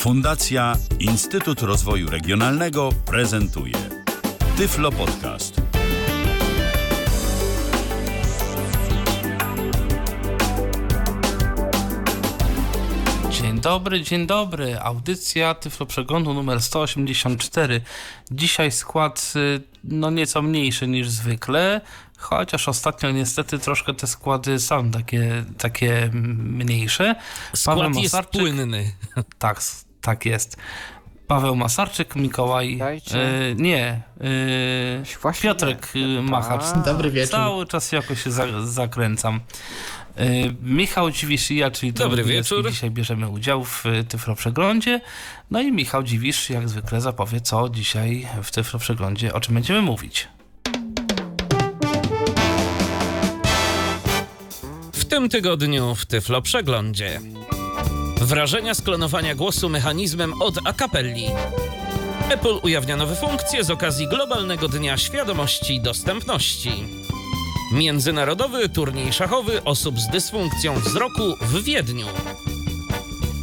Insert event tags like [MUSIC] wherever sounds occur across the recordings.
Fundacja Instytut Rozwoju Regionalnego prezentuje Tyflo Podcast. Dzień dobry, dzień dobry. Audycja Tyflo Przeglądu numer 184. Dzisiaj skład y, no nieco mniejszy niż zwykle, chociaż ostatnio niestety troszkę te składy są takie, takie mniejsze. Skład jest płynny. Tak, tak jest. Paweł Masarczyk, Mikołaj. Y, nie. y, Właśnie Piotrek nie. y, Machacz. A. Dobry wieczór. Cały czas jakoś się za, zakręcam. Y, Michał Dziwisz i ja, czyli Dobry Bielecki, wieczór. Dzisiaj bierzemy udział w y, Tyflo Przeglądzie. No i Michał Dziwisz jak zwykle zapowie, co dzisiaj w Tyflo Przeglądzie, o czym będziemy mówić. W tym tygodniu w Tyflo Przeglądzie. Wrażenia sklonowania głosu mechanizmem od akapelli. Apple ujawnia nowe funkcje z okazji Globalnego Dnia Świadomości Dostępności. Międzynarodowy turniej szachowy osób z dysfunkcją wzroku w Wiedniu.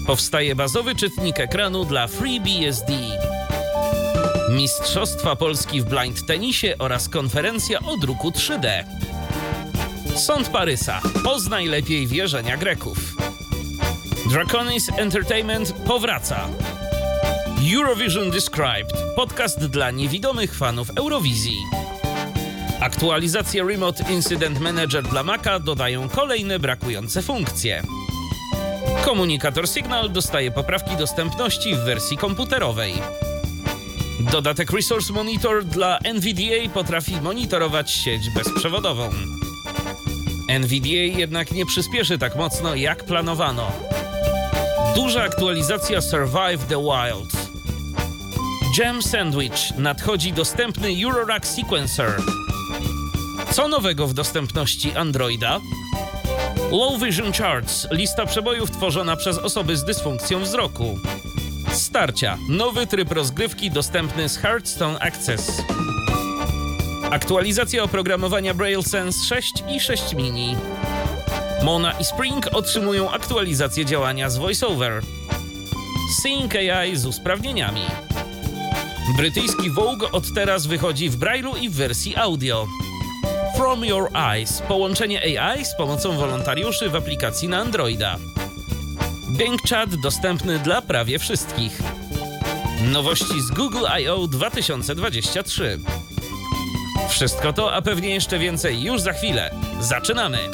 Powstaje bazowy czytnik ekranu dla FreeBSD. Mistrzostwa Polski w blind tenisie oraz konferencja o druku 3D. Sąd Parysa. Poznaj lepiej wierzenia Greków. Draconis Entertainment powraca. Eurovision Described. Podcast dla niewidomych fanów Eurowizji. Aktualizacje Remote Incident Manager dla Maca dodają kolejne brakujące funkcje. Komunikator Signal dostaje poprawki dostępności w wersji komputerowej. Dodatek Resource Monitor dla NVDA potrafi monitorować sieć bezprzewodową. NVDA jednak nie przyspieszy tak mocno jak planowano. Duża aktualizacja Survive the Wild. Jam Sandwich nadchodzi dostępny Eurorack Sequencer. Co nowego w dostępności Androida? Low Vision Charts lista przebojów tworzona przez osoby z dysfunkcją wzroku. Starcia nowy tryb rozgrywki dostępny z Hearthstone Access. Aktualizacja oprogramowania Braille Sense 6 i 6 mini. Mona i Spring otrzymują aktualizację działania z VoiceOver. Sync AI z usprawnieniami. Brytyjski Vogue od teraz wychodzi w Braille'u i w wersji audio. From Your Eyes połączenie AI z pomocą wolontariuszy w aplikacji na Androida. Bing Chat dostępny dla prawie wszystkich. Nowości z Google I.O. 2023. Wszystko to, a pewnie jeszcze więcej już za chwilę. Zaczynamy!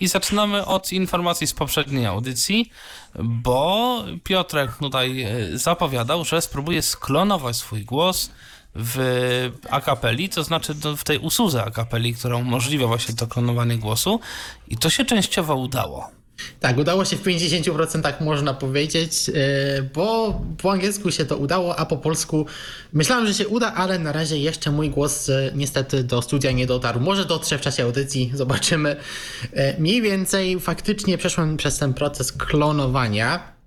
I zaczynamy od informacji z poprzedniej audycji, bo Piotrek tutaj e, zapowiadał, że spróbuje sklonować swój głos w akapeli, to znaczy w tej usłudze akapeli, która umożliwia właśnie to klonowanie głosu i to się częściowo udało. Tak, udało się w 50% można powiedzieć, yy, bo po angielsku się to udało, a po polsku myślałem, że się uda, ale na razie jeszcze mój głos yy, niestety do studia nie dotarł. Może dotrze w czasie audycji, [LAUGHS] zobaczymy. Yy, Mniej więcej faktycznie przeszłem przez ten proces klonowania.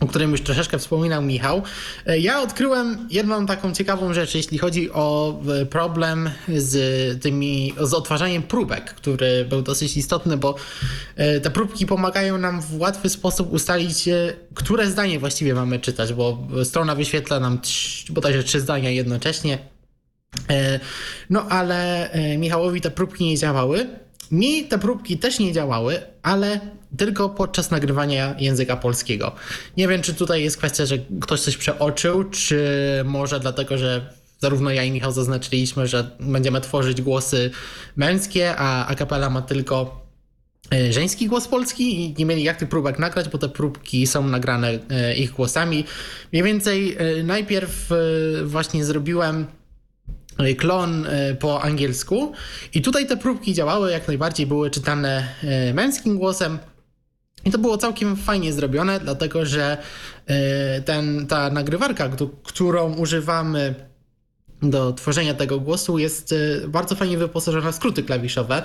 O którym już troszeczkę wspominał Michał. E, Ja odkryłem jedną taką ciekawą rzecz, jeśli chodzi o e, problem z tymi, z odtwarzaniem próbek, który był dosyć istotny, bo e, te próbki pomagają nam w łatwy sposób ustalić, które zdanie właściwie mamy czytać, bo strona wyświetla nam bodajże trzy zdania jednocześnie. No ale Michałowi te próbki nie działały. Mi te próbki też nie działały, ale tylko podczas nagrywania języka polskiego. Nie wiem, czy tutaj jest kwestia, że ktoś coś przeoczył, czy może dlatego, że zarówno ja i Michał zaznaczyliśmy, że będziemy tworzyć głosy męskie, a akapela ma tylko e, żeński głos polski i nie mieli jak tych próbek nagrać, bo te próbki są nagrane e, ich głosami. Mniej więcej e, najpierw właśnie zrobiłem klon po angielsku i tutaj te próbki działały jak najbardziej, były czytane męskim głosem. I to było całkiem fajnie zrobione, dlatego że e, ten, ta nagrywarka, któ- którą używamy do tworzenia tego głosu jest e, bardzo fajnie wyposażona w skróty klawiszowe.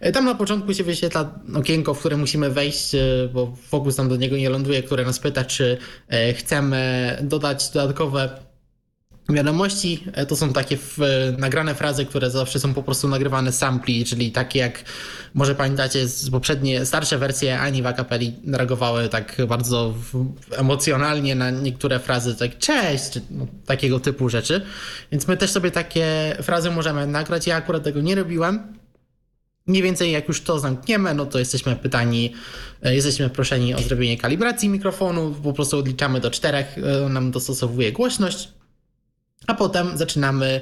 E, Tam na początku się wyświetla okienko, w które musimy wejść, bo fokus tam do niego nie ląduje, które nas pyta, czy chcemy dodać dodatkowe Wiadomości e, to są takie w, nagrane frazy, które zawsze są po prostu nagrywane sampli, czyli takie jak może pamiętacie z poprzednie, starsze wersje Ani w akapeli reagowały tak bardzo w, emocjonalnie na niektóre frazy, tak cześć, czy no, takiego typu rzeczy. Więc my też sobie takie frazy możemy nagrać. Ja akurat tego nie robiłem. Mniej więcej jak już to zamkniemy, no to jesteśmy pytani, e, jesteśmy proszeni o zrobienie kalibracji mikrofonu, po prostu odliczamy do czterech, on nam dostosowuje głośność a potem zaczynamy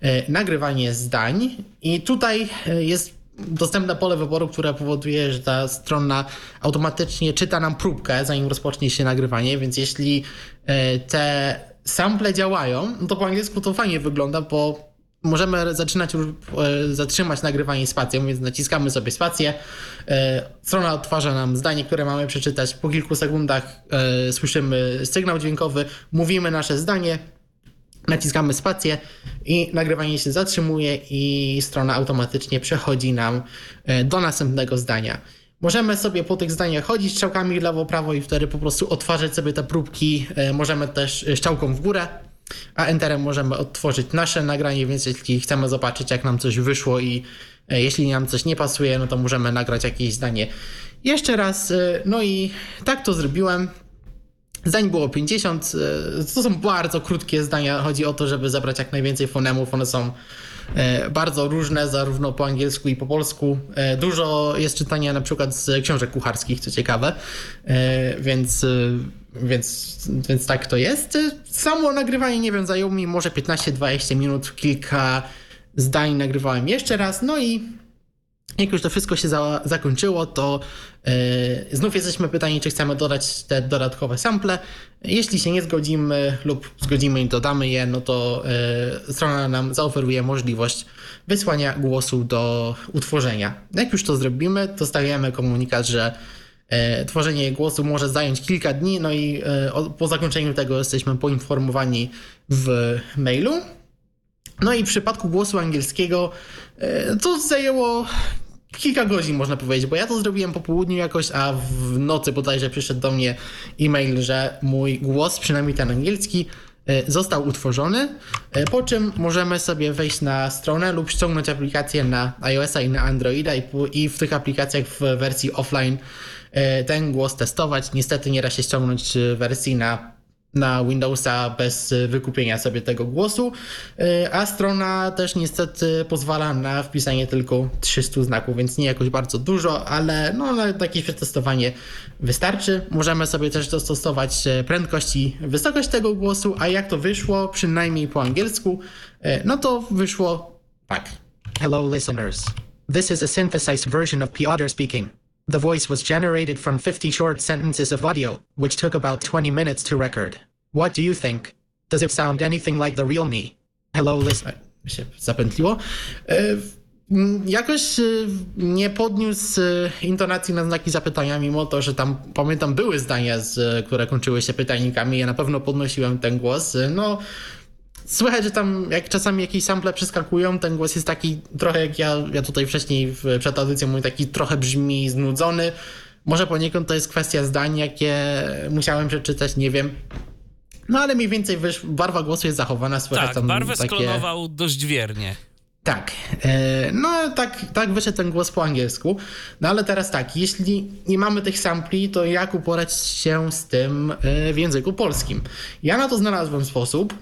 e, nagrywanie zdań i tutaj e, jest dostępne pole wyboru, które powoduje, że ta strona automatycznie czyta nam próbkę, zanim rozpocznie się nagrywanie, więc jeśli e, te sample działają, no to po angielsku to fajnie wygląda, bo możemy zaczynać zatrzymać nagrywanie spacją, więc naciskamy sobie spację. Strona odtwarza nam zdanie, które mamy przeczytać. Po kilku sekundach słyszymy sygnał dźwiękowy, mówimy nasze zdanie, naciskamy spację i nagrywanie się zatrzymuje i strona automatycznie przechodzi nam e, do następnego zdania. Możemy sobie po tych zdaniach chodzić strzałkami lewo, prawo i wtedy po prostu otwarzać sobie te próbki. E, możemy też strzałką w górę, a Enterem możemy odtworzyć nasze nagranie, więc jeśli chcemy zobaczyć jak nam coś wyszło i e, jeśli nam coś nie pasuje, no to możemy nagrać jakieś zdanie jeszcze raz. No i tak to zrobiłem. Zdań było 50. E, to są bardzo krótkie zdania. Chodzi o to, żeby zebrać jak najwięcej fonemów. One są e, bardzo różne, zarówno po angielsku i po polsku. E, dużo jest czytania na przykład z książek kucharskich, co ciekawe, więc, więc, więc tak to jest. Samo nagrywanie, nie wiem, zajęło mi może 15-20 minut, kilka zdań nagrywałem jeszcze raz, no i jak już to wszystko się za, zakończyło, to yy, znów jesteśmy pytani, czy chcemy dodać te dodatkowe sample. Jeśli się nie zgodzimy lub zgodzimy i dodamy je, no to yy, strona nam zaoferuje możliwość wysłania głosu do utworzenia. Jak już to zrobimy, dostajemy komunikat, że yy, tworzenie głosu może zająć kilka dni, no i po zakończeniu tego jesteśmy poinformowani w mailu. No i w przypadku głosu angielskiego to zajęło kilka godzin można powiedzieć, bo ja to zrobiłem po południu jakoś, a w nocy bodajże przyszedł do mnie e-mail, że mój głos, przynajmniej ten angielski, e, został utworzony, e, po czym możemy sobie wejść na stronę lub ściągnąć aplikację na iOS-a i na Androida i w tych aplikacjach w wersji offline e, ten głos testować. Niestety nie da się ściągnąć wersji na na Windowsa bez wykupienia sobie tego głosu, y, a strona też niestety pozwala na wpisanie tylko 300 znaków, więc nie jakoś bardzo dużo, ale no, na jakieś przetestowanie wystarczy. Możemy sobie też dostosować e, prędkość i wysokość tego głosu, a jak to wyszło, przynajmniej po angielsku, e, no to wyszło tak. Hello listeners. This is a synthesized version of Piotr speaking. The voice was generated from 50 short sentences of audio, which took about 20 minutes to record. What do you think? Does it sound anything like the real me? Hello, listen. się zapętliło. E, jakoś e, nie podniósł e, intonacji na znaki zapytania, mimo to, że tam pamiętam były zdania, które kończyły się pytajnikami. Ja na pewno podnosiłem ten głos. No, Słychać, że tam jak czasami jakieś sample przeskakują, ten głos jest taki trochę jak ja, ja tutaj wcześniej w, przed audycją mówię, taki trochę brzmi znudzony. Może poniekąd to jest kwestia zdań, jakie musiałem przeczytać, nie wiem. No ale mniej więcej wiesz, barwa głosu jest zachowana, słychać tak, tam barwę takie... sklonował dość wiernie. Tak, e, no tak, tak wyszedł ten głos po angielsku. No ale teraz tak, jeśli nie mamy tych sampli, to jak uporać się z tym e, w języku polskim? Ja na to znalazłem sposób.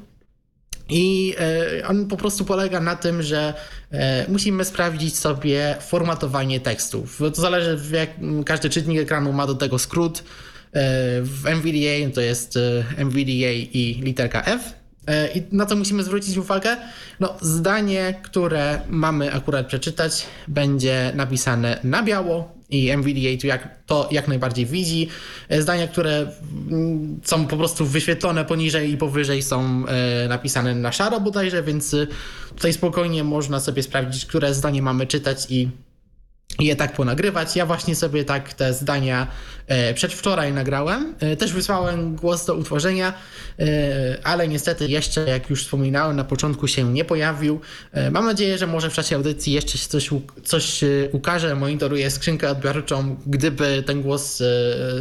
I e, on po prostu polega na tym, że e, musimy sprawdzić sobie formatowanie tekstów. To zależy, jak każdy czytnik ekranu ma do tego skrót. E, w NVDA to jest NVDA i literka F. I na co musimy zwrócić uwagę? No, zdanie, które mamy akurat przeczytać, będzie napisane na biało i NVDA to jak, to jak najbardziej widzi. E, zdania, które mm, są po prostu wyświetlone poniżej i powyżej są e, napisane na szaro bodajże, więc e, tutaj spokojnie można sobie sprawdzić, które zdanie mamy czytać i je tak ponagrywać. Ja właśnie sobie tak te zdania e, przedwczoraj nagrałem. E, też wysłałem głos do utworzenia, e, ale niestety jeszcze, jak już wspominałem, na początku się nie pojawił. Mam nadzieję, że może w czasie audycji jeszcze się coś, coś ukaże. Monitoruję skrzynkę odbiorczą. Gdyby ten głos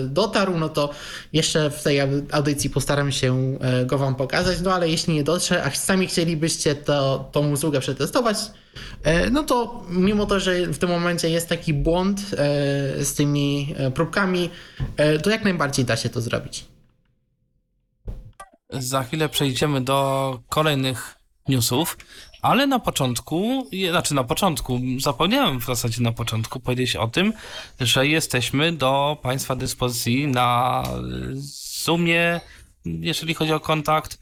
dotarł, no to jeszcze w tej audycji postaram się go Wam pokazać. No ale jeśli nie dotrze, a sami chcielibyście to, tą usługę przetestować, no to mimo to, że w tym momencie jest taki błąd e, z tymi e, próbkami, to jak najbardziej da się to zrobić. Za chwilę przejdziemy do kolejnych newsów, ale na początku, znaczy na początku, zapomniałem w zasadzie na początku powiedzieć o tym, że jesteśmy do Państwa dyspozycji na Zoomie, jeżeli chodzi o kontakt.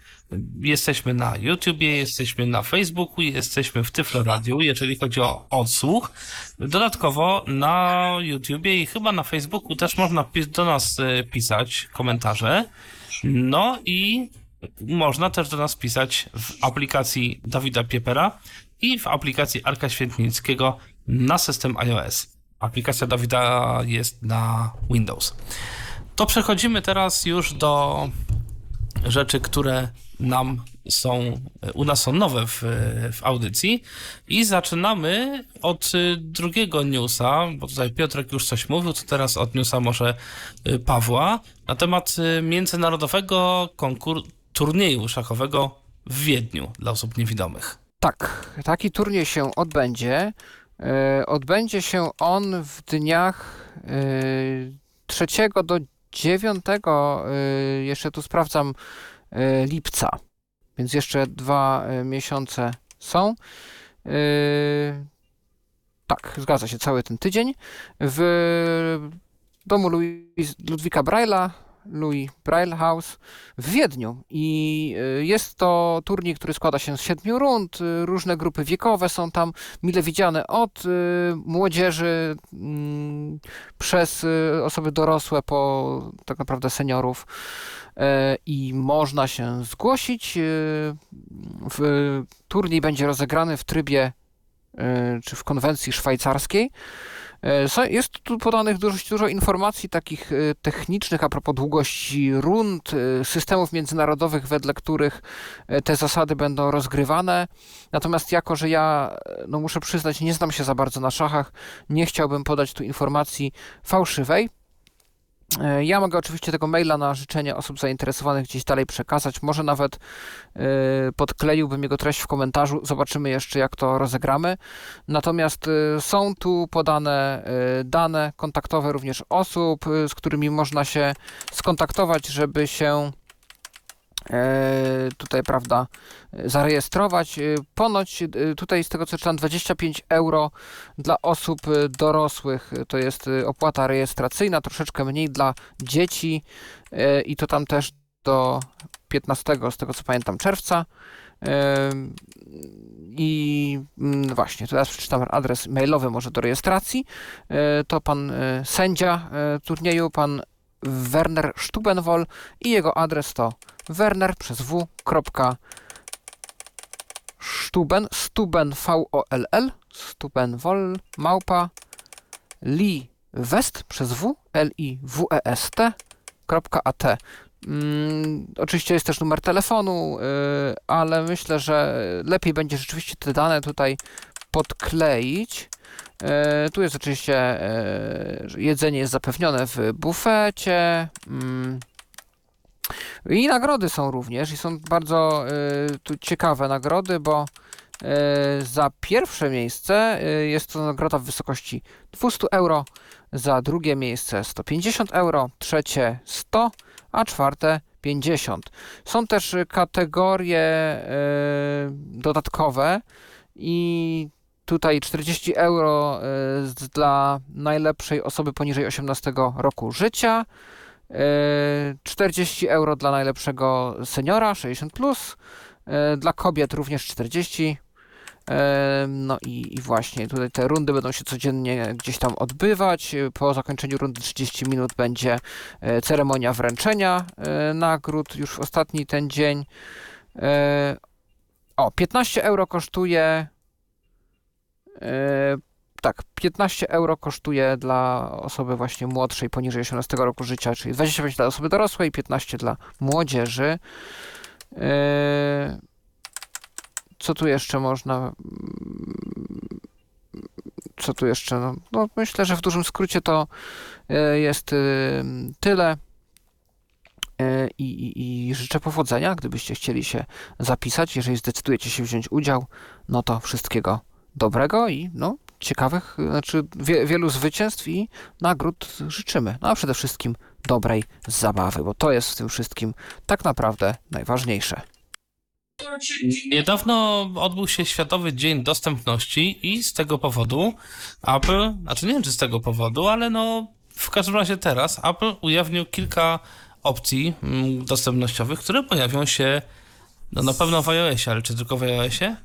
Jesteśmy na YouTubie, jesteśmy na Facebooku, jesteśmy w Tyflo Radio, jeżeli chodzi o odsłuch. Dodatkowo na YouTubie i chyba na Facebooku też można do nas e, pisać komentarze. No i można też do nas pisać w aplikacji Dawida Piepera i w aplikacji Arka Świętnickiego na system iOS. Aplikacja Dawida jest na Windows. To przechodzimy teraz już do rzeczy, które nam są, u nas są nowe w, w audycji i zaczynamy od drugiego newsa, bo tutaj Piotrek już coś mówił, to teraz od newsa może y, Pawła, na temat y, międzynarodowego konkursu, turnieju szachowego w Wiedniu dla osób niewidomych. Tak, taki turniej się odbędzie. Y, odbędzie się on w dniach 3 do 9, jeszcze tu sprawdzam, lipca, więc jeszcze dwa e, miesiące są. E, tak, zgadza się, cały ten tydzień. W domu Louis, Ludwika Braille'a Louis Braille House w Wiedniu. I jest to turniej, który składa się z siedmiu rund. Różne grupy wiekowe są tam mile widziane od młodzieży mm, przez osoby dorosłe po tak naprawdę seniorów. E, i można się zgłosić. E, turniej będzie rozegrany w trybie e, czy w konwencji szwajcarskiej. Jest tu podanych dość dużo informacji takich technicznych a propos długości rund, systemów międzynarodowych, wedle których te zasady będą rozgrywane. Natomiast jako, że ja, no muszę przyznać, nie znam się za bardzo na szachach, nie chciałbym podać tu informacji fałszywej. E, ja mogę oczywiście tego maila na życzenie osób zainteresowanych gdzieś dalej przekazać. Może nawet e, podkleiłbym jego treść w komentarzu. Zobaczymy jeszcze, jak to rozegramy. Natomiast e, są tu podane dane kontaktowe również osób, z którymi można się skontaktować, żeby się tutaj, prawda, zarejestrować. E, ponoć e, tutaj z tego co czytam 25 euro dla osób dorosłych to jest opłata rejestracyjna, troszeczkę mniej dla dzieci i to tam też do 15 z tego co pamiętam czerwca. I mm, właśnie, teraz przeczytam adres mailowy może do rejestracji. To pan sędzia turnieju, pan Werner Stubenwol i jego adres to werner przez w. Stuben, Stuben V O L L, Stubenwol małpa li west przez w l i w e s t .at. Mm, oczywiście jest też numer telefonu, yy, ale myślę, że lepiej będzie rzeczywiście te dane tutaj podkleić. E, tu jest oczywiście e, jedzenie jest zapewnione w bufecie. Mm. I nagrody są również i są bardzo e, tu ciekawe nagrody, bo za pierwsze miejsce jest to nagroda w wysokości 200 euro, za drugie miejsce 150 euro, trzecie 100, a czwarte 50. Są też kategorie dodatkowe i Tutaj 40 euro y, dla najlepszej osoby poniżej 18 roku życia. 40 y, euro dla najlepszego seniora 60. Plus, y, dla kobiet również 40. No i, i, właśnie tutaj te rundy będą się codziennie gdzieś tam odbywać. Po zakończeniu rundy 30 minut będzie ceremonia wręczenia nagród już w ostatni ten dzień. O, 15 euro kosztuje tak, 15 euro kosztuje dla osoby właśnie młodszej, poniżej 18 roku życia, czyli 25 dla osoby dorosłej, 15 dla młodzieży. Co tu jeszcze można co tu jeszcze? No, no, myślę, że w dużym skrócie to e, jest tyle. E, I, i, I, życzę powodzenia, gdybyście chcieli się zapisać. Jeżeli zdecydujecie się wziąć udział, no to wszystkiego dobrego i no, ciekawych, znaczy wie, wielu zwycięstw i nagród życzymy. No a przede wszystkim dobrej zabawy, bo to jest w tym wszystkim tak naprawdę najważniejsze. Niedawno odbył się Światowy Dzień Dostępności i z tego powodu Apple, znaczy nie wiem czy z tego powodu, ale no w każdym razie teraz Apple ujawnił kilka opcji mm, dostępnościowych, które pojawią się no na pewno w iOSie, ale czy tylko w iOSie?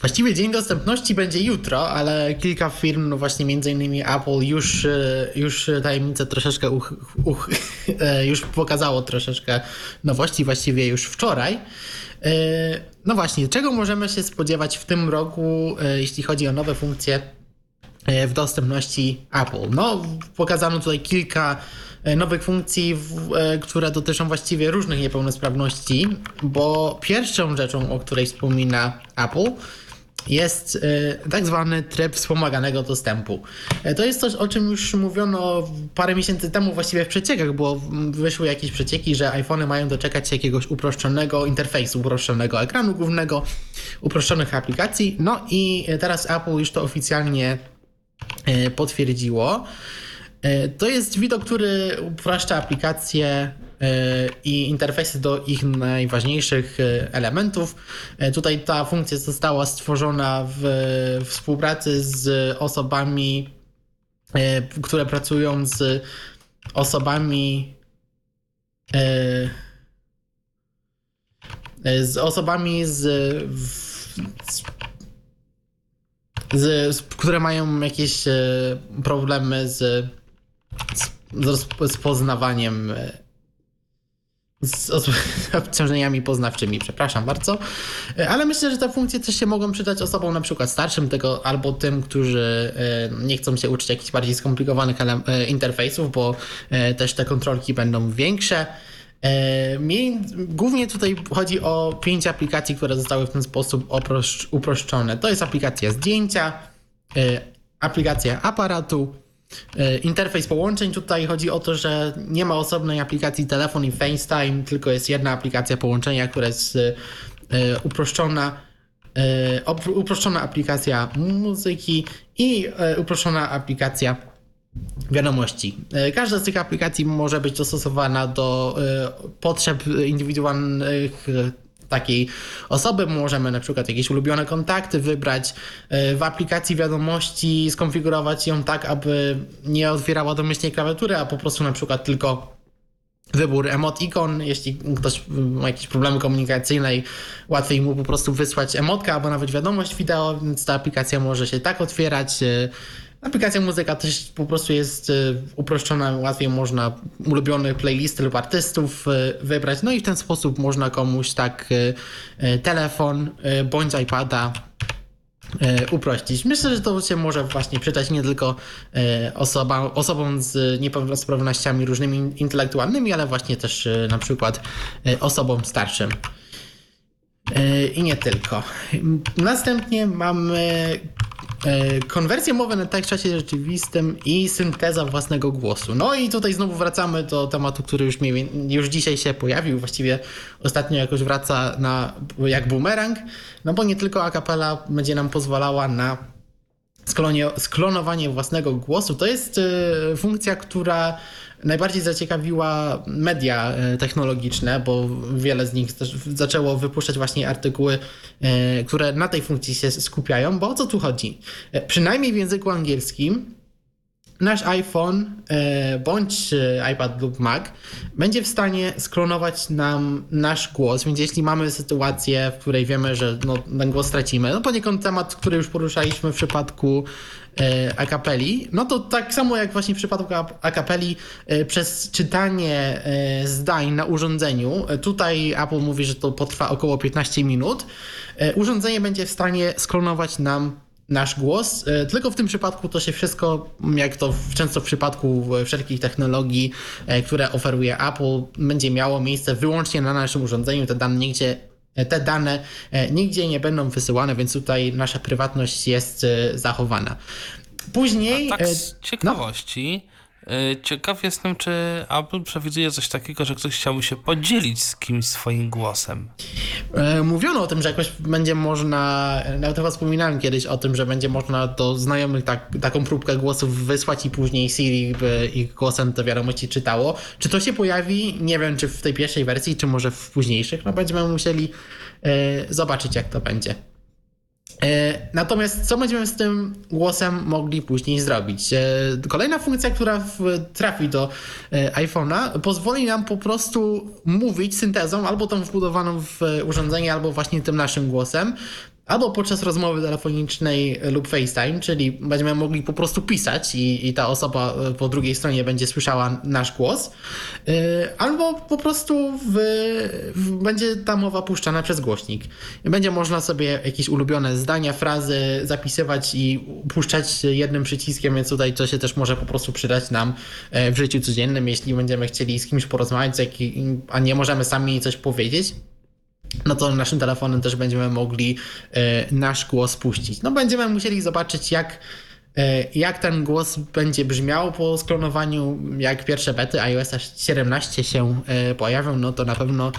Właściwie dzień dostępności będzie jutro, ale kilka firm, no właśnie między innymi Apple już, e, już tajemnicę troszeczkę uch, uch, [LAUGHS] e, już pokazało troszeczkę nowości, właściwie już wczoraj. E, no właśnie, czego możemy się spodziewać w tym roku, jeśli chodzi o nowe funkcje w dostępności Apple? No, pokazano tutaj kilka nowych funkcji, które dotyczą właściwie różnych niepełnosprawności, bo pierwszą rzeczą, o której wspomina Apple, jest e, tak zwany tryb wspomaganego dostępu. E, to jest coś, o czym już mówiono parę miesięcy temu właściwie w przeciekach, bo wyszły jakieś przecieki, że iPhony mają doczekać się jakiegoś uproszczonego interfejsu, uproszczonego ekranu głównego, uproszczonych aplikacji. No i teraz Apple już to oficjalnie e, potwierdziło. To jest widok, który upraszcza aplikacje i interfejsy do ich najważniejszych e, elementów. E, tutaj ta funkcja została stworzona w współpracy z osobami, e, które pracują z osobami z osobami z, z, z które mają jakieś problemy z, z rozpoznawaniem z [LAUGHS] obciążeniami poznawczymi, przepraszam bardzo. Ale myślę, że te funkcje też się mogą przydać osobom na przykład starszym tego, albo tym, którzy e, nie chcą się uczyć jakichś bardziej skomplikowanych e, interfejsów, bo e, też te kontrolki będą większe. Głównie tutaj chodzi o pięć aplikacji, które zostały w ten sposób uproszczone. To jest aplikacja zdjęcia, aplikacja aparatu, E, interfejs połączeń tutaj chodzi o to, że nie ma osobnej aplikacji telefon i FaceTime, tylko jest jedna aplikacja połączenia, która jest e, uproszczona, e, uproszczona aplikacja muzyki i uproszczona aplikacja wiadomości. Każda z tych aplikacji może być dostosowana do potrzeb indywidualnych takiej osoby. Możemy na przykład jakieś ulubione kontakty wybrać e, w aplikacji wiadomości, skonfigurować ją tak, aby nie otwierała domyślnie klawiatury, a po prostu na przykład tylko wybór emot ikon, jeśli ktoś ma jakieś problemy komunikacyjne i łatwiej mu po prostu wysłać emotka albo nawet wiadomość wideo, więc ta aplikacja może się tak otwierać. Aplikacja muzyka też po prostu jest e, uproszczona, łatwiej można ulubione playlisty lub artystów e, wybrać. No i w ten sposób można komuś tak e, telefon bądź iPada uprościć. Myślę, że to się może właśnie przydać nie tylko osoba, osobom z niepełnosprawnościami różnymi intelektualnymi, ale właśnie też na przykład osobom starszym. I nie tylko. Następnie mamy E, konwersja mowy na w czasie rzeczywistym i synteza własnego głosu. No i tutaj znowu wracamy do tematu, który już, mi, już dzisiaj się pojawił, właściwie ostatnio jakoś wraca na, jak bumerang, no bo nie tylko akapela będzie nam pozwalała na sklonowanie własnego głosu. To jest e, funkcja, która najbardziej zaciekawiła media e, technologiczne, bo wiele z nich zaczęło wypuszczać właśnie artykuły, e, które na tej funkcji się skupiają, bo o co tu chodzi? E, przynajmniej w języku angielskim nasz iPhone bądź iPad lub Mac będzie w stanie sklonować nam nasz głos, więc jeśli mamy sytuację, w której wiemy, że no, ten głos stracimy, no poniekąd temat, który już poruszaliśmy w przypadku E, akapeli, no to tak samo jak właśnie w przypadku akapeli e, przez czytanie e, zdań na urządzeniu, tutaj Apple mówi, że to potrwa około 15 minut, urządzenie będzie w stanie sklonować nam nasz głos, tylko w tym przypadku to się wszystko, jak to często w przypadku wszelkich technologii, które oferuje Apple, będzie miało miejsce wyłącznie na naszym urządzeniu. Te dane nigdzie te dane nigdzie nie będą wysyłane, więc tutaj nasza prywatność jest zachowana. Później. A tak z ciekawości. No. E, ciekaw jestem, czy Apple przewiduje coś takiego, że ktoś chciałby się podzielić z kimś swoim głosem. E, mówiono o tym, że jakoś będzie można, nawet chyba wspominałem kiedyś o tym, że będzie można do znajomych tak, taką próbkę głosów wysłać i później Siri by ich głosem te wiadomości czytało. Czy to się pojawi? Nie wiem, czy w tej pierwszej wersji, czy może w późniejszych. No będziemy musieli e, zobaczyć, jak to będzie. E, natomiast co będziemy z tym głosem mogli później zrobić? E, kolejna funkcja, która trafi do e, iPhone'a, pozwoli nam po prostu mówić syntezą albo tą wbudowaną w urządzenie, albo właśnie tym naszym głosem albo podczas rozmowy telefonicznej lub FaceTime, czyli będziemy mogli po prostu pisać i, i ta osoba e, po drugiej stronie będzie słyszała nasz głos, yy, albo po prostu w, w, będzie ta mowa puszczana przez głośnik. Będzie można sobie jakieś ulubione zdania, frazy zapisywać i puszczać jednym przyciskiem, więc tutaj to się też może po prostu przydać nam e, w życiu codziennym, jeśli będziemy chcieli z kimś porozmawiać, a nie możemy sami coś powiedzieć no to naszym telefonem też będziemy mogli e, nasz głos puścić. No będziemy musieli zobaczyć, jak, e, jak ten głos będzie brzmiał po sklonowaniu, jak pierwsze bety iOS 17 się e, pojawią, no to na pewno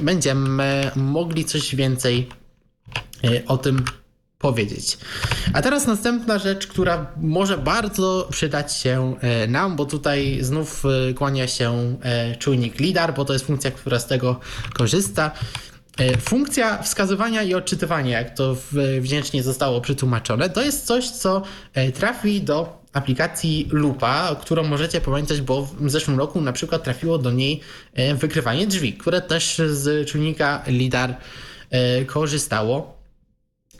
będziemy mogli coś więcej o tym powiedzieć. A teraz następna rzecz, która może bardzo przydać się nam, bo tutaj znów kłania się czujnik LIDAR, bo to jest funkcja, która z tego korzysta. E, funkcja wskazywania i odczytywania, jak to wdzięcznie zostało przetłumaczone, to jest coś, co e, trafi do aplikacji Lupa, którą możecie pamiętać, bo w zeszłym roku na przykład trafiło do niej e, wykrywanie drzwi, które też z czujnika LIDAR korzystało.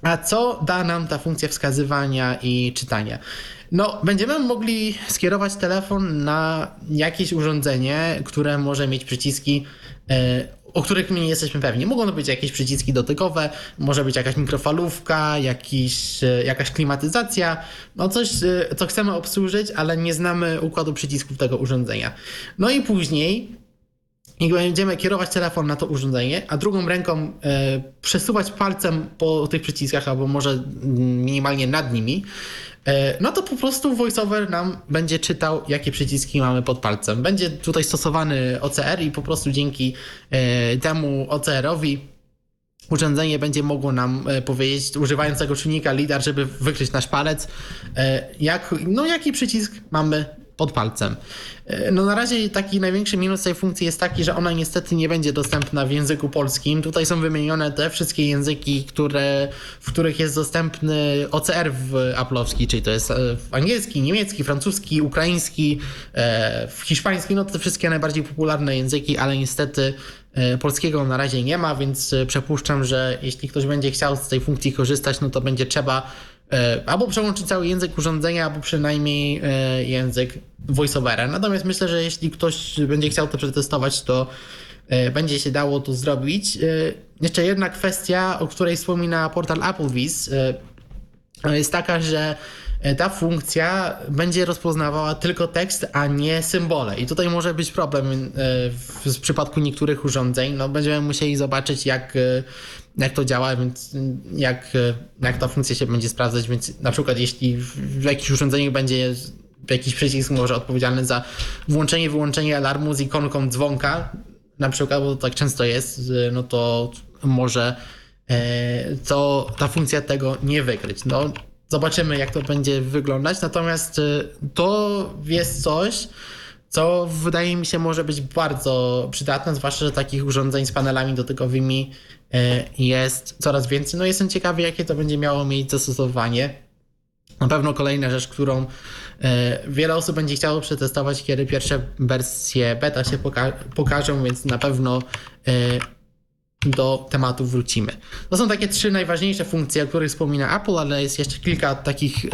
A co da nam ta funkcja wskazywania i czytania? No, będziemy mogli skierować telefon na jakieś urządzenie, które może mieć przyciski o których my nie jesteśmy pewni. Mogą to być jakieś przyciski dotykowe, może być jakaś mikrofalówka, jakiś, e, jakaś klimatyzacja, no coś, e, co chcemy obsłużyć, ale nie znamy układu przycisków tego urządzenia. No i później jak będziemy kierować telefon na to urządzenie, a drugą ręką e, przesuwać palcem po tych przyciskach, albo może minimalnie nad nimi, E, no to po prostu VoiceOver nam będzie czytał, jakie przyciski mamy pod palcem. Będzie tutaj stosowany OCR i po prostu dzięki e, temu OCR-owi urządzenie będzie mogło nam e, powiedzieć, używając tego czynnika LIDAR, żeby wykryć nasz palec, jak, no jaki przycisk mamy pod palcem. E, no na razie taki największy minus tej funkcji jest taki, że ona niestety nie będzie dostępna w języku polskim. Tutaj są wymienione te wszystkie języki, które, w których jest dostępny OCR w Apple'owski, czyli to jest e, angielski, niemiecki, francuski, ukraiński, e, hiszpański, no te wszystkie najbardziej popularne języki, ale niestety polskiego na razie nie ma, więc przypuszczam, że jeśli ktoś będzie chciał z tej funkcji korzystać, no to będzie trzeba albo przełączyć cały język urządzenia, albo przynajmniej e, język voiceovera. Natomiast myślę, że jeśli ktoś będzie chciał to przetestować, to e, będzie się dało to zrobić. Jeszcze jedna kwestia, o której wspomina portal Applebee's, jest taka, że ta funkcja będzie rozpoznawała tylko tekst, a nie symbole. I tutaj może być problem w, przypadku niektórych urządzeń. No, będziemy musieli zobaczyć, jak jak to działa, więc jak, jak ta funkcja się będzie sprawdzać, więc na przykład jeśli w jakichś urządzeniu będzie jakiś przycisk może odpowiedzialny za włączenie, wyłączenie alarmu z ikonką dzwonka, na przykład, bo tak często jest, no to może e, to ta funkcja tego nie wykryć. No, zobaczymy, jak to będzie wyglądać. Natomiast e, to jest coś, co wydaje mi się może być bardzo przydatne, zwłaszcza, że takich urządzeń z panelami dotykowymi e, jest coraz więcej. No jestem ciekawy, jakie to będzie miało mieć zastosowanie. Na pewno kolejna rzecz, którą e, wiele osób będzie chciało przetestować, kiedy pierwsze wersje beta się poka pokażą, więc na pewno e, do tematu wrócimy. To są takie trzy najważniejsze funkcje, o których wspomina Apple, ale jest jeszcze kilka takich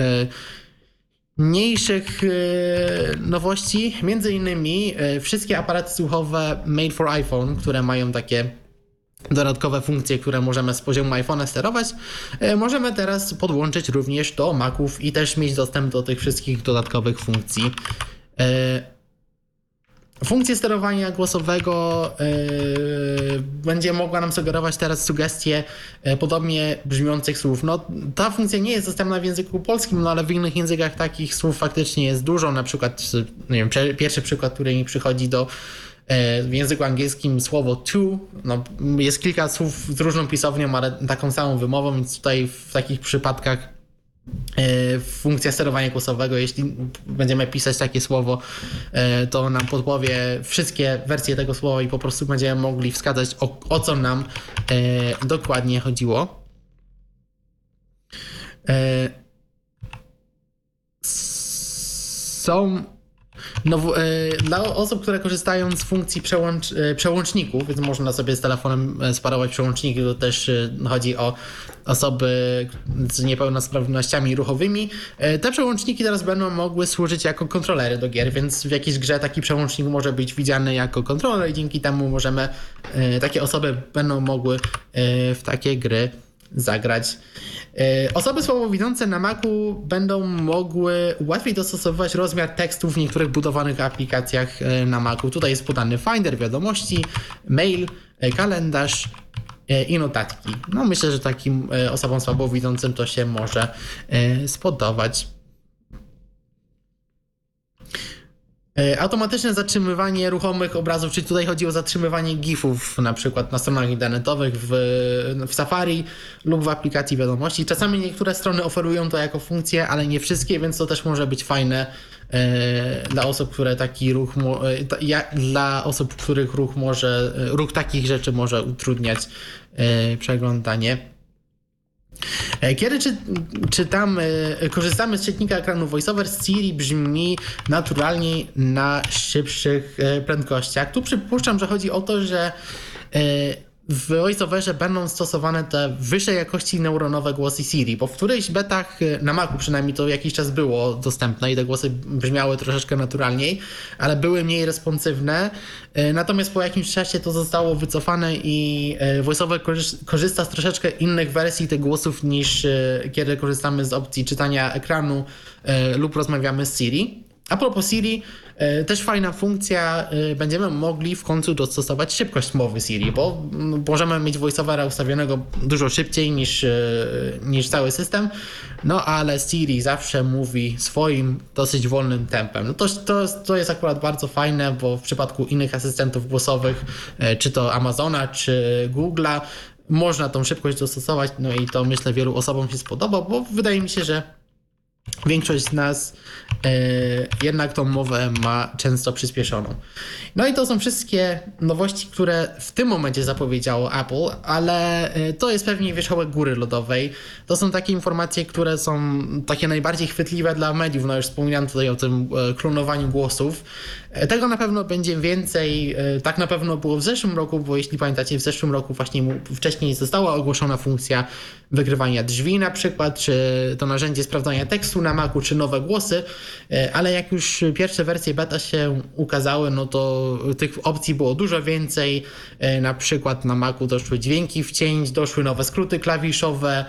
mniejszych e, nowości, między innymi e, wszystkie aparaty słuchowe made for iPhone, które mają takie dodatkowe funkcje, które możemy z poziomu iPhone'a sterować, e, możemy teraz podłączyć również do Maców i też mieć dostęp do tych wszystkich dodatkowych funkcji. Funkcja sterowania głosowego yy, będzie mogła nam sugerować teraz sugestie yy, podobnie brzmiących słów. No, ta funkcja nie jest dostępna w języku polskim, no ale w innych językach takich słów faktycznie jest dużo. Na przykład, nie wiem, pierwszy przykład, który mi przychodzi do yy, w języku angielskim słowo to, no, jest kilka słów z różną pisownią, ale taką samą wymową, więc tutaj w takich przypadkach funkcja sterowania głosowego, jeśli będziemy pisać takie słowo, e, to nam podpowie wszystkie wersje tego słowa i po prostu będziemy mogli wskazać o, o co nam e, dokładnie chodziło. Są no, e, dla osób, które korzystają z funkcji przełącz, e, przełączników, więc można sobie z telefonem e, sparować przełączniki, to też chodzi o osoby z niepełnosprawnościami ruchowymi. Te przełączniki teraz będą mogły służyć jako kontrolery do gier, więc w jakiejś grze taki przełącznik może być widziany jako kontroler i dzięki temu możemy, takie osoby będą mogły w takie gry zagrać. E, osoby słabowidzące na Macu będą mogły łatwiej dostosowywać rozmiar tekstów w niektórych budowanych aplikacjach e, na Macu. Tutaj jest podany Finder, wiadomości, mail, e, kalendarz i notatki. No myślę, że takim osobom słabowidzącym to się może spodobać. Automatyczne zatrzymywanie ruchomych obrazów, czyli tutaj chodzi o zatrzymywanie GIFów na przykład na stronach internetowych w, w Safari lub w aplikacji wiadomości. Czasami niektóre strony oferują to jako funkcję, ale nie wszystkie, więc to też może być fajne e, dla osób, które taki ruch, e, ja, dla osób, których ruch może, ruch takich rzeczy może utrudniać e, przeglądanie. E, kiedy czy, czytamy, e, korzystamy z czytnika ekranu VoiceOver, Siri brzmi naturalnie na szybszych e, prędkościach. Tu przypuszczam, że chodzi o to, że w VoiceOverze będą stosowane te wyższej jakości neuronowe głosy Siri, bo w którejś betach, y, na Macu przynajmniej to jakiś czas było dostępne i te głosy brzmiały troszeczkę naturalniej, ale były mniej responsywne. Y, natomiast po jakimś czasie to zostało wycofane i y, VoiceOver korzysta z troszeczkę innych wersji tych głosów niż kiedy korzystamy z opcji czytania ekranu lub rozmawiamy z Siri. A propos Siri, też fajna funkcja, e, będziemy mogli w końcu dostosować szybkość mowy Siri, bo możemy mieć voiceovera ustawionego dużo szybciej niż, e, niż cały system, no ale Siri zawsze mówi swoim dosyć wolnym tempem. No to, to, to jest akurat bardzo fajne, bo w przypadku innych asystentów głosowych, czy to Amazona, czy Google'a, można tą szybkość dostosować, no i to myślę wielu osobom się spodoba, bo wydaje mi się, że Większość z nas e, jednak tą mowę ma często przyspieszoną. No i to są wszystkie nowości, które w tym momencie zapowiedziało Apple, ale e, to jest pewnie wierzchołek góry lodowej. To są takie informacje, które są takie najbardziej chwytliwe dla mediów. No już wspomniałem tutaj o tym e, klonowaniu głosów. E, tego na pewno będzie więcej. E, tak na pewno było w zeszłym roku, bo jeśli pamiętacie, w zeszłym roku właśnie wcześniej została ogłoszona funkcja wygrywania drzwi na przykład, czy to narzędzie sprawdzania tekstu na Macu, czy nowe głosy, e, ale jak już pierwsze wersje beta się ukazały, no to tych opcji było dużo więcej. Na przykład na Macu doszły dźwięki wcięć, doszły nowe skróty klawiszowe,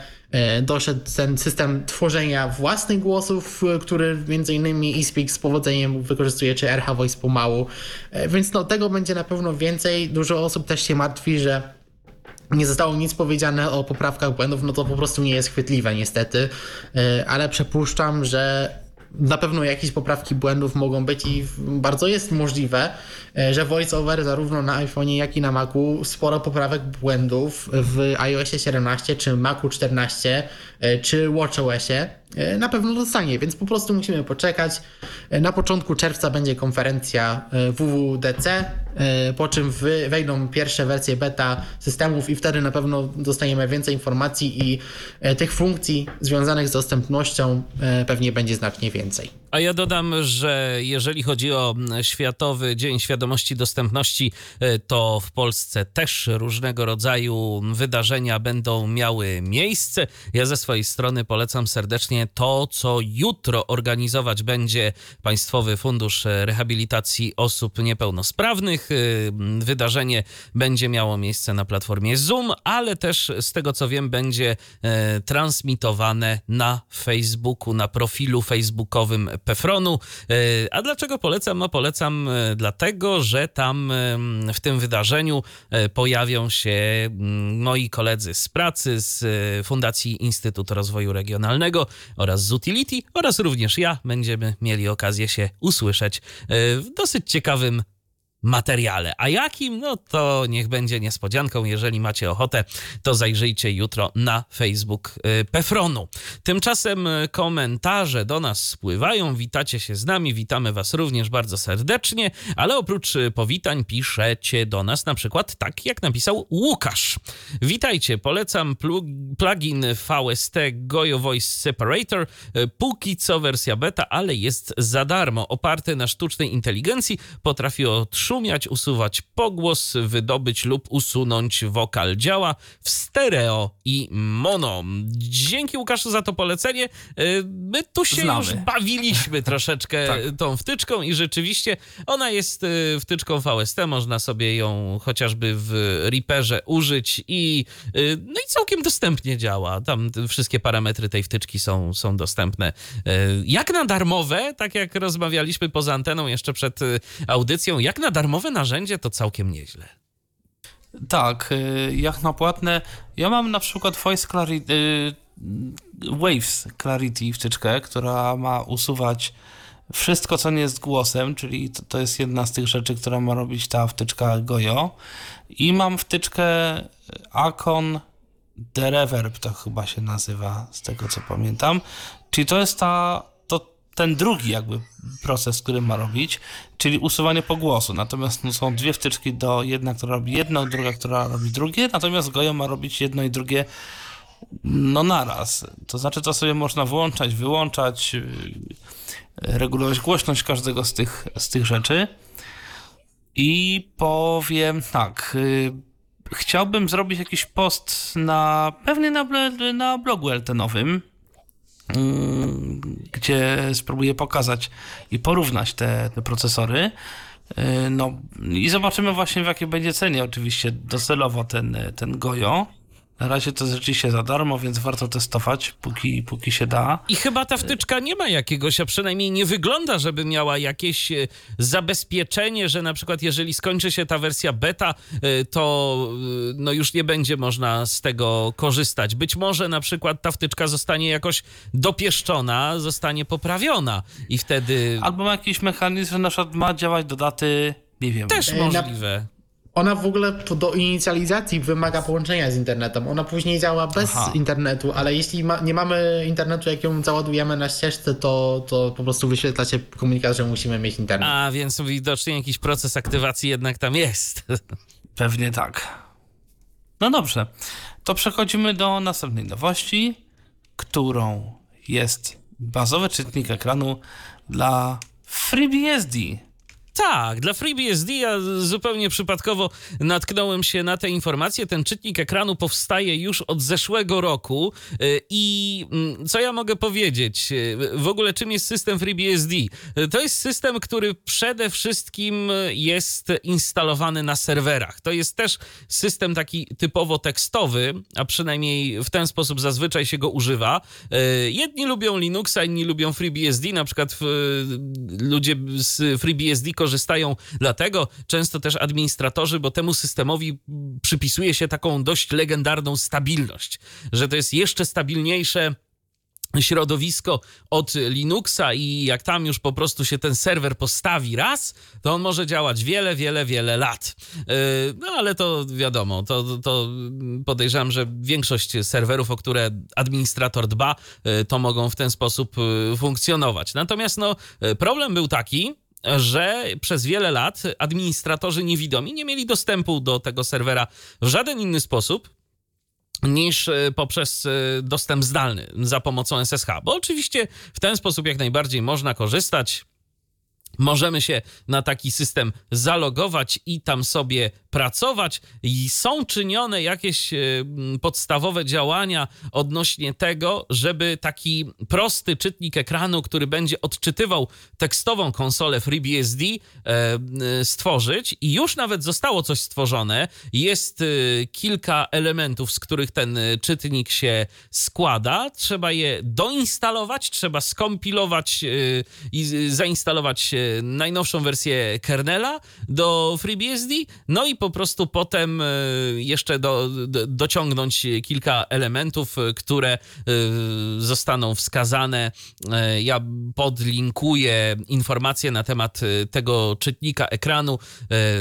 doszedł ten system tworzenia własnych głosów, e, który między innymi eSpeak z powodzeniem wykorzystuje, czy RH Voice pomału. E, więc no, tego będzie na pewno więcej. Dużo osób też się martwi, że nie zostało nic powiedziane o poprawkach błędów, no to po prostu nie jest chwytliwe niestety, ale przypuszczam, że na pewno jakieś poprawki błędów mogą być i bardzo jest możliwe, e, że VoiceOver zarówno na iPhone, jak i na Macu sporo poprawek błędów w iOSie 17 czy Macu 14 e, czy WatchOSie na pewno dostanie, więc po prostu musimy poczekać. Na początku czerwca będzie konferencja WWDC, po czym wejdą pierwsze wersje beta systemów i wtedy na pewno dostaniemy więcej informacji i tych funkcji związanych z dostępnością pewnie będzie znacznie więcej. A ja dodam, że jeżeli chodzi o Światowy Dzień Świadomości Dostępności, e, to w Polsce też różnego rodzaju wydarzenia będą miały miejsce. Ja ze swojej strony polecam serdecznie to, co jutro organizować będzie Państwowy Fundusz Rehabilitacji Osób Niepełnosprawnych. Zjednoczonych. Wydarzenie będzie miało miejsce na platformie Zoom, ale też z tego co wiem, będzie transmitowane na Facebooku, na profilu facebookowym Pefronu. A dlaczego polecam? No polecam dlatego, że tam w tym wydarzeniu pojawią się moi koledzy z pracy, z Fundacji Instytut Rozwoju Regionalnego oraz z Utility oraz również ja będziemy mieli okazję się usłyszeć w dosyć ciekawym materiale. A jakim? No to niech będzie niespodzianką. Jeżeli macie ochotę, to zajrzyjcie jutro na Facebook y, Pefronu. Tymczasem y, komentarze do nas spływają. Witacie się z nami, witamy Was również bardzo serdecznie, ale oprócz y, powitań piszecie do nas na przykład tak, jak napisał Łukasz. Witajcie, polecam plugin VST Gojo Voice Separator. Póki co wersja beta, ale jest za darmo. Oparty na sztucznej inteligencji, potrafi otrzymać szumiać, usuwać pogłos, wydobyć lub usunąć wokal. Działa w stereo i mono. Dzięki Łukaszu za to polecenie. Y, my tu się Znamy. już bawiliśmy [LAUGHS] troszeczkę tak. tą wtyczką i rzeczywiście ona jest y, wtyczką VST, można sobie ją chociażby w Reaperze użyć i y, no i całkiem dostępnie działa. Tam wszystkie parametry tej wtyczki są, są dostępne. Jak na darmowe, tak jak rozmawialiśmy poza anteną jeszcze przed audycją, jak na darmowe darmowe narzędzie to całkiem nieźle. Tak, y, jak na płatne. Ja mam na przykład Voice Clarity, y, Waves Clarity wtyczkę, która ma usuwać wszystko, co nie jest głosem, czyli to, jest jedna z tych rzeczy, która ma robić ta wtyczka Gojo. I mam wtyczkę Acon The Reverb, to chyba się nazywa, z tego co pamiętam. Czyli to jest ta ten drugi jakby proces, który ma robić, czyli usuwanie pogłosu. Natomiast no, są dwie wtyczki do jedna, która robi jedno, druga, która robi drugie, natomiast Gojo ma robić jedno i drugie no naraz. To znaczy to sobie można włączać, wyłączać, yy, regulować głośność każdego z tych, z tych rzeczy. I powiem tak, yy, chciałbym zrobić jakiś post na, pewnie na, na blogu LT-nowym, Mm, gdzie spróbuję pokazać i porównać te, te procesory. Y, no i zobaczymy właśnie w jakiej będzie cenie oczywiście docelowo ten, ten Gojo. Na razie to jest rzeczywiście za darmo, więc warto testować, póki, póki się da. I chyba ta wtyczka nie ma jakiegoś, a przynajmniej nie wygląda, żeby miała jakieś e, zabezpieczenie, że na przykład jeżeli skończy się ta wersja beta, e, to e, no już nie będzie można z tego korzystać. Być może na przykład ta wtyczka zostanie jakoś dopieszczona, zostanie poprawiona i wtedy... Albo ma jakiś mechanizm, że na przykład ma działać do daty nie wiem. Też możliwe. Ona w ogóle do inicjalizacji wymaga połączenia z internetem. Ona później działa bez Aha. internetu, ale jeśli ma, nie mamy internetu, jak ją załadujemy na ścieżce, to, to po prostu wyświetla się komunikat, że musimy mieć internet. A więc widocznie jakiś proces aktywacji jednak tam jest. [LAUGHS] Pewnie tak. No dobrze, to przechodzimy do następnej nowości, którą jest bazowy czytnik ekranu dla FreeBSD. Tak, dla FreeBSD ja zupełnie przypadkowo natknąłem się na te informacje. Ten czytnik ekranu powstaje już od zeszłego roku y, i mm, co ja mogę powiedzieć? Y, w ogóle czym jest system FreeBSD? Y, to jest system, który przede wszystkim jest instalowany na serwerach. To jest też system taki typowo tekstowy, a przynajmniej w ten sposób zazwyczaj się go używa. Jedni lubią Linuxa, inni lubią FreeBSD, na przykład ludzie z FreeBSD korzystają dlatego często też administratorzy, bo temu systemowi przypisuje się taką dość legendarną stabilność, że to jest jeszcze stabilniejsze środowisko od Linuxa i jak tam już po prostu się ten serwer postawi raz, to on może działać wiele, wiele, wiele lat. Yy, no ale to wiadomo, to, to podejrzewam, że większość serwerów, o które administrator dba, yy, to mogą w ten sposób yy, funkcjonować. Natomiast no, problem był taki, że przez wiele lat administratorzy niewidomi nie mieli dostępu do tego serwera w żaden inny sposób niż e, poprzez e, dostęp zdalny za pomocą SSH, bo oczywiście w ten sposób jak najbardziej można korzystać. Możemy się na taki system zalogować i tam sobie pracować i są czynione jakieś e, podstawowe działania odnośnie tego, żeby taki prosty czytnik ekranu, który będzie odczytywał tekstową konsolę FreeBSD e, stworzyć i już nawet zostało coś stworzone. Jest kilka elementów, z których ten czytnik się składa. Trzeba je doinstalować, trzeba skompilować i zainstalować najnowszą wersję kernela do FreeBSD, no i po prostu potem e, jeszcze do, do, dociągnąć kilka elementów, e, które e, zostaną wskazane. Ja podlinkuję informacje na temat tego czytnika ekranu.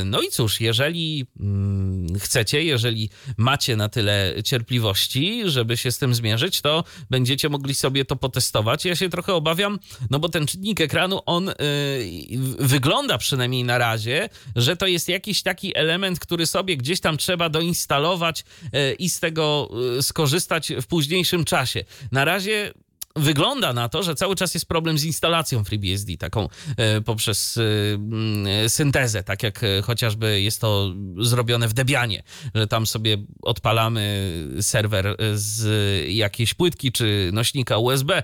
No i cóż, jeżeli mm, chcecie, jeżeli macie na tyle cierpliwości, żeby się z tym zmierzyć, to będziecie mogli sobie to potestować. Ja się trochę obawiam, no bo ten czytnik ekranu, on wygląda przynajmniej na razie, że to jest jakiś taki element, który sobie gdzieś tam trzeba doinstalować e, i z tego e, skorzystać w późniejszym czasie. Na razie wygląda na to, że cały czas jest problem z instalacją FreeBSD, taką e, poprzez e, syntezę, tak jak e, chociażby jest to zrobione w Debianie, że tam sobie odpalamy serwer z jakiejś płytki czy nośnika USB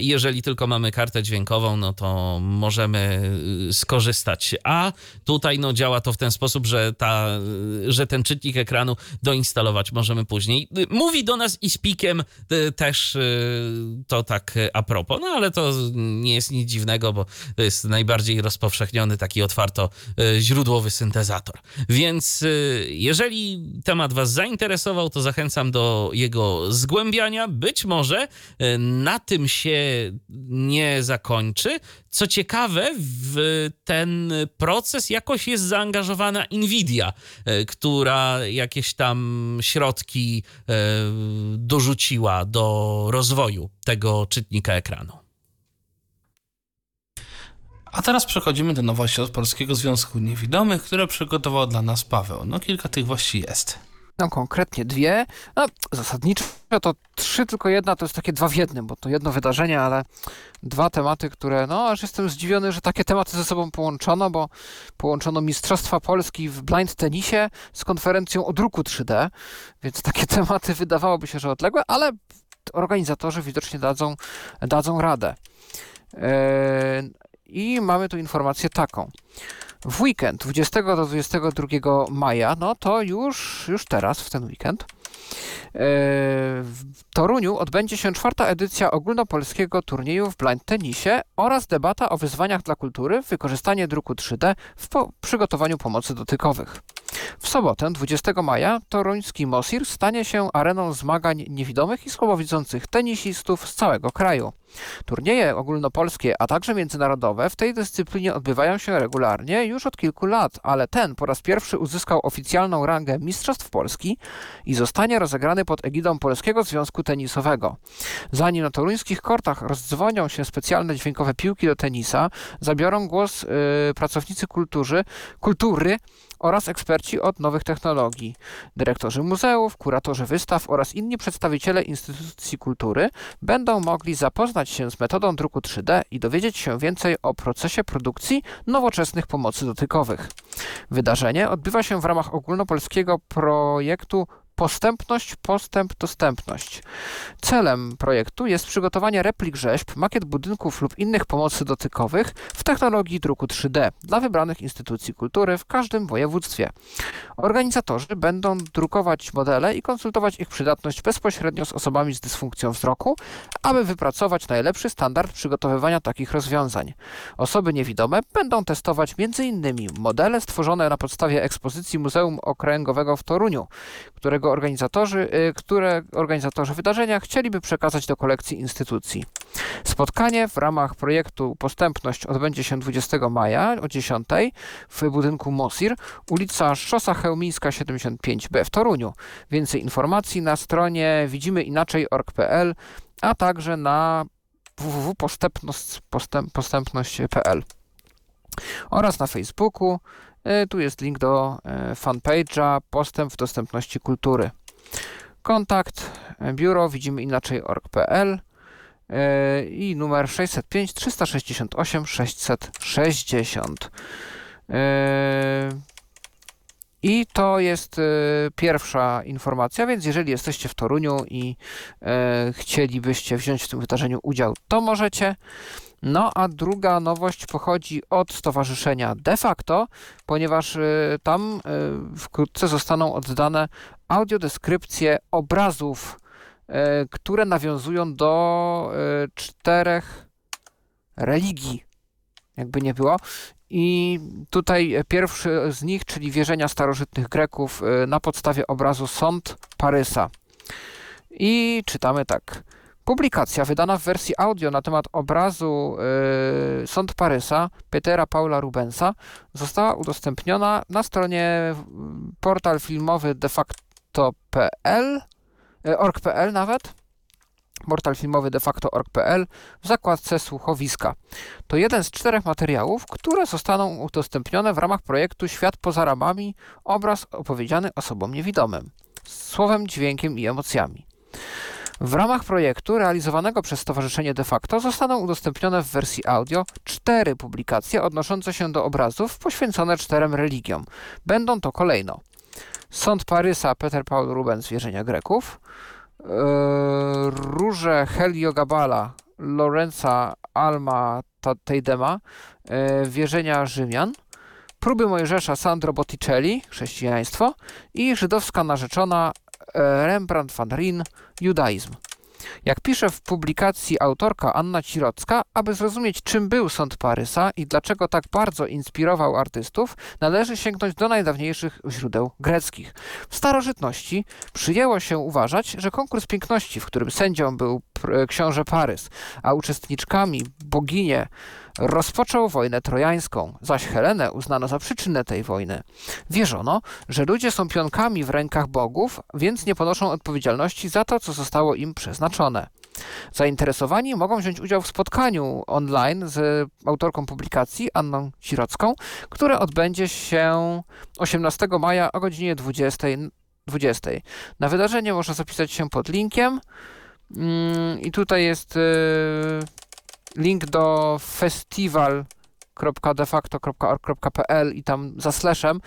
i jeżeli tylko mamy kartę dźwiękową, no to możemy skorzystać. A tutaj no, działa to w ten sposób, że, ta, że ten czytnik ekranu doinstalować możemy później. Mówi do nas i z też to tak e, a propos, no ale to nie jest nic dziwnego, bo to jest najbardziej rozpowszechniony taki otwarto e, źródłowy syntezator. Więc e, jeżeli temat Was zainteresował, to zachęcam do jego zgłębiania. Być może na tym się nie zakończy. Co ciekawe, w ten proces jakoś jest zaangażowana Nvidia, która jakieś tam środki dorzuciła do rozwoju tego czytnika ekranu. A teraz przechodzimy do nowości od Polskiego Związku Niewidomych, które przygotował dla nas Paweł. No kilka tych właśnie jest. No konkretnie dwie. No zasadniczo to trzy, tylko jedna to jest takie dwa w jednym, bo to jedno wydarzenie, ale dwa tematy, które, no aż jestem zdziwiony, że takie tematy ze sobą połączono, bo połączono Mistrzostwa Polski w blind tenisie z konferencją o druku 3D, więc takie [LAUGHS] tematy wydawałoby się, że odległe, ale organizatorzy widocznie dadzą, dadzą radę. E, I mamy tu informację taką. W weekend 20 do 22 maja, no to już, już teraz, w ten weekend, w Toruniu odbędzie się czwarta edycja ogólnopolskiego turnieju w blind tenisie oraz debata o wyzwaniach dla kultury, wykorzystanie druku 3D w po przygotowaniu pomocy dotykowych. W sobotę, 20 maja, toruński Mosir stanie się areną zmagań niewidomych i słabowidzących tenisistów z całego kraju. Turnieje ogólnopolskie, a także międzynarodowe w tej dyscyplinie odbywają się regularnie już od kilku lat, ale ten po raz pierwszy uzyskał oficjalną rangę Mistrzostw Polski i zostanie rozegrany pod egidą Polskiego Związku Tenisowego. Zanim na toruńskich kortach rozdzwonią się specjalne dźwiękowe piłki do tenisa, zabiorą głos yy, pracownicy kultury, kultury oraz eksperci od nowych technologii. Dyrektorzy muzeów, kuratorzy wystaw oraz inni przedstawiciele instytucji kultury będą mogli zapoznać się z metodą druku 3D i dowiedzieć się więcej o procesie produkcji nowoczesnych pomocy dotykowych. Wydarzenie odbywa się w ramach ogólnopolskiego projektu Postępność, postęp, dostępność. Celem projektu jest przygotowanie replik rzeźb, makiet budynków lub innych pomocy dotykowych w technologii druku 3D dla wybranych instytucji kultury w każdym województwie. Organizatorzy będą drukować modele i konsultować ich przydatność bezpośrednio z osobami z dysfunkcją wzroku, aby wypracować najlepszy standard przygotowywania takich rozwiązań. Osoby niewidome będą testować m.in. modele stworzone na podstawie ekspozycji Muzeum Okręgowego w Toruniu, którego organizatorzy, y, które organizatorzy wydarzenia chcieliby przekazać do kolekcji instytucji. Spotkanie w ramach projektu Postępność odbędzie się 20 maja o 10 w budynku Mosir, ulica Szosa Chełmińska 75B w Toruniu. Więcej informacji na stronie widzimyinaczej.org.pl, a także na www.postępność.pl oraz na Facebooku tu jest link do e, fanpage'a Postęp w dostępności kultury. Kontakt e, biuro widzimy inaczej org.pl i numer 605 368 660. I to jest e, pierwsza informacja, więc jeżeli jesteście w Toruniu i e, chcielibyście wziąć w tym wydarzeniu udział, to możecie. No a druga nowość pochodzi od stowarzyszenia De facto, ponieważ e, tam e, wkrótce zostaną oddane audiodeskrypcje obrazów, e, które nawiązują do czterech religii, jakby nie było. I tutaj pierwszy z nich, czyli wierzenia starożytnych Greków na podstawie obrazu Sąd Parysa. I czytamy tak. Publikacja wydana w wersji audio na temat obrazu y, Sąd Parysa Petera Paula Rubensa została udostępniona na stronie y, portal filmowy defacto.pl y, org.pl nawet portal filmowy defacto.org.pl w zakładce słuchowiska. To jeden z czterech materiałów, które zostaną udostępnione w ramach projektu Świat poza ramami obraz opowiedziany osobom niewidomym słowem, dźwiękiem i emocjami. W ramach projektu realizowanego przez Stowarzyszenie De facto zostaną udostępnione w wersji audio cztery publikacje odnoszące się do obrazów poświęcone czterem religiom. Będą to kolejno Sąd Parysa Peter Paul Rubens Wierzenia Greków, yy, Róże Heliogabala Lorenza Alma Teidema yy, Wierzenia Rzymian, Próby Mojżesza Sandro Botticelli Chrześcijaństwo i żydowska narzeczona e, Rembrandt van Rijn Judaizm. Jak pisze w publikacji autorka Anna Cirocka, aby zrozumieć czym był sąd Parysa i dlaczego tak bardzo inspirował artystów, należy sięgnąć do najdawniejszych źródeł greckich. W starożytności przyjęło się uważać, że konkurs piękności, w którym sędzią był książę Parys, a uczestniczkami boginie rozpoczął wojnę trojańską, zaś Helenę uznano za przyczynę tej wojny. Wierzono, że ludzie są pionkami w rękach bogów, więc nie ponoszą odpowiedzialności za to, co zostało im przeznaczone. Zainteresowani mogą wziąć udział w spotkaniu online z autorką publikacji Anną Sirocką, które odbędzie się 18 maja o godzinie 20. 20. Na wydarzenie można zapisać się pod linkiem. Mm, I tutaj jest y, link do festiwal.defacto.org.pl i tam za slashem.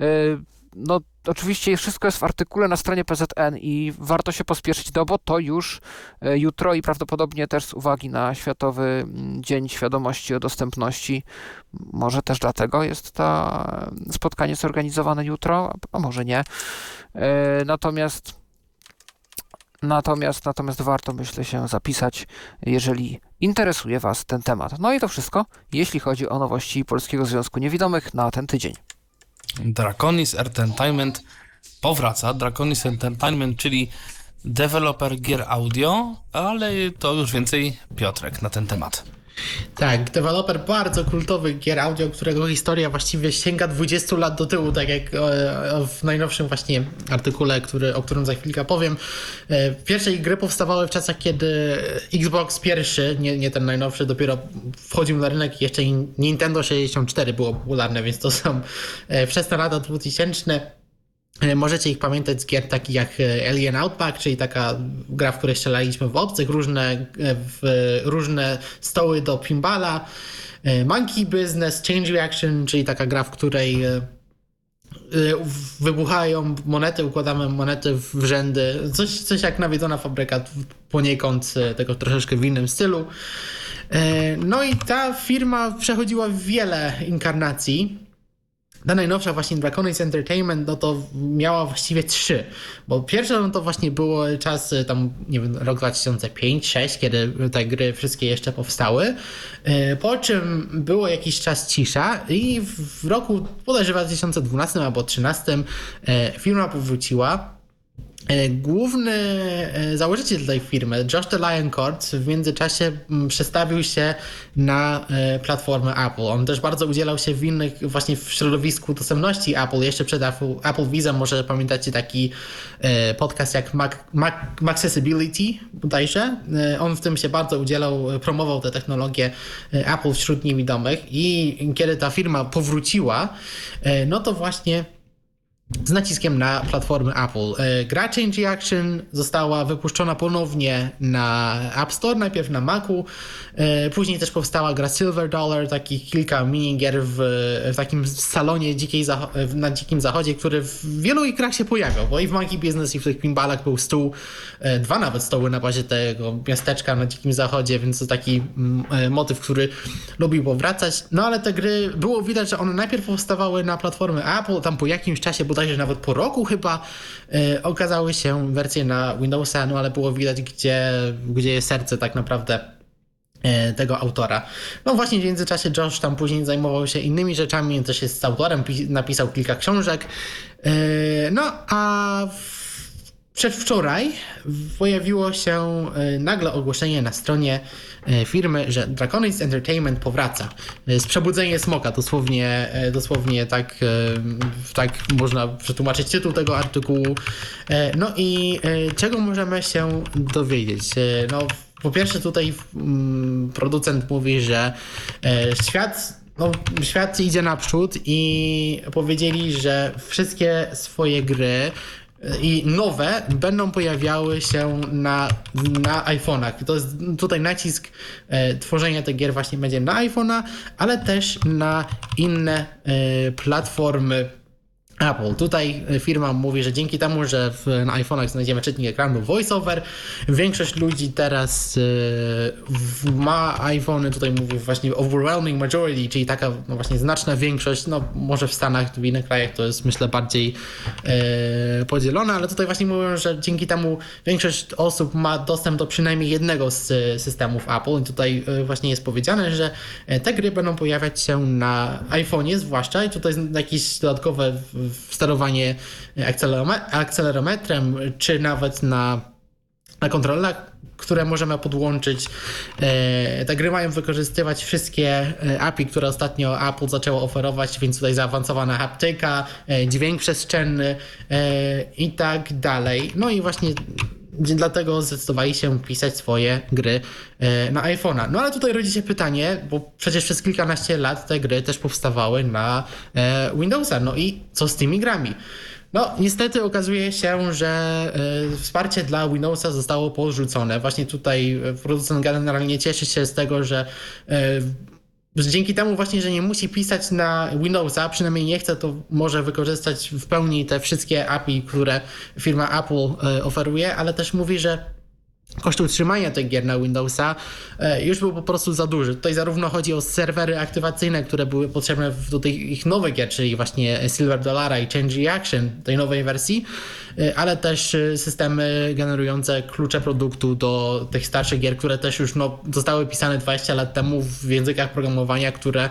y, No, oczywiście wszystko jest w artykule na stronie PZN i warto się pospieszyć, no bo to już y, jutro i prawdopodobnie też z uwagi na Światowy mm, Dzień Świadomości o Dostępności, może też dlatego jest to y, spotkanie zorganizowane jutro, a może nie. Natomiast Natomiast, natomiast warto, myślę, się zapisać, jeżeli interesuje Was ten temat. No i to wszystko, jeśli chodzi o nowości Polskiego Związku Niewidomych na ten tydzień. Draconis Entertainment powraca. Draconis Entertainment, czyli deweloper gier audio, ale to już więcej Piotrek na ten temat. Tak, deweloper bardzo kultowych gier audio, którego historia właściwie sięga 20 lat do tyłu, tak jak e, w najnowszym właśnie artykule, który, o którym za chwilkę powiem. E, Pierwsze gry powstawały w czasach, kiedy Xbox pierwszy, nie, nie ten najnowszy, dopiero wchodził na rynek i jeszcze Nintendo 64 było popularne, więc to są e, wczesne lata 2000. E, Możecie ich pamiętać z gier takich jak e, Alien Outback, czyli taka gra, w której strzelaliśmy w obcych, różne, e, w, różne stoły do pinballa, Monkey Business, Change Reaction, czyli taka gra, w której wybuchają monety, układamy monety w rzędy, coś, coś jak nawiedzona fabryka, poniekąd tego troszeczkę w innym stylu. No i ta firma przechodziła wiele inkarnacji. Ta najnowsza właśnie Draconis Entertainment, no to miała właściwie trzy, bo pierwsze no to właśnie było czas y, tam, nie wiem, rok 2005-2006, kiedy te gry wszystkie jeszcze powstały, Y, po czym było jakiś czas cisza i w roku podejrzewam 2012 albo 2013 y, firma powróciła. E, Główny e, założyciel tej firmy, Josh Lioncourt, w międzyczasie mm, przestawił się na e, platformę Apple. On też bardzo udzielał się w innych, właśnie w środowisku dostępności Apple. Jeszcze przed Apple, Apple Visa, może pamiętacie taki podcast jak Mac, Mac, Accessibility bodajże. On w tym się bardzo udzielał, promował tę technologię e, Apple wśród niewidomych i kiedy ta firma powróciła, no to właśnie z naciskiem na platformy Apple. E, gra Change Action została wypuszczona ponownie na App Store, najpierw na Macu, e, później też powstała gra Silver Dollar, takich kilka minigier w, w takim salonie dzikiej na Dzikim Zachodzie, który w wielu ich grach się pojawiał, bo i w Monkey Business i w tych pinballach był stół, e, dwa nawet stoły na bazie tego miasteczka na Dzikim Zachodzie, więc to taki mm, motyw, który lubił powracać. No ale te gry, było widać, że one najpierw powstawały na platformy Apple, tam po jakimś czasie, bo bodajże nawet po roku chyba, e, okazały się wersje na Windowsa, no ale było widać, gdzie, gdzie jest serce tak naprawdę e, tego autora. No właśnie w międzyczasie Josh tam później zajmował się innymi rzeczami, też jest autorem, napisał kilka książek. E, no a w Przedwczoraj pojawiło się nagle ogłoszenie na stronie firmy, że Draconis Entertainment powraca. Z przebudzenie smoka, dosłownie, e, dosłownie tak, tak można przetłumaczyć tytuł tego artykułu. No i czego możemy się dowiedzieć? No, po pierwsze tutaj mm, producent mówi, że świat no, świat idzie naprzód i powiedzieli, że wszystkie swoje gry i nowe będą pojawiały się na, na iPhone'ach. To jest tutaj nacisk e, tworzenia tych gier właśnie będzie na iPhone'a, ale też na inne e, platformy Apple. Tutaj e, firma mówi, że dzięki temu, że w, na iPhone'ach znajdziemy czytnik ekranu VoiceOver, większość ludzi teraz y, ma iPhony, tutaj mówi właśnie overwhelming majority, czyli taka no właśnie znaczna większość, no może w Stanach, w innych krajach to jest myślę bardziej y, podzielone, ale tutaj właśnie mówią, że dzięki temu większość osób ma dostęp do przynajmniej jednego z systemów Apple i tutaj właśnie jest powiedziane, że te gry będą pojawiać się na iPhone'ie zwłaszcza i tutaj jakieś dodatkowe sterowanie akcelerometrem, czy nawet na, na kontrolach, które możemy podłączyć. E, te gry mają wykorzystywać wszystkie e, API, które ostatnio Apple zaczęło oferować, więc tutaj zaawansowana haptyka, e, dźwięk przestrzenny i tak dalej. No i właśnie dlatego zdecydowali się pisać swoje gry e, na iPhone'a. No ale tutaj rodzi się pytanie, bo przecież przez kilkanaście lat te gry też powstawały na e, Windowsa. No i co z tymi grami? No, niestety okazuje się, że e, wsparcie dla Windowsa zostało porzucone. Właśnie tutaj producent generalnie cieszy się z tego, że dzięki temu właśnie, że nie musi pisać na Windowsa, przynajmniej nie chce, to może wykorzystać w pełni te wszystkie API, które firma Apple e, oferuje, ale też mówi, że koszt utrzymania tych gier na Windowsa e, już był po prostu za duży. Tutaj zarówno chodzi o serwery aktywacyjne, które były potrzebne do tych ich nowych gier, czyli właśnie Silver Dollara i Change Action tej nowej wersji, ale też e, systemy generujące klucze produktu do tych starszych gier, które też już no, zostały pisane 20 lat temu w językach programowania, które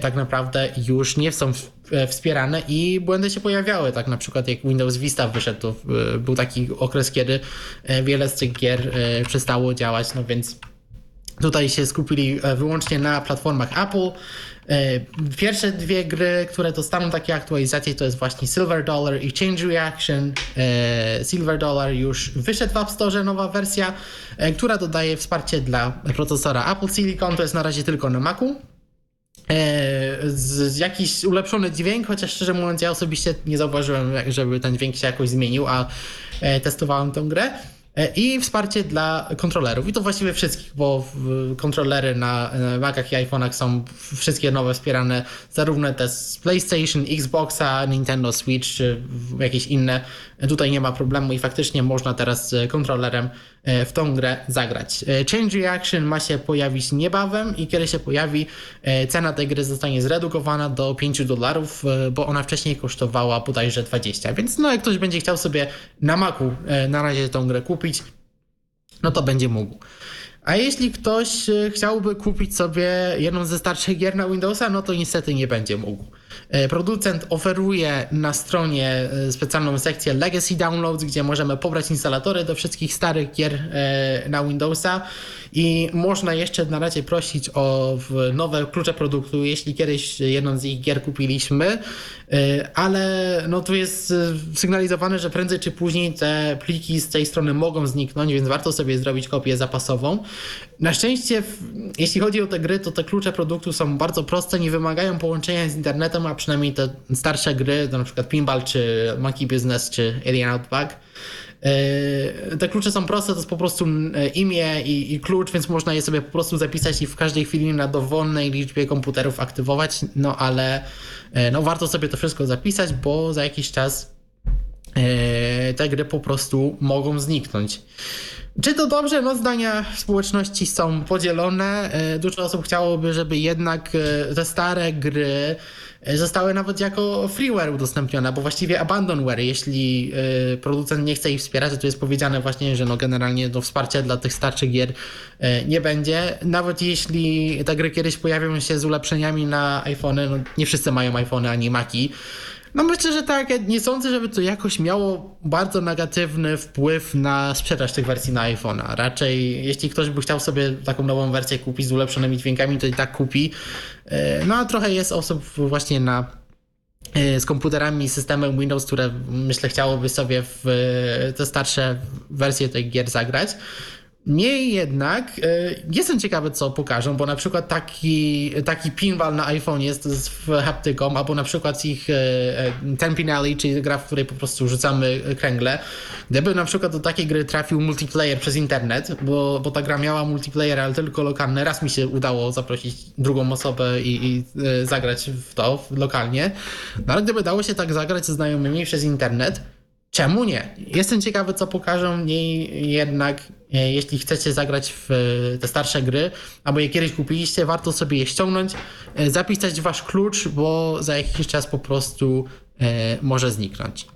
tak naprawdę już nie są wspierane i błędy się pojawiały. Tak na przykład jak Windows Vista wyszedł, to był taki okres, kiedy wiele z tych gier E, przestało działać, no więc tutaj się skupili e, wyłącznie na platformach Apple. E, pierwsze dwie gry, które dostaną takie aktualizacje, to jest właśnie Silver Dollar i Change Reaction. Silver Dollar już wyszedł w App Store, nowa wersja, która dodaje wsparcie dla procesora Apple Silicon, to jest na razie tylko na Macu. Z, jakiś ulepszony dźwięk, chociaż szczerze mówiąc, ja osobiście nie zauważyłem, żeby ten dźwięk się jakoś zmienił, a testowałem tę grę. E, i wsparcie dla kontrolerów. I to właściwie wszystkich, bo kontrolery na Macach i iPhone'ach są wszystkie nowe wspierane, zarówno te z PlayStation, Xboxa, Nintendo Switch, czy jakieś inne. Tutaj nie ma problemu i faktycznie można teraz kontrolerem e, w tą grę zagrać. E, Change Reaction ma się pojawić niebawem i kiedy się pojawi, cena tej gry zostanie zredukowana do 5 dolarów, bo ona wcześniej kosztowała bodajże 20. Więc no jak ktoś będzie chciał sobie na Macu na razie tą grę kupić, no to będzie mógł. A jeśli ktoś e, chciałby kupić sobie jedną ze starszych gier na Windowsa, no to niestety nie będzie mógł. E, producent oferuje na stronie e, specjalną sekcję Legacy Downloads, gdzie możemy pobrać instalatory do wszystkich starych gier na Windowsa i można jeszcze na razie prosić o nowe klucze produktu, jeśli kiedyś jedną z ich gier kupiliśmy. ale no tu jest sygnalizowane, że prędzej czy później te pliki z tej strony mogą zniknąć, więc warto sobie zrobić kopię zapasową. Na szczęście, jeśli chodzi o te gry, to te klucze produktu są bardzo proste, nie wymagają połączenia z internetem, a przynajmniej te starsze gry, na przykład Pinball, czy Monkey Business, czy Alien Outback, te klucze są proste, to jest po prostu e, imię i, i, klucz, więc można je sobie po prostu zapisać i w każdej chwili na dowolnej liczbie komputerów aktywować, no ale e, no, warto sobie to wszystko zapisać, bo za jakiś czas te gry po prostu mogą zniknąć. Czy to dobrze? No zdania społeczności są podzielone. Dużo osób chciałoby, żeby jednak te stare gry zostały nawet jako freeware udostępnione, bo właściwie abandonware, jeśli y, producent nie chce ich wspierać, to tu jest powiedziane właśnie, że no generalnie do wsparcia dla tych starszych gier y, nie będzie. Nawet jeśli te gry kiedyś pojawią się z ulepszeniami na iPhony, no nie wszyscy mają iPhony ani Maki, no myślę, że tak. Nie sądzę, żeby to jakoś miało bardzo negatywny wpływ na sprzedaż tych wersji na iPhone'a. Raczej, jeśli ktoś by chciał sobie taką nową wersję kupić z ulepszonymi dźwiękami, to i tak kupi. E, no a trochę jest osób właśnie na e, z komputerami systemem Windows, które myślę chciałoby sobie w te starsze wersje tych gier zagrać. Niemniej jednak e, jestem ciekawy, co pokażą, bo na przykład taki, taki pinball na iPhone jest z haptyką, albo na przykład ich e, e, Ten Pin Alley, czyli gra, w której po prostu rzucamy kręgle. Gdyby na przykład do takiej gry trafił multiplayer przez internet, bo, bo ta gra miała multiplayer, ale tylko lokalny, raz mi się udało zaprosić drugą osobę i, i zagrać w to lokalnie, no ale gdyby dało się tak zagrać ze znajomymi przez internet, Czemu nie? Jestem ciekawy, co pokażą. Niemniej jednak, e, jeśli chcecie zagrać w e, te starsze gry, albo je kiedyś kupiliście, warto sobie je ściągnąć, e, zapisać wasz klucz, bo za jakiś czas po prostu może zniknąć.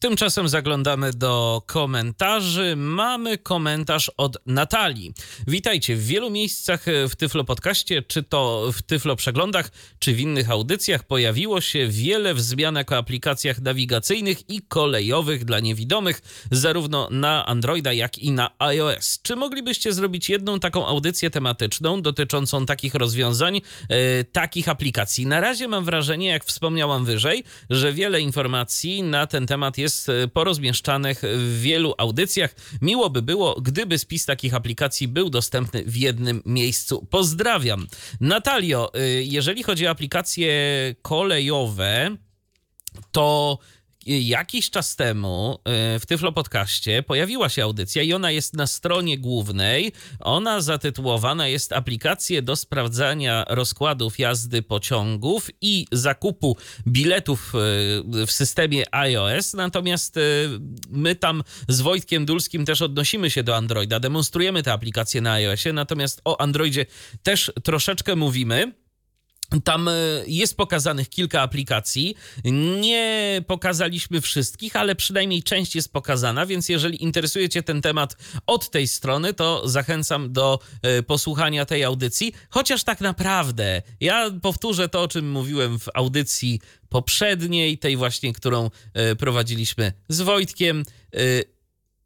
Tymczasem zaglądamy do komentarzy. Mamy komentarz od Natalii. Witajcie. W wielu miejscach w Tyflo Podcaście, czy to w Tyflo Przeglądach, czy w innych audycjach pojawiło się wiele wzmianek o aplikacjach nawigacyjnych i kolejowych dla niewidomych, zarówno na Androida, jak i na iOS. Czy moglibyście zrobić jedną taką audycję tematyczną dotyczącą takich rozwiązań, e, takich aplikacji? Na razie mam wrażenie, jak wspomniałam wyżej, że wiele informacji na ten temat jest jest e, porozmieszczanych w wielu audycjach. Miło by było, gdyby spis takich aplikacji był dostępny w jednym miejscu. Pozdrawiam. Natalio, e, jeżeli chodzi o aplikacje kolejowe, to jakiś czas temu e, w Tyflo Podcaście pojawiła się audycja i ona jest na stronie głównej. Ona zatytułowana jest Aplikacje do sprawdzania rozkładów jazdy pociągów i zakupu biletów e, w systemie iOS. Natomiast e, my tam z Wojtkiem Dulskim też odnosimy się do Androida, demonstrujemy te aplikacje na iOSie, natomiast o Androidzie też troszeczkę mówimy. Tam e, jest pokazanych kilka aplikacji. Nie pokazaliśmy wszystkich, ale przynajmniej część jest pokazana, więc jeżeli interesuje Cię ten temat od tej strony, to zachęcam do e, posłuchania tej audycji. Chociaż tak naprawdę, ja powtórzę to, o czym mówiłem w audycji poprzedniej, tej właśnie, którą e, prowadziliśmy z Wojtkiem.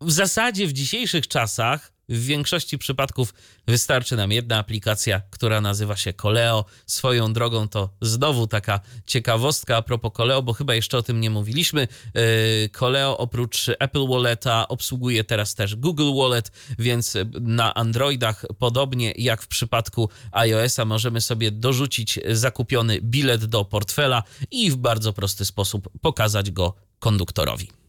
W zasadzie w dzisiejszych czasach w większości przypadków wystarczy nam jedna aplikacja, która nazywa się Koleo. Swoją drogą to znowu taka ciekawostka a propos Koleo, bo chyba jeszcze o tym nie mówiliśmy. Koleo yy, oprócz Apple Walleta obsługuje teraz też Google Wallet, więc na Androidach podobnie jak w przypadku iOS-a możemy sobie dorzucić zakupiony bilet do portfela i w bardzo prosty sposób pokazać go konduktorowi.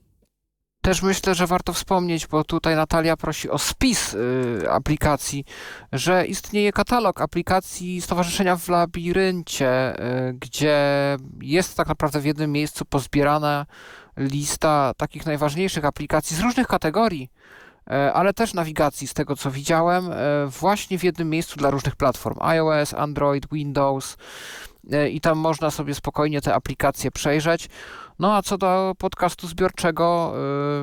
Też myślę, że warto wspomnieć, bo tutaj Natalia prosi o spis y, aplikacji, że istnieje katalog aplikacji Stowarzyszenia w Labiryncie, y, gdzie jest tak naprawdę w jednym miejscu pozbierana lista takich najważniejszych aplikacji z różnych kategorii, y, ale też nawigacji, z tego co widziałem, właśnie w jednym miejscu dla różnych platform: iOS, Android, Windows. I tam można sobie spokojnie te aplikacje przejrzeć. No a co do podcastu zbiorczego,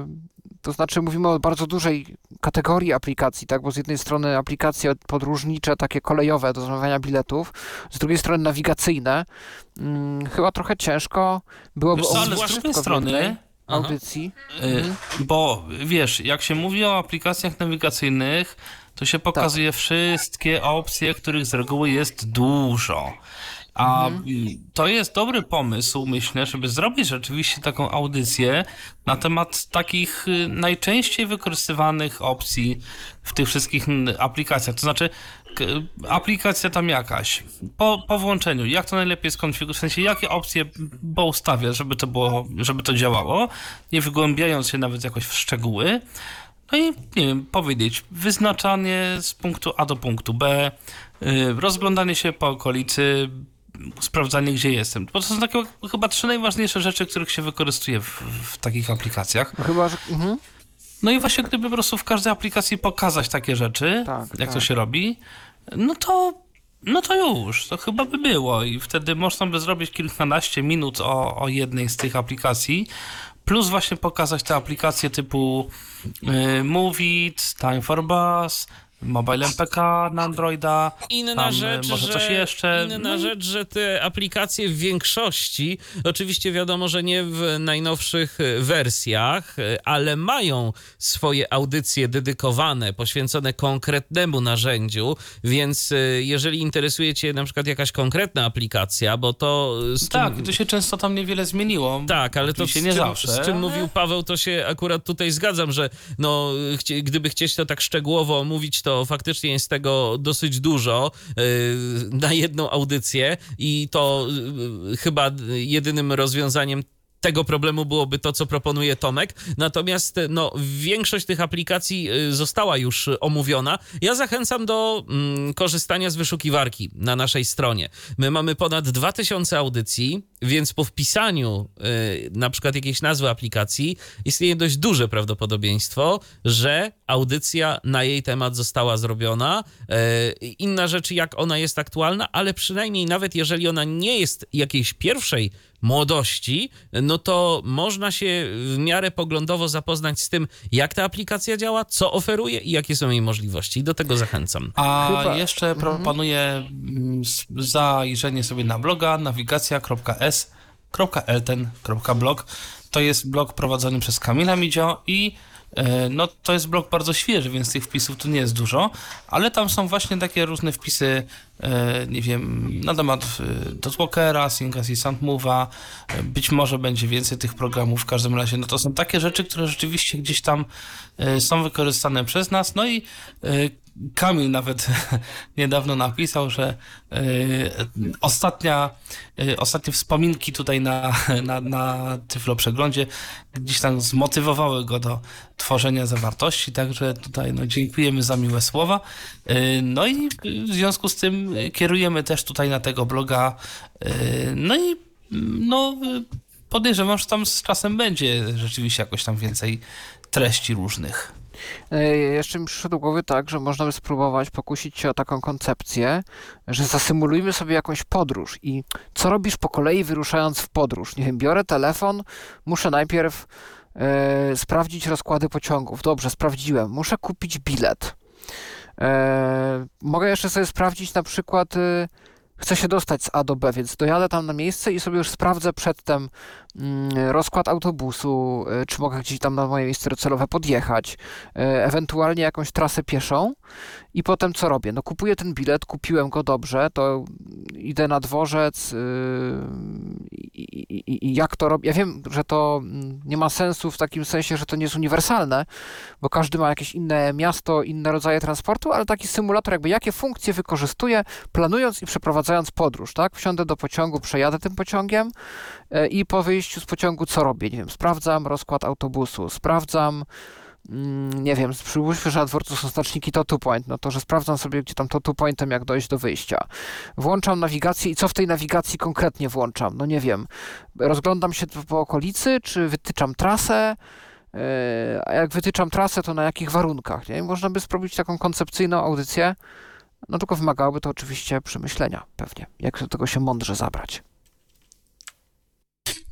y, to znaczy mówimy o bardzo dużej kategorii aplikacji, tak? Bo z jednej strony aplikacje podróżnicze, takie kolejowe do zamawiania biletów, z drugiej strony nawigacyjne. Hmm, chyba trochę ciężko byłoby Wiesz, ale z drugiej strony audycji. Mhm. Bo wiesz, jak się mówi o aplikacjach nawigacyjnych, to się pokazuje tak. wszystkie opcje, których z reguły jest dużo. A y, to jest dobry pomysł, myślę, żeby zrobić rzeczywiście taką audycję na temat takich y, najczęściej wykorzystywanych opcji w tych wszystkich aplikacjach. To znaczy, aplikacja tam jakaś, po, po włączeniu, jak to najlepiej skonfigurować, w sensie jakie opcje poustawiać, żeby to było, żeby to działało, nie wygłębiając się nawet jakoś w szczegóły. No i nie wiem, powiedzieć, wyznaczanie z punktu A do punktu B, y, rozglądanie się po okolicy, sprawdzanie, gdzie jestem. Bo to są takie chyba trzy najważniejsze rzeczy, których się wykorzystuje w, w takich aplikacjach. No Chyba, że... Mhm. No i właśnie gdyby po prostu w każdej aplikacji pokazać takie rzeczy, Tak, jak to tak. się robi, no to, no to już, to chyba by było i wtedy można by zrobić kilkanaście minut o, o jednej z tych aplikacji, plus właśnie pokazać te aplikacje typu y, Move It, Time for Bus, Mobile MPK na Androida, Inna tam, rzecz, może że, coś jeszcze. Inna No rzecz, że te aplikacje w większości, oczywiście wiadomo, że nie w najnowszych e, wersjach, e, ale mają swoje audycje dedykowane, poświęcone konkretnemu narzędziu, więc e, jeżeli interesuje cię na przykład jakaś konkretna aplikacja, bo to z Tak, czym... to się często tam niewiele zmieniło. Tak, ale to Oczywiście nie czym, zawsze, z czym mówił Paweł, to się akurat tutaj zgadzam, że no, gdyby chcieć to tak szczegółowo omówić, to faktycznie jest tego dosyć dużo yy, na jedną audycję i to yy, chyba jedynym rozwiązaniem tego problemu byłoby to, co proponuje Tomek. Natomiast no, większość tych aplikacji y, została już omówiona. Ja zachęcam do mm, korzystania z wyszukiwarki na naszej stronie. My mamy ponad 2000 audycji, więc po wpisaniu y, na przykład jakiejś nazwy aplikacji istnieje dość duże prawdopodobieństwo, że audycja na jej temat została zrobiona. Y, inna rzecz, jak ona jest aktualna, ale przynajmniej nawet jeżeli ona nie jest jakiejś pierwszej młodości, no to można się w miarę poglądowo zapoznać z tym, jak ta aplikacja działa, co oferuje i jakie są jej możliwości. I do tego zachęcam. A Chyba- jeszcze proponuję mm, s- zajrzenie sobie na bloga nawigacja.s.elten.blog. To jest blog prowadzony przez Kamila Midzio i no, to jest blog bardzo świeży, więc tych wpisów tu nie jest dużo, ale tam są właśnie takie różne wpisy, e, nie wiem, na temat e, Dotwalkera, Syncas i Soundmove'a, e, być może będzie więcej tych programów, w każdym razie. No to są takie rzeczy, które rzeczywiście gdzieś tam e, są wykorzystane przez nas, no i e, Kamil nawet [LAUGHS] niedawno napisał, że e, ostatnia, e, ostatnie wspominki tutaj na, [LAUGHS] na, na Tyflo Przeglądzie gdzieś tam zmotywowały go do tworzenia zawartości, także tutaj no, dziękujemy za miłe słowa. E, No i w związku z tym kierujemy też tutaj na tego bloga. No i no, podejrzewam, że tam z czasem będzie rzeczywiście jakoś tam więcej treści różnych. E, Jeszcze mi przyszło do głowy tak, że można by spróbować pokusić się o taką koncepcję, że zasymulujmy sobie jakąś podróż i co robisz po kolei wyruszając w podróż? Nie wiem, biorę telefon, muszę najpierw e, sprawdzić rozkłady pociągów. Dobrze, sprawdziłem. Muszę kupić bilet. E, mogę jeszcze sobie sprawdzić na przykład, e, chcę się dostać z A do B, więc dojadę tam na miejsce i sobie już sprawdzę przedtem rozkład autobusu, e, czy mogę gdzieś tam na moje miejsce docelowe podjechać, e, ewentualnie jakąś trasę pieszą i potem co robię? No kupuję ten bilet, kupiłem go dobrze, to idę na dworzec yy, i, jak to robię? Ja wiem, że to mm, nie ma sensu w takim sensie, że to nie jest uniwersalne, bo każdy ma jakieś inne miasto, inne rodzaje transportu, ale taki symulator jakby jakie funkcje wykorzystuję, planując i przeprowadzając podróż, tak? Wsiądę do pociągu, przejadę tym pociągiem i po wyjściu z pociągu co robię? Nie wiem, sprawdzam rozkład autobusu, sprawdzam mm, nie wiem, przypuśćmy, że na dworcu są znaczniki to two point, no to, że sprawdzam sobie, gdzie tam to two pointem, jak dojść do wyjścia. Włączam nawigację i co w tej nawigacji konkretnie włączam? No nie wiem, rozglądam się po okolicy, czy wytyczam trasę, yy, a jak wytyczam trasę, to na jakich warunkach, nie? Można by spróbować taką koncepcyjną audycję, no tylko wymagałoby to oczywiście przemyślenia pewnie, jak do tego się mądrze zabrać.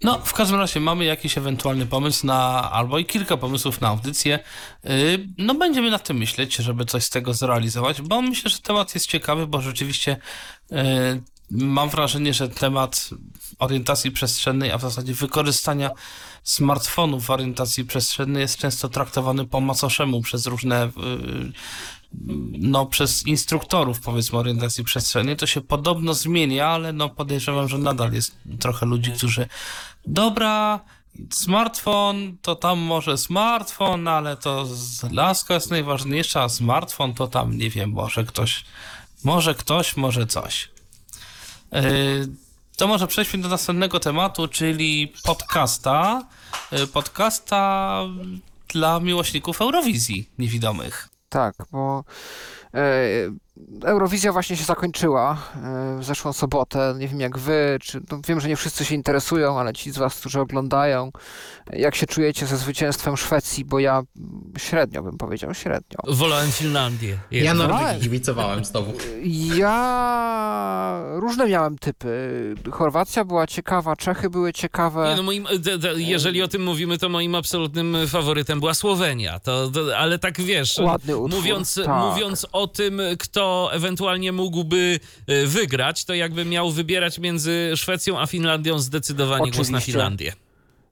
No, w każdym razie mamy jakiś ewentualny pomysł na, albo i kilka pomysłów na audycję. Yy, No, będziemy nad tym myśleć, żeby coś z tego zrealizować, bo myślę, że temat jest ciekawy, bo rzeczywiście yy, mam wrażenie, że temat orientacji przestrzennej, a w zasadzie wykorzystania smartfonów w orientacji przestrzennej jest często traktowany po macoszemu przez różne, y, no przez instruktorów powiedzmy orientacji przestrzennej. To się podobno zmienia, ale no podejrzewam, że nadal jest trochę ludzi, którzy dobra, smartfon, to tam może smartfon, ale to laska jest najważniejsza, a smartfon to tam, nie wiem, może ktoś, może ktoś, może coś. Yy, to może przejdźmy do następnego tematu, czyli podcasta. Yy, podcasta dla miłośników Eurowizji niewidomych. Tak, bo e, Eurowizja właśnie się zakończyła e, w zeszłą sobotę. Nie wiem jak wy, czy no wiem, że nie wszyscy się interesują, ale ci z was, którzy oglądają, jak się czujecie ze zwycięstwem Szwecji, bo ja średnio bym powiedział, średnio. Wolałem Finlandię. Ja Jednak. Norwegii kibicowałem znowu. Ja różne miałem typy. Chorwacja była ciekawa, Czechy były ciekawe. Nie, no moim, d, d, jeżeli o tym mówimy, to moim absolutnym faworytem była Słowenia. To, to, ale tak wiesz, Ładny utwór, mówiąc, tak. mówiąc o tym, kto ewentualnie mógłby e, wygrać, to jakby miał wybierać między Szwecją a Finlandią, zdecydowanie głos na Oczywiście. Finlandię.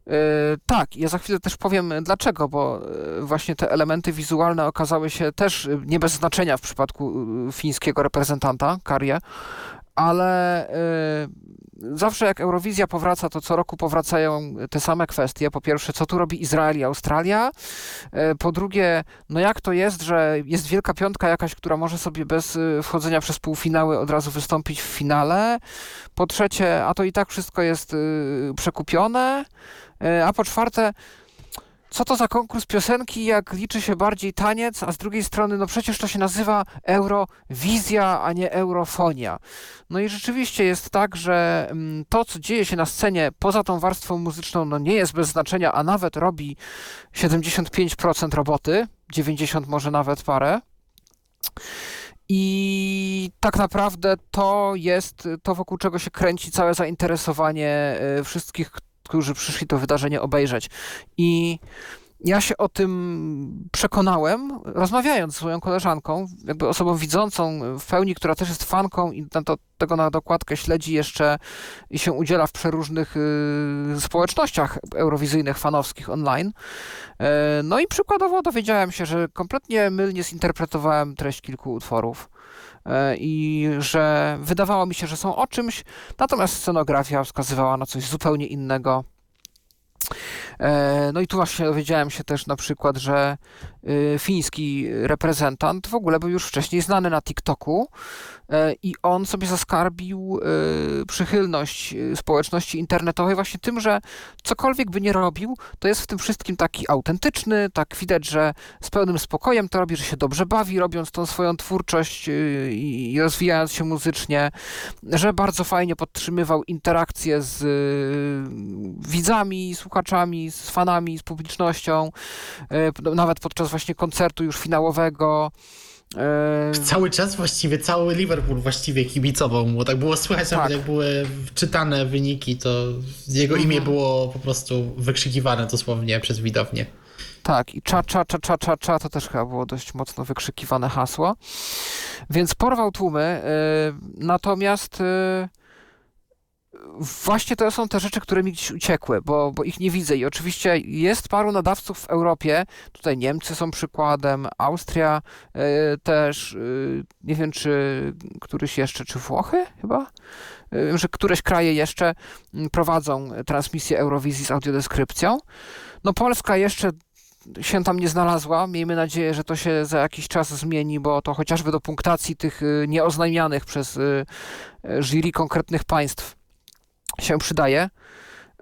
E, tak, ja za chwilę też powiem dlaczego, bo e, właśnie te elementy wizualne okazały się też e, nie bez znaczenia w przypadku e, fińskiego reprezentanta, Karje, ale e, zawsze jak Eurowizja powraca, to co roku powracają te same kwestie. Po pierwsze, co tu robi Izrael i Australia? E, Po drugie, no jak to jest, że jest wielka piątka jakaś, która może sobie bez e, wchodzenia przez półfinały od razu wystąpić w finale? Po trzecie, a to i tak wszystko jest e, przekupione? E, A po czwarte, co to za konkurs piosenki, jak liczy się bardziej taniec, a z drugiej strony, no przecież to się nazywa Eurowizja, a nie Eurofonia. No i rzeczywiście jest tak, że mm, to, co dzieje się na scenie poza tą warstwą muzyczną, no nie jest bez znaczenia, a nawet robi 75% roboty, 90 może nawet parę. I tak naprawdę to jest to, wokół czego się kręci całe zainteresowanie y, wszystkich, którzy przyszli to wydarzenie obejrzeć. I ja się o tym przekonałem, rozmawiając z swoją koleżanką, jakby osobą widzącą w pełni, która też jest fanką i to, tego na dokładkę śledzi jeszcze i się udziela w przeróżnych y, społecznościach eurowizyjnych, fanowskich online. E, no i przykładowo dowiedziałem się, że kompletnie mylnie zinterpretowałem treść kilku utworów i że wydawało mi się, że są o czymś, natomiast scenografia wskazywała na coś zupełnie innego. E, No i tu właśnie dowiedziałem się też na przykład, że y, fiński reprezentant w ogóle był już wcześniej znany na TikToku e, i on sobie zaskarbił y, przychylność y, społeczności internetowej właśnie tym, że cokolwiek by nie robił, to jest w tym wszystkim taki autentyczny, tak widać, że z pełnym spokojem to robi, że się dobrze bawi, robiąc tą swoją twórczość i rozwijając się muzycznie, że bardzo fajnie podtrzymywał interakcje z widzami, słuchaczami, z fanami, z publicznością, nawet podczas właśnie koncertu już finałowego. Y, Cały czas właściwie, cały Liverpool właściwie kibicował mu. Tak było słychać, Tak. jak były czytane wyniki, to jego imię było po prostu wykrzykiwane dosłownie przez widownię. Tak, i cza, cza, cza, cza, cza, cza to też chyba było dość mocno wykrzykiwane hasło. Więc porwał tłumy. y, natomiast y, właśnie to są te rzeczy, które mi gdzieś uciekły, bo, bo ich nie widzę. I oczywiście jest paru nadawców w Europie. Tutaj Niemcy są przykładem, Austria y, też. y, nie wiem, czy któryś jeszcze, czy Włochy chyba? Y, Wiem, że któreś kraje jeszcze mm, prowadzą transmisję Eurowizji z audiodeskrypcją. No Polska jeszcze się tam nie znalazła. Miejmy nadzieję, że to się za jakiś czas zmieni, bo to chociażby do punktacji tych nieoznajmianych przez jury konkretnych państw się przydaje.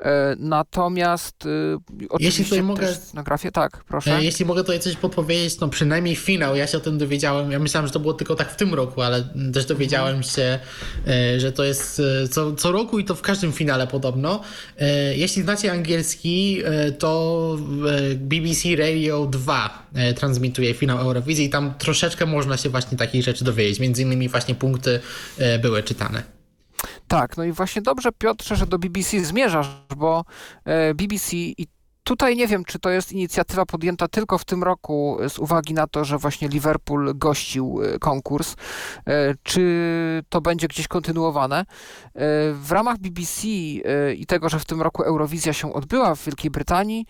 E, Natomiast y, oczywiście tutaj mogę- na grafie, tak, proszę. E, Jeśli mogę tutaj coś podpowiedzieć, no przynajmniej finał, ja się o tym dowiedziałem, ja myślałem, że to było tylko tak w tym roku, ale też dowiedziałem się, e, że to jest e, co, co roku i to w każdym finale podobno. E, Jeśli znacie angielski, e, to e, BBC Radio 2 e, transmituje finał Eurowizji i tam troszeczkę można się właśnie takich rzeczy dowiedzieć, między innymi właśnie punkty e, były czytane. Tak, no i właśnie dobrze, Piotrze, że do BBC zmierzasz, bo e, BBC i tutaj nie wiem, czy to jest inicjatywa podjęta tylko w tym roku z uwagi na to, że właśnie Liverpool gościł konkurs, czy to będzie gdzieś kontynuowane. W ramach BBC i tego, że w tym roku Eurowizja się odbyła w Wielkiej Brytanii,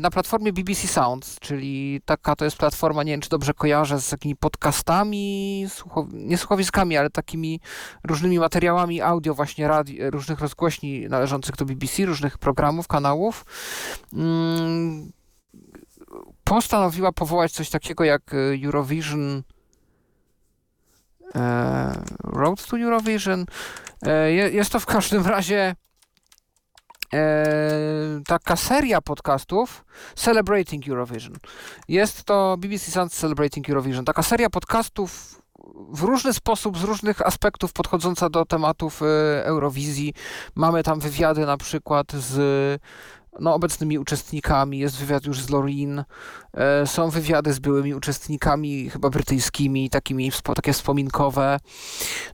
na platformie BBC Sounds, czyli taka to jest platforma, nie wiem, czy dobrze kojarzę, z takimi podcastami, nie słuchowiskami, ale takimi różnymi materiałami audio, właśnie radi, różnych rozgłośni należących do BBC, różnych programów, kanałów. Mm, postanowiła powołać coś takiego jak e, Eurovision. E, Road to Eurovision. E, jest to w każdym razie taka seria podcastów Celebrating Eurovision. Jest to BBC Sound Celebrating Eurovision. Taka seria podcastów w różny sposób, z różnych aspektów podchodząca do tematów Eurowizji. Mamy tam wywiady na przykład z no, obecnymi uczestnikami. Jest wywiad już z Lorin, e, są wywiady z byłymi uczestnikami, chyba brytyjskimi, takimi takie wspominkowe.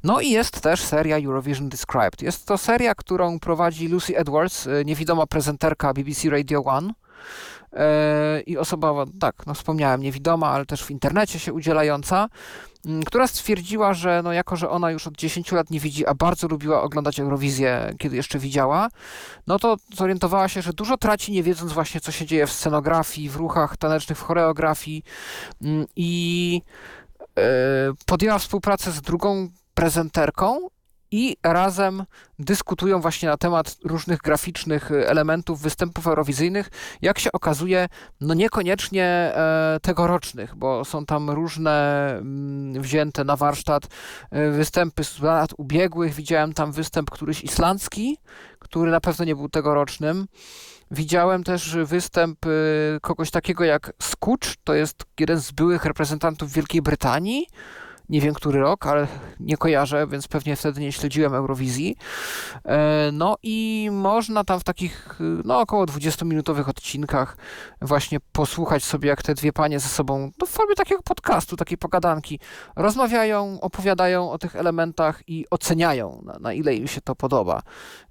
No i jest też seria Eurovision Described. Jest to seria, którą prowadzi Lucy Edwards, e, niewidoma prezenterka BBC Radio One. E, I osoba, tak, no wspomniałem, niewidoma, ale też w internecie się udzielająca. Mm, która stwierdziła, że no jako, że ona już od 10 lat nie widzi, a bardzo lubiła oglądać Eurowizję, kiedy jeszcze widziała, no to zorientowała się, że dużo traci nie wiedząc właśnie, co się dzieje w scenografii, w ruchach tanecznych, w choreografii mm, i e, podjęła współpracę z drugą prezenterką i razem dyskutują właśnie na temat różnych graficznych elementów występów eurowizyjnych, jak się okazuje, no niekoniecznie e, tegorocznych, bo są tam różne mm, wzięte na warsztat e, występy z lat ubiegłych. Widziałem tam występ któryś islandzki, który na pewno nie był tegorocznym. Widziałem też występ e, kogoś takiego jak Scooch, to jest jeden z byłych reprezentantów Wielkiej Brytanii, nie wiem który rok, ale nie kojarzę, więc pewnie wtedy nie śledziłem Eurowizji. E, no i można tam w takich no, około 20-minutowych odcinkach właśnie posłuchać sobie, jak te dwie panie ze sobą, no w formie takiego podcastu, takiej pogadanki, rozmawiają, opowiadają o tych elementach i oceniają, na, na ile im się to podoba.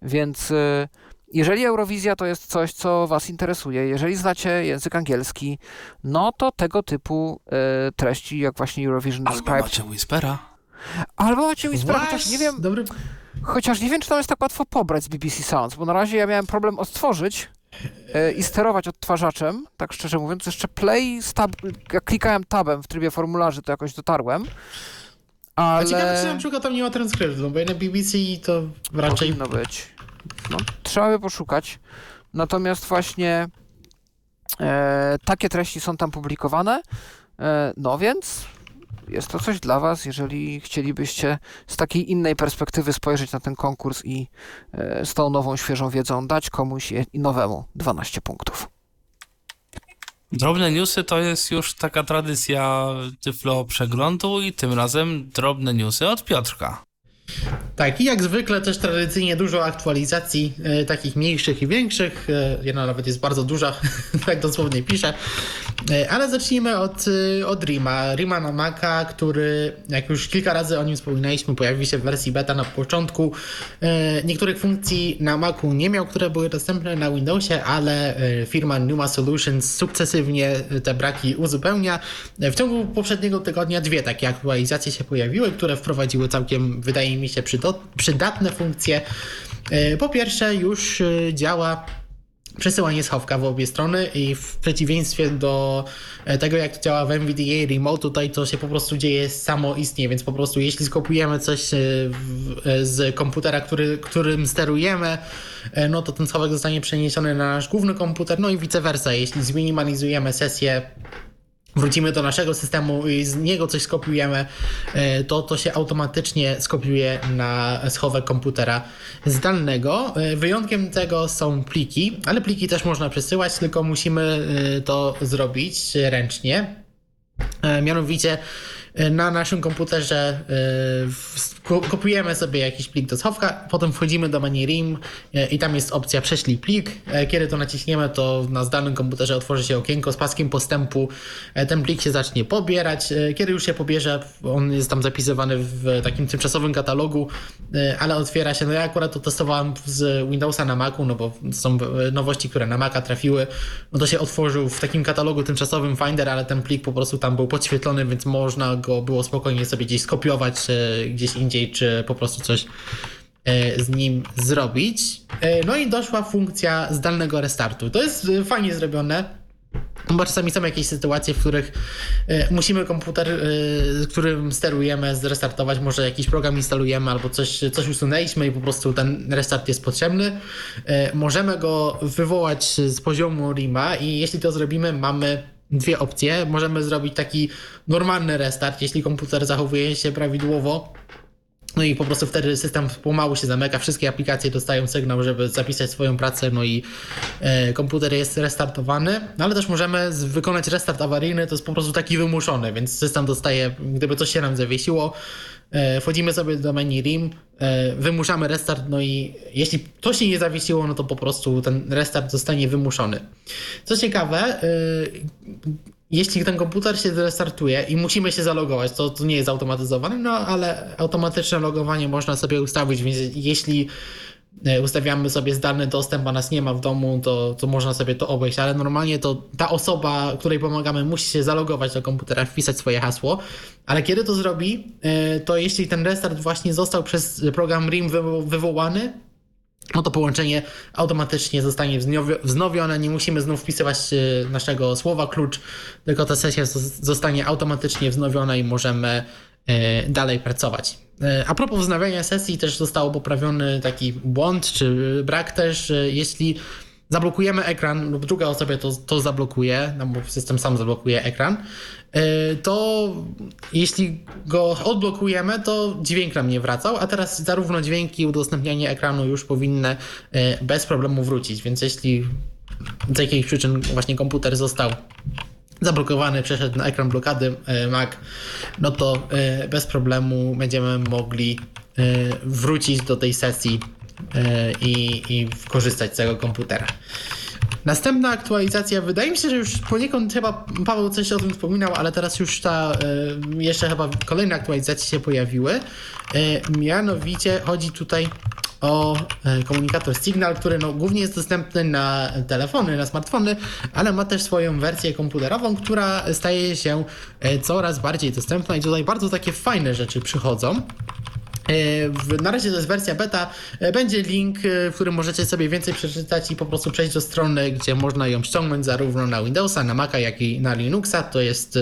Więc e, jeżeli Eurowizja to jest coś, co Was interesuje, jeżeli znacie język angielski, no to tego typu y, treści, jak właśnie Eurovision Albo Described... macie Whispera. Albo macie Whispera, chociaż nie wiem... Dobry... Chociaż nie wiem, czy to jest tak łatwo pobrać z BBC Sounds, bo na razie ja miałem problem odtworzyć y, i sterować odtwarzaczem, tak szczerze mówiąc. Jeszcze play, tab, jak klikałem tabem w trybie formularzy, to jakoś dotarłem. Ale... A ciekawe, czy na przykład tam nie ma transkryptu, bo na BBC to raczej... Powinno być no, trzeba by poszukać. Natomiast właśnie e, takie treści są tam publikowane. E, no więc jest to coś dla Was, jeżeli chcielibyście z takiej innej perspektywy spojrzeć na ten konkurs i e, z tą nową, świeżą wiedzą dać komuś i nowemu 12 punktów. Drobne newsy to jest już taka tradycja Tyflo przeglądu i tym razem drobne newsy od Piotrka. Tak, i jak zwykle też tradycyjnie dużo aktualizacji, e, takich mniejszych i większych. E, jedna nawet jest bardzo duża, [LAUGHS] tak dosłownie piszę. E, ale zacznijmy od, e, od Rima. Rima na Maca, który, jak już kilka razy o nim wspominaliśmy, pojawił się w wersji beta na początku. E, niektórych funkcji na Macu nie miał, które były dostępne na Windowsie, ale e, firma Numa Solutions sukcesywnie te braki uzupełnia. W ciągu poprzedniego tygodnia dwie takie aktualizacje się pojawiły, które wprowadziły całkiem, wydaje mi się, przydatne funkcje. E, po pierwsze, już e, działa przesyłanie schowka w obie strony i w przeciwieństwie do e, tego, jak to działa w NVDA Remote, tutaj to się po prostu dzieje samo istnieje, więc po prostu jeśli skopiujemy coś z komputera, który, którym sterujemy, no to ten schowek zostanie przeniesiony na nasz główny komputer, no i vice versa. Jeśli zminimalizujemy sesję wrócimy do naszego systemu i z niego coś skopiujemy, e, to to się automatycznie skopiuje na schowek komputera zdalnego. E, wyjątkiem tego są pliki, ale pliki też można przesyłać, tylko musimy e, to zrobić ręcznie. Mianowicie na naszym komputerze kopujemy sobie jakiś plik do schowka, potem wchodzimy do menu RIM i tam jest opcja prześlij plik. Kiedy to naciśniemy, to na zdalnym komputerze otworzy się okienko z paskiem postępu. Ten plik się zacznie pobierać. Kiedy już się pobierze, on jest tam zapisywany w takim tymczasowym katalogu, ale otwiera się. No ja akurat to testowałem z Windowsa na Macu, no bo są nowości, które na Maca trafiły. No to się otworzył w takim katalogu tymczasowym Finder, ale ten plik po prostu tam był podświetlony, więc można go było spokojnie sobie gdzieś skopiować gdzieś indziej, czy po prostu coś e, z nim zrobić. E, no i doszła funkcja zdalnego restartu. To jest e, fajnie zrobione. Bo czasami są jakieś sytuacje, w których musimy komputer, którym sterujemy, zrestartować. Może jakiś program instalujemy albo coś, coś usunęliśmy i po prostu ten restart jest potrzebny. Możemy go wywołać z poziomu RIMA i jeśli to zrobimy, mamy dwie opcje. Możemy zrobić taki normalny restart, jeśli komputer zachowuje się prawidłowo. No i po prostu wtedy system pomału się zamyka, wszystkie aplikacje dostają sygnał, żeby zapisać swoją pracę, no i e, komputer jest restartowany. No ale też możemy wykonać restart awaryjny, to jest po prostu taki wymuszony, więc system dostaje, gdyby coś się nam zawiesiło, e, wchodzimy sobie do menu RIM, wymuszamy restart, no i jeśli to się nie zawiesiło, no to po prostu ten restart zostanie wymuszony. Co ciekawe, e, jeśli ten komputer się zrestartuje i musimy się zalogować, to, to nie jest automatyzowane, no ale automatyczne logowanie można sobie ustawić, więc jeśli e, ustawiamy sobie zdalny dostęp, a nas nie ma w domu, to, to można sobie to obejść, ale normalnie to ta osoba, której pomagamy, musi się zalogować do komputera, wpisać swoje hasło, ale kiedy to zrobi, e, to jeśli ten restart właśnie został przez program RIM wywołany, no to połączenie automatycznie zostanie wznowione, nie musimy znów wpisywać e, naszego słowa. Klucz, tylko ta sesja zostanie automatycznie wznowiona i możemy e, dalej pracować. E, a propos wznawiania sesji też został poprawiony taki błąd, czy brak też, jeśli zablokujemy ekran lub druga osoba to, to zablokuje, no bo system sam zablokuje ekran, e, to jeśli go odblokujemy, to dźwięk nam nie wracał, a teraz zarówno dźwięki i udostępnianie ekranu już powinny e, bez problemu wrócić, więc jeśli z jakichś przyczyn właśnie komputer został zablokowany, przeszedł na ekran blokady e, Mac, no to bez problemu będziemy mogli wrócić do tej sesji E, i, i korzystać z tego komputera. Następna aktualizacja, wydaje mi się, że już poniekąd chyba Paweł coś o tym wspominał, ale teraz już ta, e, jeszcze chyba kolejne aktualizacje się pojawiły. E, mianowicie chodzi tutaj o komunikator Signal, który no, głównie jest dostępny na telefony, na smartfony, ale ma też swoją wersję komputerową, która staje się coraz bardziej dostępna i tutaj bardzo takie fajne rzeczy przychodzą. E, na razie to jest wersja beta. E, będzie link, e, w którym możecie sobie więcej przeczytać i po prostu przejść do strony, gdzie można ją ściągnąć zarówno na Windowsa, na Maca, jak i na Linuxa. To jest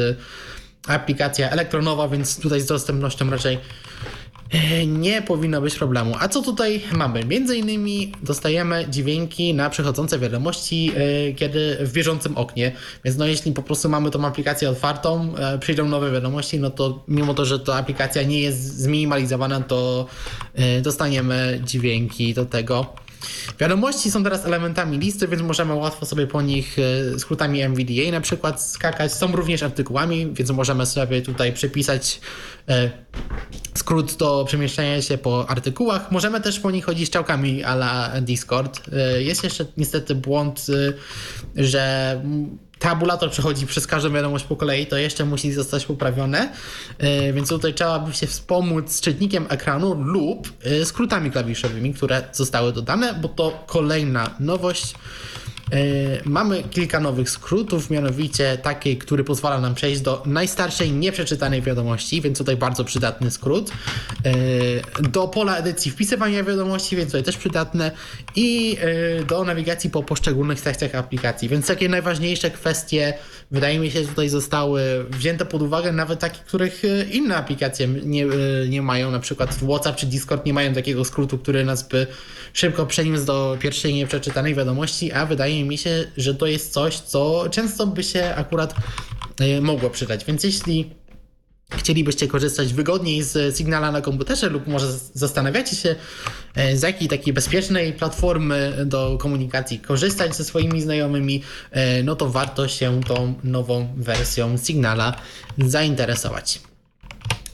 aplikacja elektronowa, więc tutaj z dostępnością raczej nie powinno być problemu. A co tutaj mamy? Między innymi dostajemy dźwięki na przychodzące wiadomości, e, kiedy w bieżącym oknie. Więc no jeśli po prostu mamy tą aplikację otwartą, e, przyjdą nowe wiadomości, no to mimo to, że ta aplikacja nie jest zminimalizowana, to e, dostaniemy dźwięki do tego. Wiadomości są teraz elementami listy, więc możemy łatwo sobie po nich e, skrótami MVDA na przykład skakać. Są również artykułami, więc możemy sobie tutaj przepisać e, skrót do przemieszczania się po artykułach. Możemy też po nich chodzić czałkami a la Discord. E, jest jeszcze niestety błąd, że tabulator przechodzi przez każdą wiadomość po kolei, to jeszcze musi zostać poprawione, e, więc tutaj trzeba by się wspomóc czytnikiem ekranu lub e, skrótami klawiszowymi, które zostały dodane, bo to kolejna nowość. E, mamy kilka nowych skrótów, mianowicie taki, który pozwala nam przejść do najstarszej nieprzeczytanej wiadomości, więc tutaj bardzo przydatny skrót. E, do pola edycji wpisywania wiadomości, więc tutaj też przydatne. I e, do nawigacji po poszczególnych sekcjach aplikacji. Więc takie najważniejsze kwestie, wydaje mi się, tutaj zostały wzięte pod uwagę, nawet takie, których inne aplikacje nie, nie mają, na przykład WhatsApp czy Discord nie mają takiego skrótu, który nas by szybko przeniósł do pierwszej nieprzeczytanej wiadomości, a wydaje mi się, że to jest coś, co często by się akurat e, mogło przydać. Więc jeśli chcielibyście korzystać wygodniej z Signala na komputerze lub może zastanawiacie się, e, z jakiej takiej bezpiecznej platformy do komunikacji korzystać ze swoimi znajomymi, e, no to warto się tą nową wersją Signala zainteresować.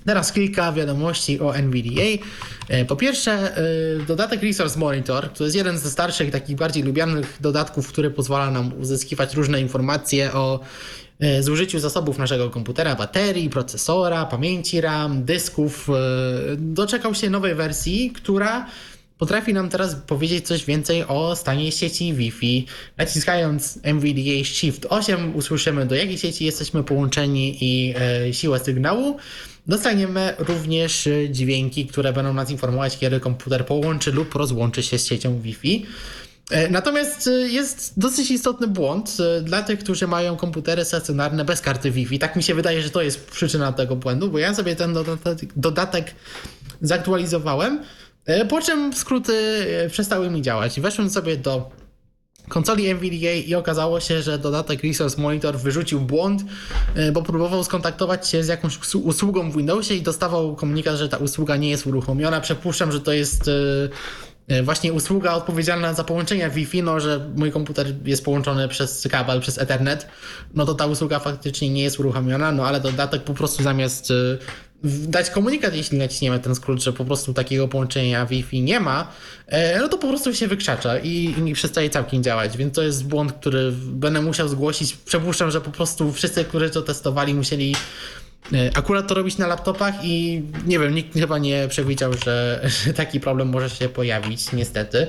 Teraz kilka wiadomości o NVDA. E, po pierwsze, e, dodatek Resource Monitor, to jest jeden ze starszych, takich bardziej lubianych dodatków, który pozwala nam uzyskiwać różne informacje o e, zużyciu zasobów naszego komputera, baterii, procesora, pamięci RAM, dysków. Doczekał się nowej wersji, która potrafi nam teraz powiedzieć coś więcej o stanie sieci Wi-Fi. Naciskając NVDA Shift 8 usłyszymy do jakiej sieci jesteśmy połączeni i siłę sygnału. Dostaniemy również dźwięki, które będą nas informować, kiedy komputer połączy lub rozłączy się z siecią Wi-Fi. E, natomiast e, jest dosyć istotny błąd e, dla tych, którzy mają komputery stacjonarne bez karty Wi-Fi. Tak mi się wydaje, że to jest przyczyna tego błędu, bo ja sobie ten dodatek, dodatek zaktualizowałem E, po czym skróty e, przestały mi działać. Weszłem sobie do konsoli NVDA i okazało się, że dodatek Resource Monitor wyrzucił błąd, e, bo próbował skontaktować się z jakąś usługą w Windowsie i dostawał komunikat, że ta usługa nie jest uruchomiona. Przypuszczam, że to jest właśnie usługa odpowiedzialna za połączenie Wi-Fi, no że mój komputer jest połączony przez kabel, przez Ethernet, no to ta usługa faktycznie nie jest uruchomiona, no ale dodatek po prostu zamiast dać komunikat, jeśli naciśniemy ten skrót, że po prostu takiego połączenia Wi-Fi nie ma, e, no to po prostu się wykrzacza i, i przestaje całkiem działać, więc to jest błąd, który będę musiał zgłosić. Przypuszczam, że po prostu wszyscy, którzy to testowali, musieli e, akurat to robić na laptopach i nie wiem, nikt chyba nie przewidział, że, [LAUGHS] że taki problem może się pojawić, niestety.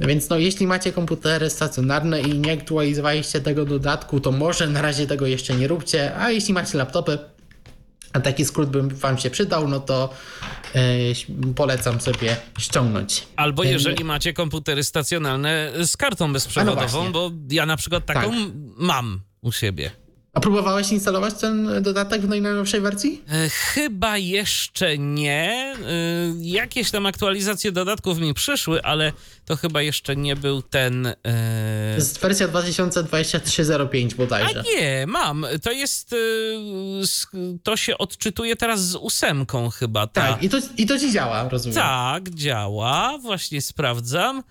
Więc no, jeśli macie komputery stacjonarne i nie aktualizowaliście tego dodatku, to może na razie tego jeszcze nie róbcie, a jeśli macie laptopy, a taki skrót by Wam się przydał, no to e, polecam sobie ściągnąć. Albo jeżeli macie komputery stacjonarne z kartą bezprzewodową, no bo ja na przykład taką tak. mam u siebie. A próbowałeś instalować ten dodatek w najnowszej wersji? E, chyba jeszcze nie. E, jakieś tam aktualizacje dodatków mi przyszły, ale to chyba jeszcze nie był ten. E... To jest wersja 2023.05 bodajże. A nie, mam. To jest. To się odczytuje teraz z ósemką chyba. Ta. Tak, i to, i to ci działa, rozumiem. Tak, działa. Właśnie sprawdzam.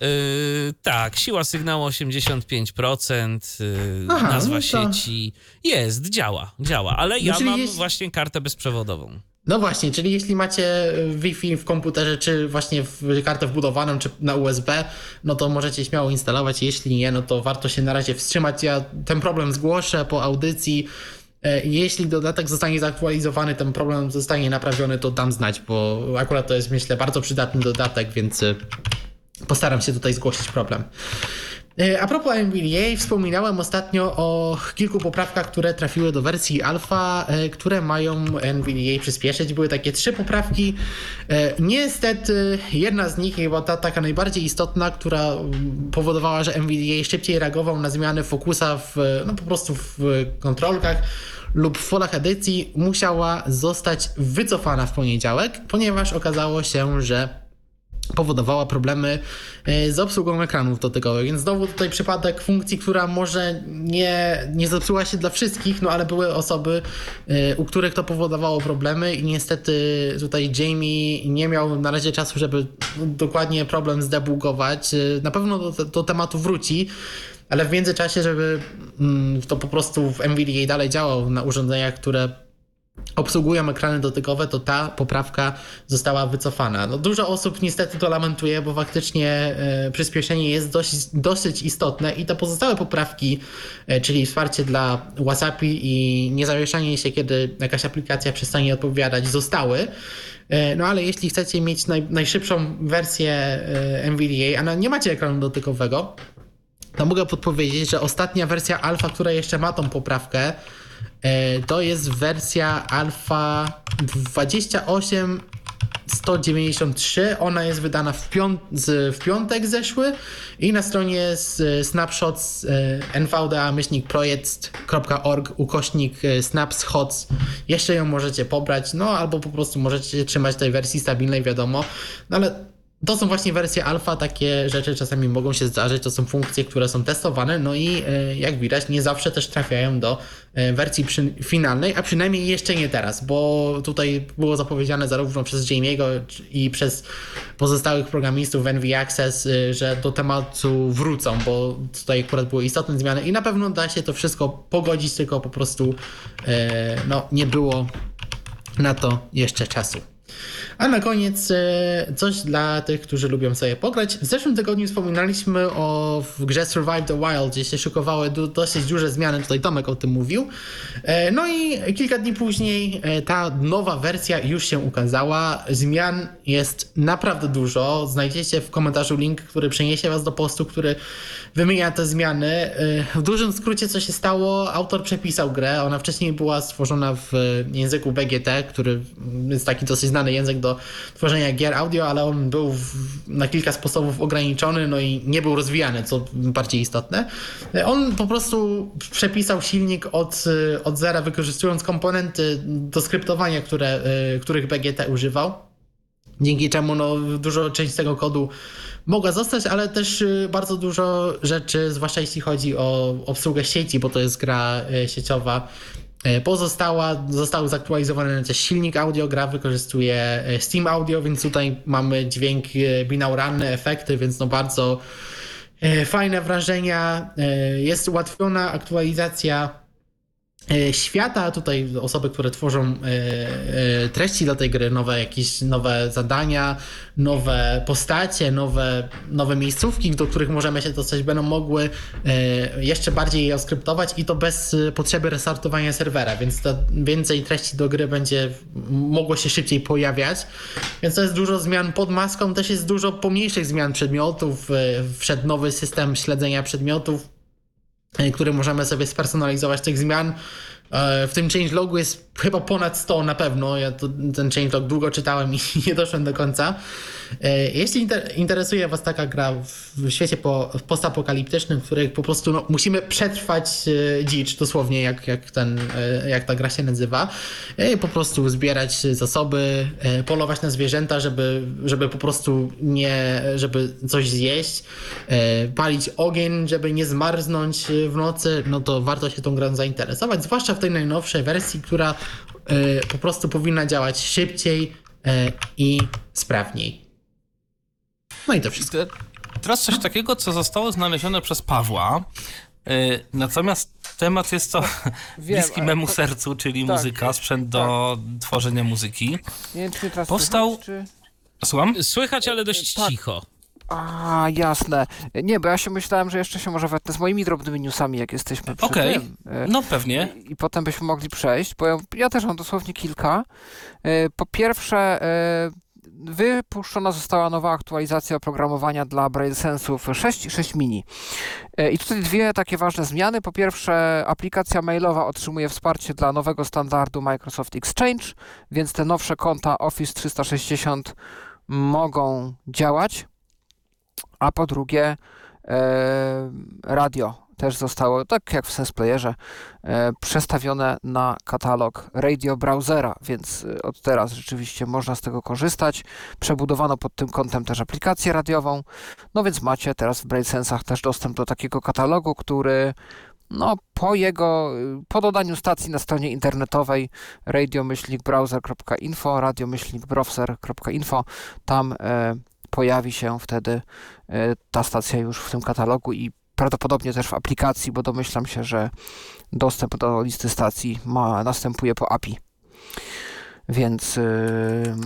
Yy, tak, siła sygnału 85%, yy, Aha, nazwa no to... sieci. Jest, działa, działa, ale ja no, mam właśnie kartę bezprzewodową. No właśnie, czyli jeśli macie Wi-Fi w komputerze, czy właśnie w kartę wbudowaną, czy na USB, no to możecie śmiało instalować. Jeśli nie, no to warto się na razie wstrzymać. Ja ten problem zgłoszę po audycji. E, jeśli dodatek zostanie zaktualizowany, ten problem zostanie naprawiony, to dam znać, bo akurat to jest myślę bardzo przydatny dodatek, więc Postaram się tutaj zgłosić problem. E, a propos NVDA, wspominałem ostatnio o kilku poprawkach, które trafiły do wersji alfa, e, które mają NVDA przyspieszyć. Były takie trzy poprawki. E, niestety jedna z nich, chyba ta taka najbardziej istotna, która powodowała, że NVDA szybciej reagował na zmiany fokusa w, no po prostu w kontrolkach lub w folach edycji, musiała zostać wycofana w poniedziałek, ponieważ okazało się, że powodowała problemy e, z obsługą ekranów dotykowych. Więc znowu tutaj przypadek funkcji, która może nie, nie zepsuła się dla wszystkich, no ale były osoby, e, u których to powodowało problemy i niestety tutaj Jamie nie miał na razie czasu, żeby dokładnie problem zdebugować. E, na pewno do, do tematu wróci, ale w międzyczasie, żeby mm, to po prostu w NVDA dalej działał na urządzeniach, które obsługują ekrany dotykowe, to ta poprawka została wycofana. No, dużo osób niestety to lamentuje, bo faktycznie e, przyspieszenie jest dosyć, dosyć istotne i te pozostałe poprawki, e, czyli wsparcie dla WhatsApp i niezawieszanie się, kiedy jakaś aplikacja przestanie odpowiadać, zostały. E, no ale jeśli chcecie mieć naj, najszybszą wersję NVDA, a nie macie ekranu dotykowego, to mogę podpowiedzieć, że ostatnia wersja alfa, która jeszcze ma tą poprawkę, to jest wersja alfa 28 193. Ona jest wydana w, piąt w piątek zeszły i na stronie snapshots e, nvda-projekt.org ukośnik e, snapshots jeszcze ją możecie pobrać, no albo po prostu możecie trzymać tej wersji stabilnej, wiadomo. No ale to są właśnie wersje alfa, takie rzeczy czasami mogą się zdarzyć, to są funkcje, które są testowane, no i e, jak widać nie zawsze też trafiają do e, wersji przy, finalnej, a przynajmniej jeszcze nie teraz, bo tutaj było zapowiedziane zarówno przez Jamie'ego i przez pozostałych programistów w NV Access, e, że do tematu wrócą, bo tutaj akurat były istotne zmiany i na pewno da się to wszystko pogodzić, tylko po prostu no, nie było na to jeszcze czasu. A na koniec e, coś dla tych, którzy lubią sobie pograć. W zeszłym tygodniu wspominaliśmy o grze Survive the Wild, gdzie się szykowały dosyć duże zmiany, tutaj Tomek o tym mówił. E, no i kilka dni później e, ta nowa wersja już się ukazała. Zmian jest naprawdę dużo. Znajdziecie w komentarzu link, który przeniesie was do postu, który wymienia te zmiany. W dużym skrócie co się stało, autor przepisał grę. Ona wcześniej była stworzona w języku BGT, który jest taki dosyć znany język do tworzenia gier audio, ale on był w, na kilka sposobów ograniczony, no i nie był rozwijany, co bardziej istotne. On po prostu przepisał silnik od, od zera, wykorzystując komponenty do skryptowania, które, których BGT używał. Dzięki czemu no, dużo część tego kodu mogła zostać, ale też bardzo dużo rzeczy, zwłaszcza jeśli chodzi o obsługę sieci, bo to jest gra sieciowa, E, pozostała, został zaktualizowany też silnik audio, gra wykorzystuje e, Steam Audio, więc tutaj mamy dźwięk e, binauralny, efekty, więc no bardzo fajne wrażenia. Jest ułatwiona aktualizacja E, świata, tutaj osoby, które tworzą e, e, treści dla tej gry, nowe jakieś nowe zadania, nowe postacie, nowe, nowe miejscówki, do których możemy się dostać, będą mogły jeszcze bardziej je oskryptować i to bez potrzeby restartowania serwera, więc więcej treści do gry będzie mogło się szybciej pojawiać, więc to jest dużo zmian pod maską, też jest dużo pomniejszych zmian przedmiotów, wszedł nowy system śledzenia przedmiotów, E, które możemy sobie spersonalizować tych zmian. E, w tym changelogu jest chyba ponad 100 na pewno. Ja to, ten changelog długo czytałem i [LAUGHS] nie doszłem do końca. E, jeśli inter interesuje Was taka gra w świecie po, postapokaliptycznym, w której po prostu no, musimy przetrwać e, dzicz, dosłownie jak, jak, ten, jak ta gra się nazywa, po prostu zbierać zasoby, polować na zwierzęta, żeby, żeby po prostu nie, żeby coś zjeść, palić ogień, żeby nie zmarznąć w nocy, no to warto się tą grą zainteresować, zwłaszcza w tej najnowszej wersji, która po prostu powinna działać szybciej i sprawniej. No i to wszystko. Teraz coś takiego, co zostało znalezione przez Pawła. Natomiast temat jest to Wiem, bliski memu sercu, czyli tak, muzyka, sprzęt do tak. tworzenia muzyki. Nie wiem, czy teraz Powstał. Słychać, czy... Słucham? Słychać, ale dość tak. cicho. A, jasne. Nie, bo ja się myślałem, że jeszcze się może wetnę z moimi drobnymi newsami, jak jesteśmy przy okay. no pewnie. I, I, potem byśmy mogli przejść, bo ja, ja, też mam dosłownie kilka. Y, po pierwsze, y, wypuszczona została nowa aktualizacja oprogramowania dla BrailleSense'ów 6 i 6 mini. E, I tutaj dwie takie ważne zmiany. Po pierwsze, aplikacja mailowa otrzymuje wsparcie dla nowego standardu Microsoft Exchange, więc te nowsze konta Office 360 mogą działać. A po drugie, e, radio też zostało, tak jak w SensePlayerze, e, przestawione na katalog radio browsera, więc e, od teraz rzeczywiście można z tego korzystać. Przebudowano pod tym kątem też aplikację radiową, no więc macie teraz w BrainSensach też dostęp do takiego katalogu, który no, po jego, po dodaniu stacji na stronie internetowej radio-browser.info, radio-browser.info, tam pojawi się wtedy e, ta stacja już w tym katalogu i prawdopodobnie też w aplikacji, bo domyślam się, że dostęp do listy stacji ma, następuje po API. Więc yy,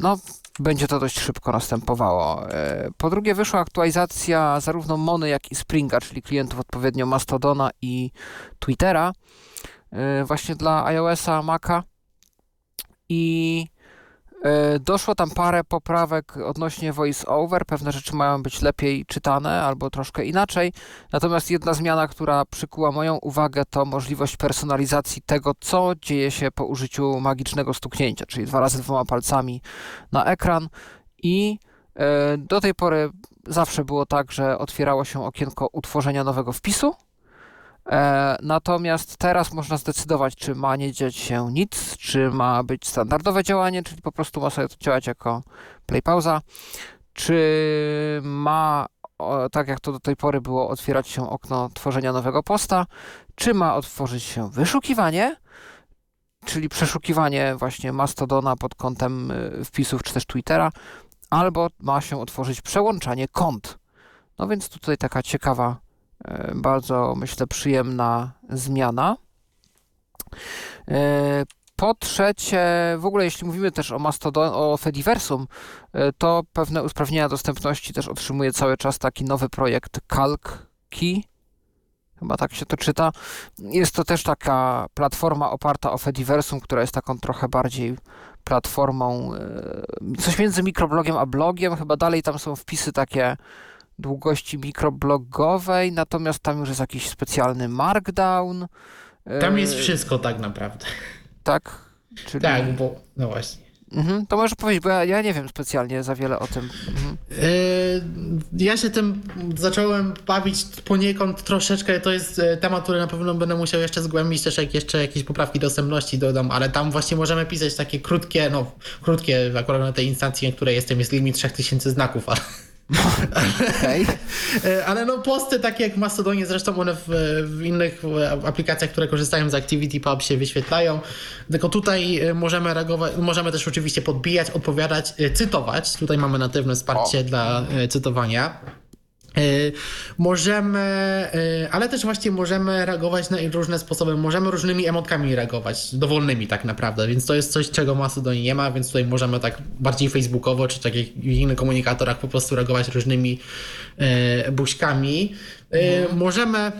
no, będzie to dość szybko następowało. Yy, po drugie, wyszła aktualizacja zarówno Mony, jak i Springa, czyli klientów odpowiednio Mastodona i Twittera, właśnie dla iOS-a, Maca. I E, doszło tam parę poprawek odnośnie voice-over. Pewne rzeczy mają być lepiej czytane albo troszkę inaczej. Natomiast jedna zmiana, która przykuła moją uwagę, to możliwość personalizacji tego, co dzieje się po użyciu magicznego stuknięcia, czyli dwa razy dwoma palcami na ekran. I e, do tej pory zawsze było tak, że otwierało się okienko utworzenia nowego wpisu E, natomiast teraz można zdecydować, czy ma nie dziać się nic, czy ma być standardowe działanie, czyli po prostu ma sobie to działać jako play pauza, czy ma, tak jak to do tej pory było, otwierać się okno tworzenia nowego posta, czy ma otworzyć się wyszukiwanie, czyli przeszukiwanie właśnie Mastodona pod kątem y, wpisów czy też Twittera, albo ma się otworzyć przełączanie kont. No więc tutaj taka ciekawa E, bardzo, myślę, przyjemna zmiana. E, po trzecie, w ogóle jeśli mówimy też o Mastodon, o Fediversum, to pewne usprawnienia dostępności też otrzymuje cały czas taki nowy projekt CalcKey, chyba tak się to czyta. Jest to też taka platforma oparta o Fediversum, która jest taką trochę bardziej platformą, coś między mikroblogiem a blogiem, chyba dalej tam są wpisy takie długości mikroblogowej, natomiast tam już jest jakiś specjalny markdown. Tam jest wszystko tak naprawdę. Tak? Czyli... Tak, bo no właśnie. Mhm, to możesz powiedzieć, bo ja, ja, nie wiem specjalnie za wiele o tym. Mhm. Yy, ja się tym zacząłem bawić poniekąd troszeczkę. To jest temat, który na pewno będę musiał jeszcze zgłębić, też jak jeszcze jakieś poprawki dostępności dodam, ale tam właśnie możemy pisać takie krótkie, no krótkie, akurat na tej instancji, na której jestem, jest limit 3000 znaków, ale Okay. Ale no posty takie jak w Mastodonie, zresztą one w, w, innych aplikacjach, które korzystają z ActivityPub się wyświetlają. Tylko tutaj e, możemy reagować, możemy też oczywiście podbijać, odpowiadać, e, cytować. Tutaj mamy natywne wsparcie o. dla e, cytowania. Możemy, ale też właśnie możemy reagować na różne sposoby. Możemy różnymi emotkami reagować, dowolnymi tak naprawdę, więc to jest coś, czego Macedonii nie ma, więc tutaj możemy tak bardziej facebookowo, czy tak jak w innych komunikatorach po prostu reagować różnymi buźkami. Mhm. Możemy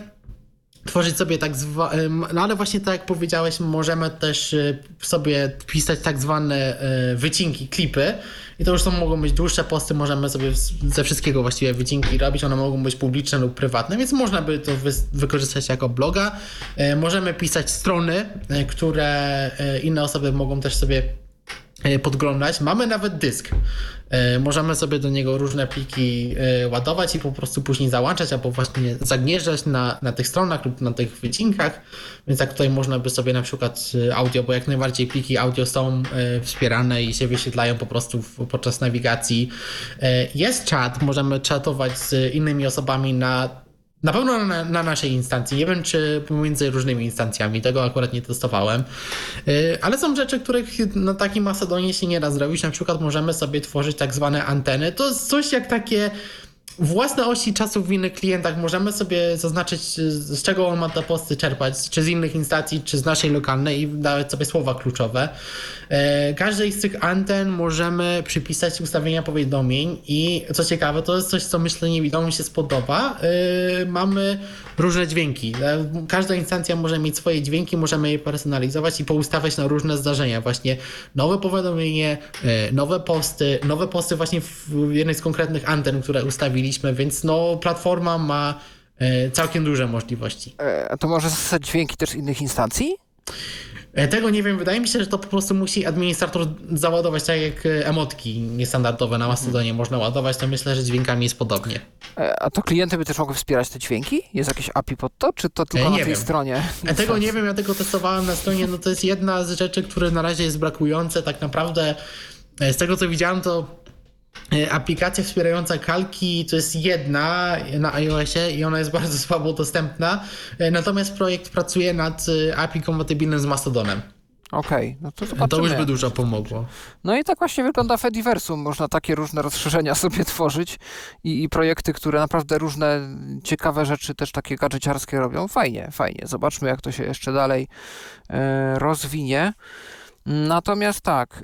tworzyć sobie tak zwane, no ale właśnie tak jak powiedziałeś, możemy też sobie pisać tak zwane wycinki, klipy i to już są, mogą być dłuższe posty, możemy sobie ze wszystkiego właściwie wycinki robić, one mogą być publiczne lub prywatne, więc można by to wy wykorzystać jako bloga. Możemy pisać strony, które inne osoby mogą też sobie E, podglądać. Mamy nawet dysk. E, możemy sobie do niego różne pliki e, ładować i po prostu później załączać albo właśnie zagnieżdżać na, na tych stronach lub na tych wycinkach. Więc jak tutaj można by sobie na przykład audio, bo jak najbardziej pliki audio są wspierane i się wyświetlają po prostu podczas nawigacji. Jest czat, możemy czatować z innymi osobami na na pewno na, na, naszej instancji. Nie wiem, czy pomiędzy różnymi instancjami. Tego akurat nie testowałem. Yy, ale są rzeczy, których na takim Macedonie się nie da zrobić. Na przykład możemy sobie tworzyć tak zwane anteny. To jest coś jak takie własne osi czasu w innych klientach możemy sobie zaznaczyć, z czego on ma te posty czerpać, czy z innych instancji, czy z naszej lokalnej i dawać sobie słowa kluczowe. E, każdej z tych anten możemy przypisać ustawienia powiadomień i co ciekawe, to jest coś, co myślę niewidomym się spodoba. E, mamy różne dźwięki. E, każda instancja może mieć swoje dźwięki, możemy je personalizować i poustawiać na różne zdarzenia. Właśnie nowe powiadomienie, nowe posty, nowe posty właśnie w jednej z konkretnych anten, które więc no platforma ma całkiem duże możliwości. A to może zostać dźwięki też innych instancji? E, tego nie wiem, wydaje mi się, że to po prostu musi administrator załadować, tak jak e, emotki niestandardowe na Mastodonie można ładować, to myślę, że dźwiękami jest podobnie. E, a to klienty by też mogły wspierać te dźwięki? Jest jakieś API pod to, czy to tylko nie na tej wiem. stronie? Tego nie wiem, ja tego testowałem na stronie, no to jest jedna z rzeczy, które na razie jest brakujące, tak naprawdę z tego co widziałem, to E, aplikacja wspierająca kalki to jest jedna na iOSie i ona jest [LAUGHS] bardzo słabo dostępna. E, natomiast projekt pracuje nad e, API kompatybilnym z Mastodonem. Okej, okay, no to zobaczymy. To już by dużo pomogło. No i tak właśnie wygląda Fediversum. Można takie różne rozszerzenia [LAUGHS] sobie tworzyć i, i projekty, które naprawdę różne ciekawe rzeczy też takie gadżeciarskie robią. Fajnie, fajnie. Zobaczmy, jak to się jeszcze dalej e, rozwinie. Natomiast tak,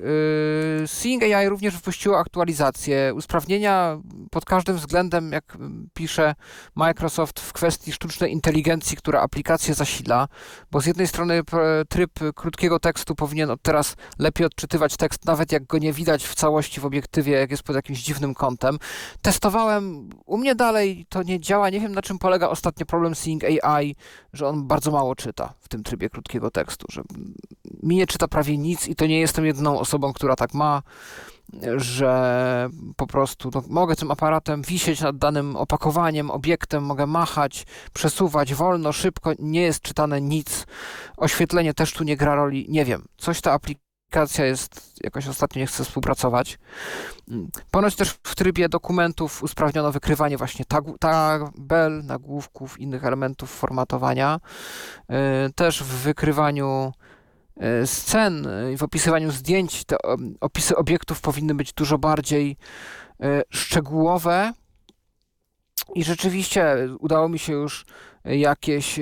yy, Seeing AI również wypuściło aktualizację, usprawnienia pod każdym względem, jak pisze Microsoft, w kwestii sztucznej inteligencji, która aplikację zasila, bo z jednej strony tryb krótkiego tekstu powinien od teraz lepiej odczytywać tekst, nawet jak go nie widać w całości w obiektywie, jak jest pod jakimś dziwnym kątem. Testowałem, u mnie dalej to nie działa, nie wiem na czym polega ostatnio problem Seeing AI, że on bardzo mało czyta w tym trybie krótkiego tekstu, że mi nie czyta prawie nic i to nie jestem jedyną osobą, która tak ma, że po prostu no, mogę tym aparatem wisieć nad danym opakowaniem, obiektem, mogę machać, przesuwać wolno, szybko, nie jest czytane nic. Oświetlenie też tu nie gra roli, nie wiem. Coś ta aplikacja jest, jakoś ostatnio nie chce współpracować. Ponoć też w trybie dokumentów usprawniono wykrywanie właśnie tabel, nagłówków, innych elementów formatowania. Y, też w wykrywaniu scen e, i w opisywaniu zdjęć te opisy obiektów powinny być dużo bardziej e, szczegółowe. I rzeczywiście udało mi się już jakieś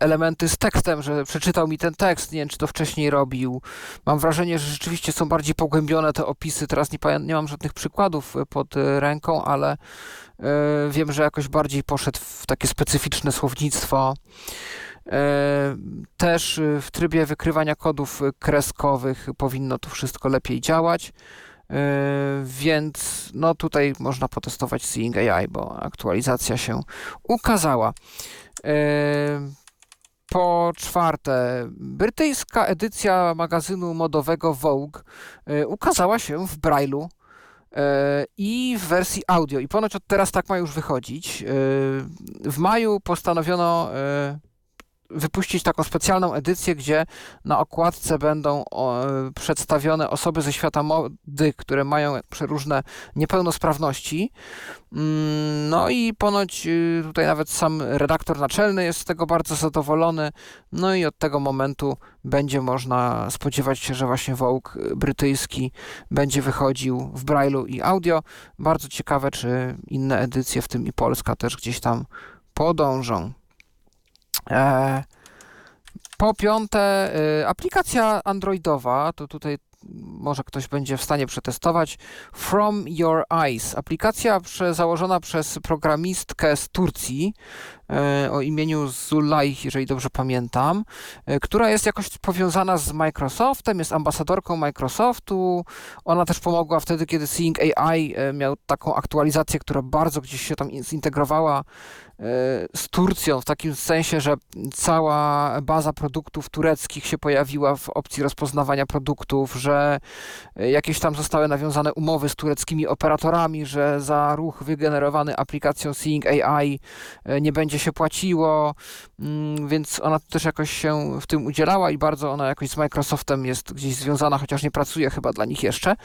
elementy z tekstem, że przeczytał mi ten tekst, nie wiem, czy to wcześniej robił. Mam wrażenie, że rzeczywiście są bardziej pogłębione te opisy. Teraz nie, nie mam żadnych przykładów pod ręką, ale wiem, że jakoś bardziej poszedł w takie specyficzne słownictwo. Też w trybie wykrywania kodów kreskowych powinno to wszystko lepiej działać. Więc no tutaj można potestować Seeing AI, bo aktualizacja się ukazała. Po czwarte, brytyjska edycja magazynu modowego Vogue ukazała się w Braille'u i w wersji audio. I ponoć od teraz tak ma już wychodzić. W maju postanowiono wypuścić taką specjalną edycję, gdzie na okładce będą przedstawione osoby ze świata mody, które mają przeróżne niepełnosprawności. Mm, no i ponoć y, tutaj nawet sam redaktor naczelny jest z tego bardzo zadowolony. No i od tego momentu będzie można spodziewać się, że właśnie Vogue brytyjski będzie wychodził w Braille'u i audio. Bardzo ciekawe, czy inne edycje, w tym i Polska, też gdzieś tam podążą. E, po piąte, y, aplikacja androidowa, to tutaj może ktoś będzie w stanie przetestować. From Your Eyes. Aplikacja prze, założona przez programistkę z Turcji e, o imieniu Zulay, jeżeli dobrze pamiętam, e, która jest jakoś powiązana z Microsoftem, jest ambasadorką Microsoftu. Ona też pomogła wtedy, kiedy Seeing AI e, miał taką aktualizację, która bardzo gdzieś się tam zintegrowała z Turcją, w takim sensie, że cała baza produktów tureckich się pojawiła w opcji rozpoznawania produktów, że jakieś tam zostały nawiązane umowy z tureckimi operatorami, że za ruch wygenerowany aplikacją Seeing AI e, nie będzie się płaciło, mm, więc ona też jakoś się w tym udzielała i bardzo ona jakoś z Microsoftem jest gdzieś związana, chociaż nie pracuje chyba dla nich jeszcze.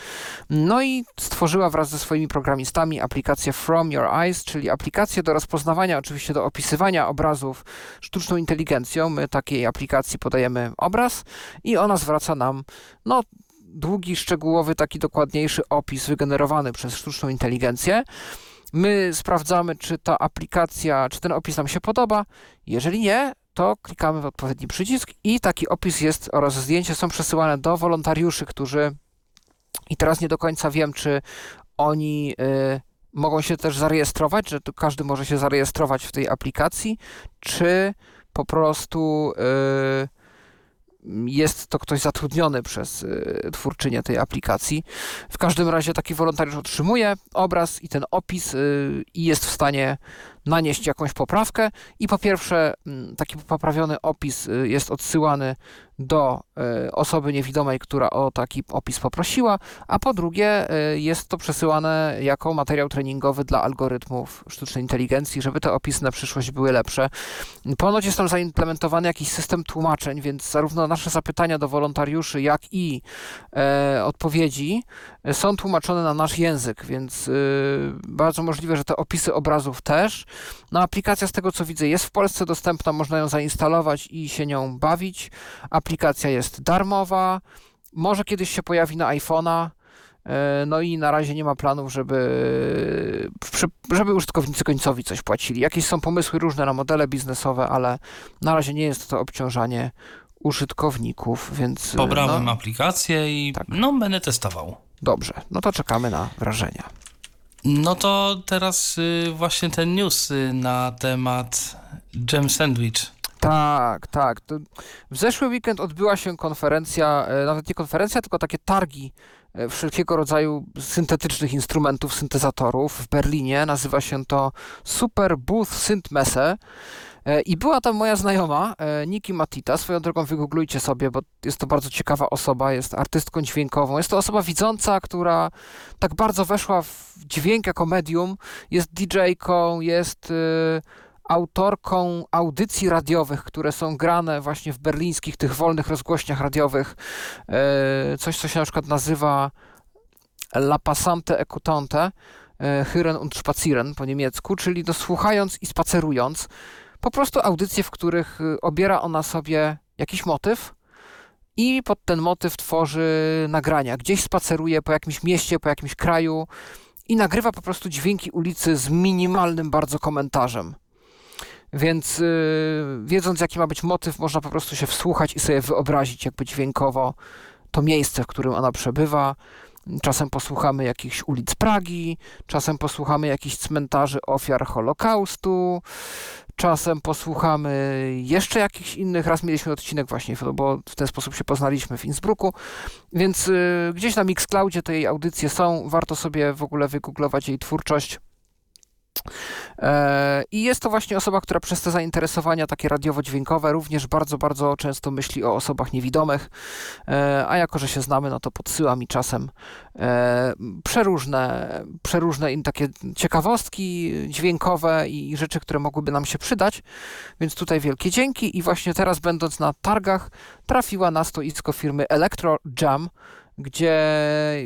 No i stworzyła wraz ze swoimi programistami aplikację From Your Eyes, czyli aplikację do rozpoznawania oczywiście do opisywania obrazów sztuczną inteligencją. My takiej aplikacji podajemy obraz i ona zwraca nam no, długi, szczegółowy, taki dokładniejszy opis wygenerowany przez sztuczną inteligencję. My sprawdzamy, czy ta aplikacja, czy ten opis nam się podoba. Jeżeli nie, to klikamy w odpowiedni przycisk i taki opis jest oraz zdjęcia są przesyłane do wolontariuszy, którzy i teraz nie do końca wiem, czy oni y, mogą się też zarejestrować, że każdy może się zarejestrować w tej aplikacji, czy po prostu y, jest to ktoś zatrudniony przez y, twórczynię tej aplikacji. W każdym razie taki wolontariusz otrzymuje obraz i ten opis y, i jest w stanie nanieść jakąś poprawkę i po pierwsze mm, taki poprawiony opis y, jest odsyłany do y, osoby niewidomej, która o taki opis poprosiła, a po drugie y, jest to przesyłane jako materiał treningowy dla algorytmów sztucznej inteligencji, żeby te opisy na przyszłość były lepsze. Ponoć jest tam zaimplementowany jakiś system tłumaczeń, więc zarówno nasze zapytania do wolontariuszy, jak i e, odpowiedzi są tłumaczone na nasz język, więc bardzo możliwe, że te opisy obrazów też. No aplikacja z tego co widzę jest w Polsce dostępna, można ją zainstalować i się nią bawić. Aplikacja jest darmowa, może kiedyś się pojawi na iPhone'a. E, no i na razie nie ma planów, żeby, żeby użytkownicy końcowi coś płacili. Jakieś są pomysły różne na modele biznesowe, ale na razie nie jest to obciążanie użytkowników, więc... Pobrałem no, aplikację i tak. no będę testował. Dobrze, no to czekamy na wrażenia. No to teraz y, właśnie ten news y, na temat Jam Sandwich. Tak, tak. w zeszły weekend odbyła się konferencja, e, nawet nie konferencja, tylko takie targi e, wszelkiego rodzaju syntetycznych instrumentów, syntezatorów w Berlinie. Nazywa się to Super Booth Synthmesse. E, I była tam moja znajoma, Niki Matita. Swoją drogą wygooglujcie sobie, bo jest to bardzo ciekawa osoba, jest artystką dźwiękową. Jest to osoba widząca, która tak bardzo weszła w dźwięk jako medium. Jest DJ-ką, jest y, autorką audycji radiowych, które są grane właśnie w berlińskich, tych wolnych rozgłośniach radiowych. E, coś, co się na przykład nazywa La Passante Ecutante, Hyren und Spazieren po niemiecku, czyli no, słuchając i spacerując po prostu audycje, w których y, obiera ona sobie jakiś motyw i pod ten motyw tworzy nagrania. Gdzieś spaceruje po jakimś mieście, po jakimś kraju i nagrywa po prostu dźwięki ulicy z minimalnym bardzo komentarzem. Więc yy, wiedząc, jaki ma być motyw, można po prostu się wsłuchać i sobie wyobrazić, jakby dźwiękowo to miejsce, w którym ona przebywa. Czasem posłuchamy jakichś ulic Pragi, czasem posłuchamy jakichś cmentarzy ofiar Holokaustu, czasem posłuchamy jeszcze jakichś innych. Raz mieliśmy odcinek właśnie, bo w ten sposób się poznaliśmy w Innsbrucku, więc y, gdzieś na Mixcloudzie te jej audycje są. Warto sobie w ogóle wygooglować jej twórczość. E, I jest to właśnie osoba, która przez te zainteresowania takie radiowo-dźwiękowe również bardzo, bardzo często myśli o osobach niewidomych, e, a jako, że się znamy, no to podsyła mi czasem e, przeróżne, przeróżne takie ciekawostki dźwiękowe i rzeczy, które mogłyby nam się przydać, więc tutaj wielkie dzięki. I właśnie teraz będąc na targach trafiła na stoisko firmy Electro Jam, gdzie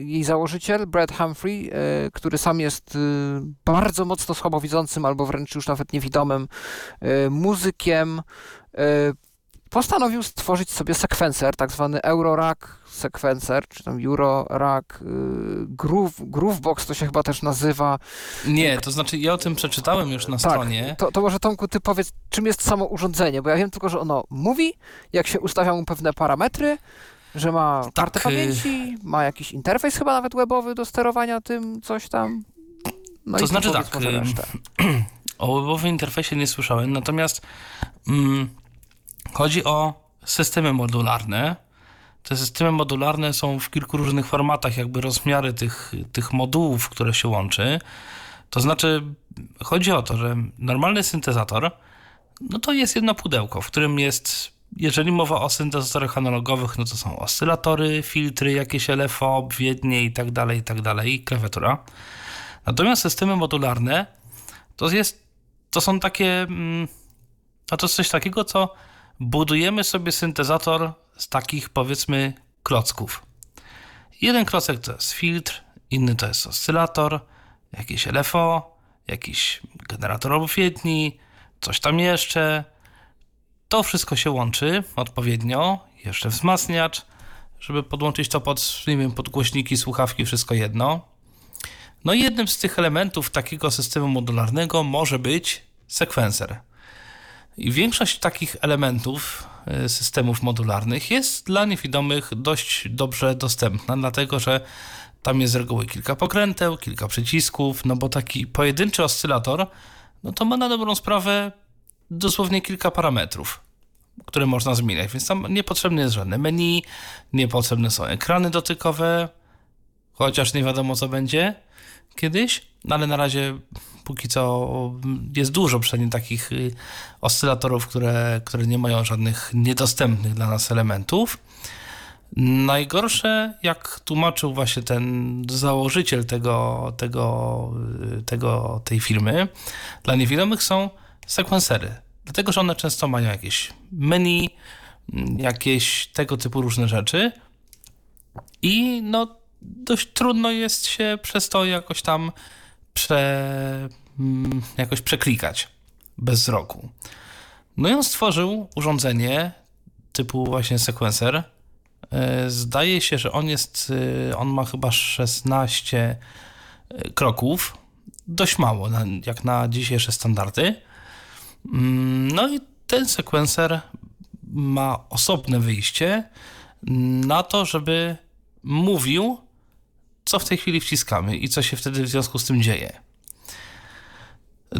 jej założyciel, Brad Humphrey, e, który sam jest e, bardzo mocno słabowidzącym albo wręcz już nawet niewidomym e, muzykiem, postanowił stworzyć sobie sekwencer, tak zwany Eurorack sekwencer, czy tam Eurorack, Groove, Groovebox to się chyba też nazywa. Nie, to znaczy ja o tym przeczytałem już na tak, stronie. To, to może Tomku, ty powiedz, czym jest samo urządzenie, bo ja wiem tylko, że ono mówi, jak się ustawia mu pewne parametry, że ma tak, kartę y- pamięci, ma jakiś interfejs chyba nawet webowy do sterowania tym, coś tam. No to znaczy tak, y, [CLEARS THROAT] o webowym interfejsie nie słyszałem, natomiast mm, chodzi o systemy modularne. Te systemy modularne są w kilku różnych formatach, jakby rozmiary tych, tych modułów, które się łączy. To znaczy, chodzi o to, że normalny syntezator, no to jest jedno pudełko, w którym jest jeżeli mowa o syntezatorach analogowych, no to są oscylatory, filtry, jakieś LFO, obwiednie i tak dalej, i tak dalej, klawiatura. Natomiast systemy modularne to jest, to są takie, no to jest coś takiego, co budujemy sobie syntezator z takich powiedzmy klocków. Jeden klocek to jest filtr, inny to jest oscylator, jakieś LFO, jakiś generator obwiedni, coś tam jeszcze, to wszystko się łączy odpowiednio, jeszcze wzmacniacz, żeby podłączyć to pod, nie wiem, podgłośniki, słuchawki, wszystko jedno. No i jednym z tych elementów takiego systemu modularnego może być sekwencer. I większość takich elementów e, systemów modularnych jest dla niewidomych dość dobrze dostępna, dlatego że tam jest z reguły kilka pokręteł, kilka przycisków, no bo taki pojedynczy oscylator, no to ma na dobrą sprawę dosłownie kilka parametrów, które można zmieniać, więc tam niepotrzebne jest żadne menu, niepotrzebne są ekrany dotykowe, chociaż nie wiadomo co będzie kiedyś, no ale na razie póki co jest dużo przynajmniej takich y, oscylatorów, które, które nie mają żadnych niedostępnych dla nas elementów. Najgorsze, jak tłumaczył właśnie ten założyciel tego, tego, y, tego, tej firmy, dla niewidomych są sekwensery. Dlatego, że one często mają jakieś menu, jakieś tego typu różne rzeczy i no dość trudno jest się przez to jakoś tam prze, mm, jakoś przeklikać bez wzroku. No i on stworzył urządzenie typu właśnie sekwenser. E, zdaje się, że on jest, e, on ma chyba 16 e, kroków. Dość mało, jak na dzisiejsze standardy. Mm, no i ten sekwencer ma osobne wyjście na to, żeby mówił, co w tej chwili wciskamy i co się wtedy w związku z tym dzieje.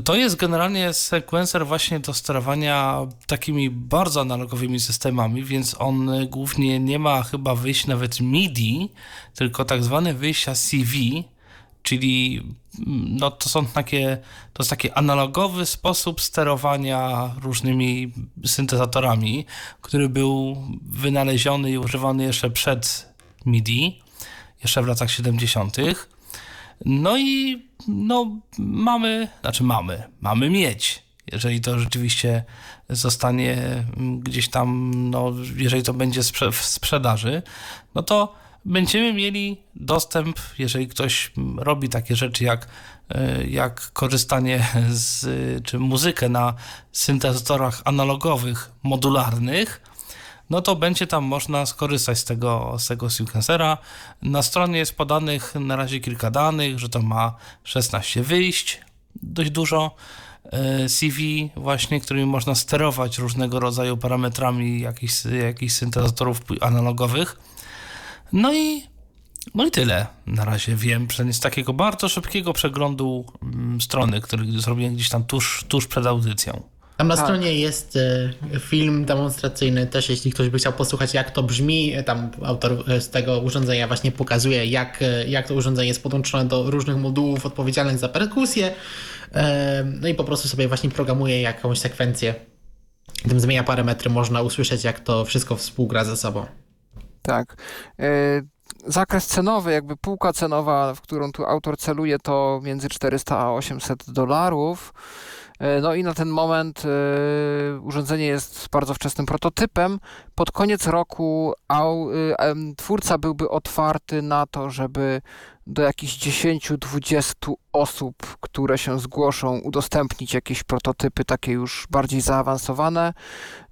To jest generalnie sekwencer właśnie do sterowania takimi bardzo analogowymi systemami, więc on głównie nie ma chyba wyjść nawet MIDI, tylko tak zwane wyjścia CV, czyli no, to są takie, to jest taki analogowy sposób sterowania różnymi syntezatorami, który był wynaleziony i używany jeszcze przed MIDI, jeszcze w latach 70. No i no, mamy, znaczy mamy, mamy mieć. Jeżeli to rzeczywiście zostanie gdzieś tam, no, jeżeli to będzie w sprzedaży, no to będziemy mieli dostęp, jeżeli ktoś robi takie rzeczy jak, e, jak korzystanie z, czy muzykę na syntezatorach analogowych, modularnych, no to będzie tam można skorzystać z tego, z tego sequencera. Na stronie jest podanych na razie kilka danych, że to ma 16 wyjść, dość dużo. e, CV właśnie, którymi można sterować różnego rodzaju parametrami jakichś, jakichś syntezatorów analogowych. No i, no i tyle na razie wiem, przynajmniej z takiego bardzo szybkiego przeglądu mm, strony, który zrobiłem gdzieś tam tuż, tuż przed audycją. Tam na Tak. stronie jest e, film demonstracyjny też, jeśli ktoś by chciał posłuchać jak to brzmi, e, tam autor e, z tego urządzenia właśnie pokazuje jak, jak to urządzenie jest podłączone do różnych modułów odpowiedzialnych za perkusję, no i po prostu sobie właśnie programuje jakąś sekwencję. Tym zmienia parametry, można usłyszeć jak to wszystko współgra ze sobą. Tak. E, Zakres cenowy, jakby półka cenowa, w którą tu autor celuje, to między 400 a 800 dolarów. E, No i na ten moment e, urządzenie jest bardzo wczesnym prototypem. Pod koniec roku twórca byłby otwarty na to, żeby do jakichś 10-20 osób, które się zgłoszą, udostępnić jakieś prototypy takie już bardziej zaawansowane.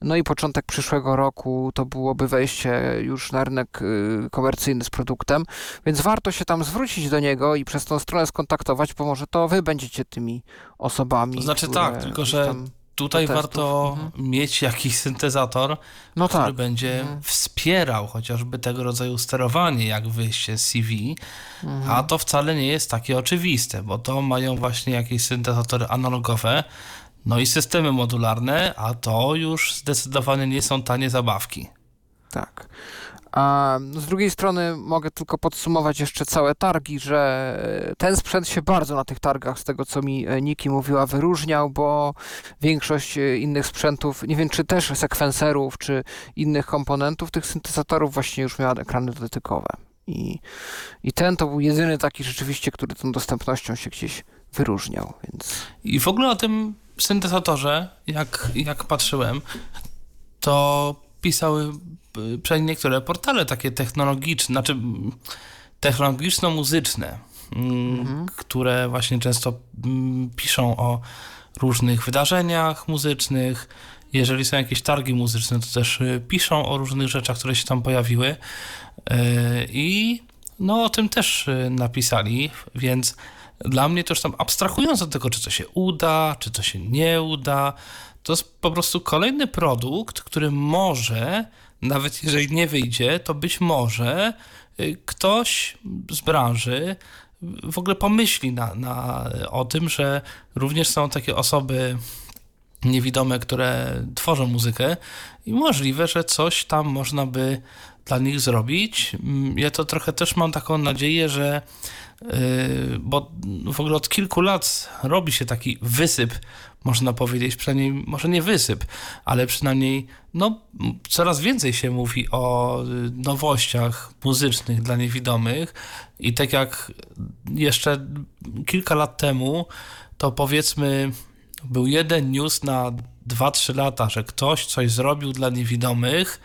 No i początek przyszłego roku to byłoby wejście już na rynek y, komercyjny z produktem, więc warto się tam zwrócić do niego i przez tą stronę skontaktować, bo może to wy będziecie tymi osobami. To znaczy które tak, tylko że tam- Tutaj warto Mhm. mieć jakiś syntezator, No który tak. będzie Mhm. wspierał chociażby tego rodzaju sterowanie, jak wyjście z CV, Mhm. a to wcale nie jest takie oczywiste, bo to mają właśnie jakieś syntezatory analogowe, no i systemy modularne, a to już zdecydowanie nie są tanie zabawki. Tak. A z drugiej strony mogę tylko podsumować jeszcze całe targi, że ten sprzęt się bardzo na tych targach, z tego co mi e, Niki mówiła, wyróżniał, bo większość e, innych sprzętów, nie wiem czy też sekwenserów, czy innych komponentów tych syntezatorów właśnie już miała ekrany dotykowe. I, I ten to był jedyny taki rzeczywiście, który tą dostępnością się gdzieś wyróżniał, więc I w ogóle o tym syntezatorze, jak, jak patrzyłem, to pisały y, przynajmniej niektóre portale takie technologiczne, znaczy technologiczno-muzyczne, mm, które właśnie często piszą o różnych wydarzeniach muzycznych. Jeżeli są jakieś targi muzyczne, to też y, piszą o różnych rzeczach, które się tam pojawiły. Y, I no o tym też napisali, więc dla mnie to już tam abstrahując od tego, czy to się uda, czy to się nie uda, to jest po prostu kolejny produkt, który może, nawet jeżeli nie wyjdzie, to być może y, ktoś z branży w ogóle pomyśli na, na, o tym, że również są takie osoby niewidome, które tworzą muzykę i możliwe, że coś tam można by dla nich zrobić. Mm, Ja to trochę też mam taką nadzieję, że yy, bo w ogóle od kilku lat robi się taki wysyp, można powiedzieć, przynajmniej może nie wysyp, ale przynajmniej no, coraz więcej się mówi o y, nowościach muzycznych dla niewidomych i tak jak jeszcze kilka lat temu, to powiedzmy był jeden news na 2-3 lata, że ktoś coś zrobił dla niewidomych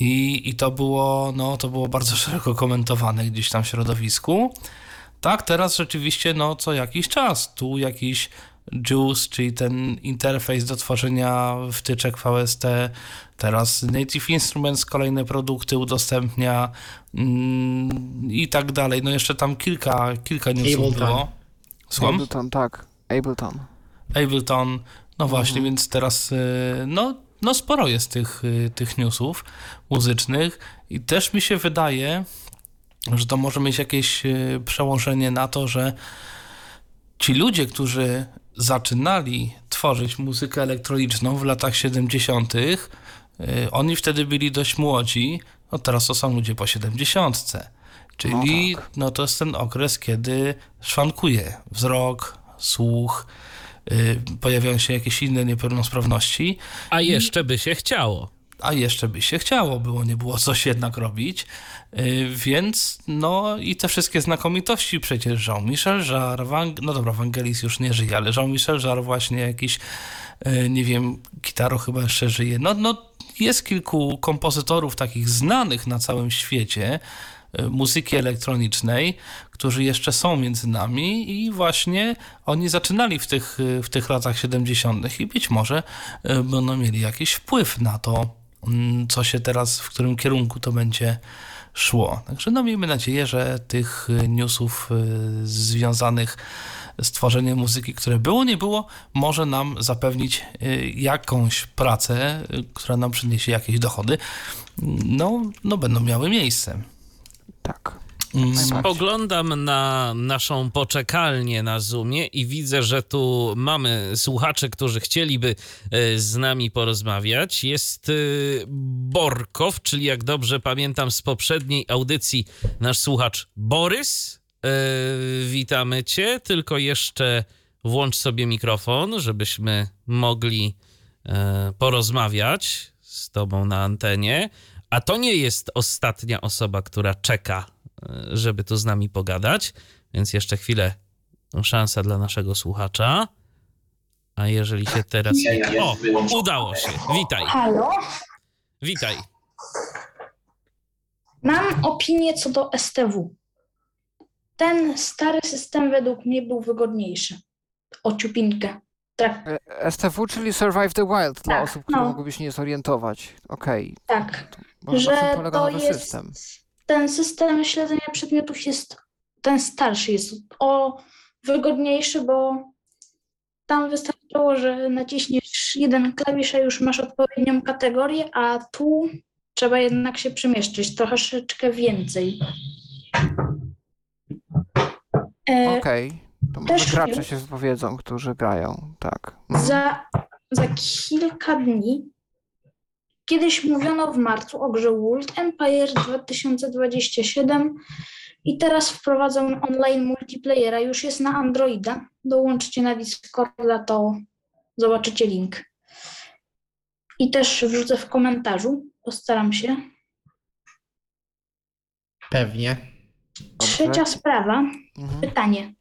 i, i to, było, no, to było bardzo [LAUGHS] szeroko komentowane gdzieś tam w środowisku. Tak, teraz rzeczywiście no, co jakiś czas tu jakiś JUICE, czyli ten interfejs do tworzenia wtyczek VST, teraz Native Instruments kolejne produkty udostępnia mm, i tak dalej. No jeszcze tam kilka, kilka newsów Ableton. było. Słucham? Ableton, tak, Ableton. Ableton, no właśnie, więc teraz y, no, no sporo jest tych, y, tych newsów muzycznych i też mi się wydaje, że to może mieć jakieś y, przełożenie na to, że ci ludzie, którzy zaczynali tworzyć muzykę elektroniczną w latach 70., y, oni wtedy byli dość młodzi, no teraz to są ludzie po 70. Czyli No tak. no to jest ten okres, kiedy szwankuje wzrok, słuch, y, pojawiają się jakieś inne niepełnosprawności, A jeszcze by się chciało. A jeszcze by się chciało, było nie było coś jednak robić, y, więc no i te wszystkie znakomitości przecież Jean-Michel Jarre, no dobra, Wangelis już nie żyje, ale Jean-Michel Jarre właśnie jakiś, y, nie wiem, Kitaro chyba jeszcze żyje, no, no jest kilku kompozytorów takich znanych na całym świecie, y, muzyki elektronicznej, którzy jeszcze są między nami i właśnie oni zaczynali w tych, w tych latach 70. i być może będą mieli jakiś wpływ na to, co się teraz, w którym kierunku to będzie szło. Także no miejmy nadzieję, że tych newsów y, związanych z tworzeniem muzyki, które było, nie było, może nam zapewnić y, jakąś pracę, y, która nam przyniesie jakieś dochody. No, no będą miały miejsce. Tak. Mm, Spoglądam na naszą poczekalnię na Zoomie i widzę, że tu mamy słuchaczy, którzy chcieliby e, z nami porozmawiać. Jest e, Borkow, czyli jak dobrze pamiętam z poprzedniej audycji, nasz słuchacz Borys. E, witamy Cię, tylko jeszcze włącz sobie mikrofon, żebyśmy mogli porozmawiać z Tobą na antenie. A to nie jest ostatnia osoba, która czeka żeby tu z nami pogadać, więc jeszcze chwilę szansa dla naszego słuchacza. A jeżeli się teraz. O, udało się. Witaj. Halo? Witaj. Mam opinię co do STW. Ten stary system według mnie był wygodniejszy. O ciupinkę. Tak, E, STW, czyli Survive the Wild, dla Tak, osób, które no. mogłyby się nie zorientować. Okej. tak. Może na czym Że polega to nowy jest. system? Ten system śledzenia przedmiotów jest. Ten starszy jest o wygodniejszy, bo tam wystarczyło, że naciśniesz jeden klawisz, a już masz odpowiednią kategorię, a tu trzeba jednak się przemieszczyć troszeczkę więcej. E, Okej. To może gracze się wypowiedzą, którzy grają. Tak. Mhm. Za, za kilka dni, kiedyś mówiono w marcu o grze World Empire 2027 i teraz wprowadzą online multiplayera, już jest na Androida. Dołączcie na Discorda, to zobaczycie link. I też wrzucę w komentarzu, postaram się. Pewnie. Dobrze. Trzecia sprawa, Mhm. pytanie.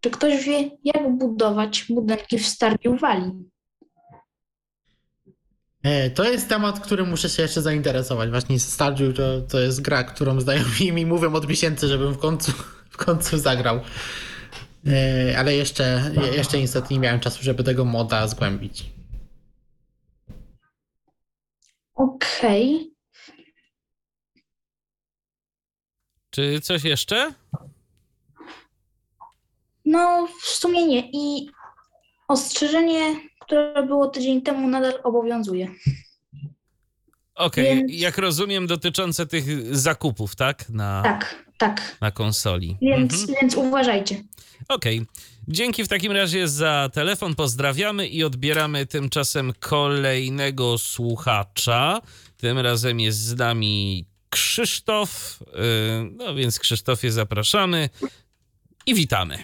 Czy ktoś wie, jak budować budynki w Stardew Valley? E, To jest temat, którym muszę się jeszcze zainteresować. Właśnie Stardew to, to jest gra, którą znajomi mi mówią od miesięcy, żebym w końcu, w końcu zagrał. E, Ale jeszcze, jeszcze niestety nie miałem czasu, żeby tego moda zgłębić. Okej. Czy coś jeszcze? No, w sumie nie. I ostrzeżenie, które było tydzień temu, nadal obowiązuje. Okej, Więc- jak rozumiem, dotyczące tych zakupów, tak? Na, Tak, tak. na konsoli. Więc, Mhm. więc uważajcie. Okej. Dzięki w takim razie za telefon. Pozdrawiamy i odbieramy tymczasem kolejnego słuchacza. Tym razem jest z nami Krzysztof. Yy, No więc Krzysztofie zapraszamy i witamy.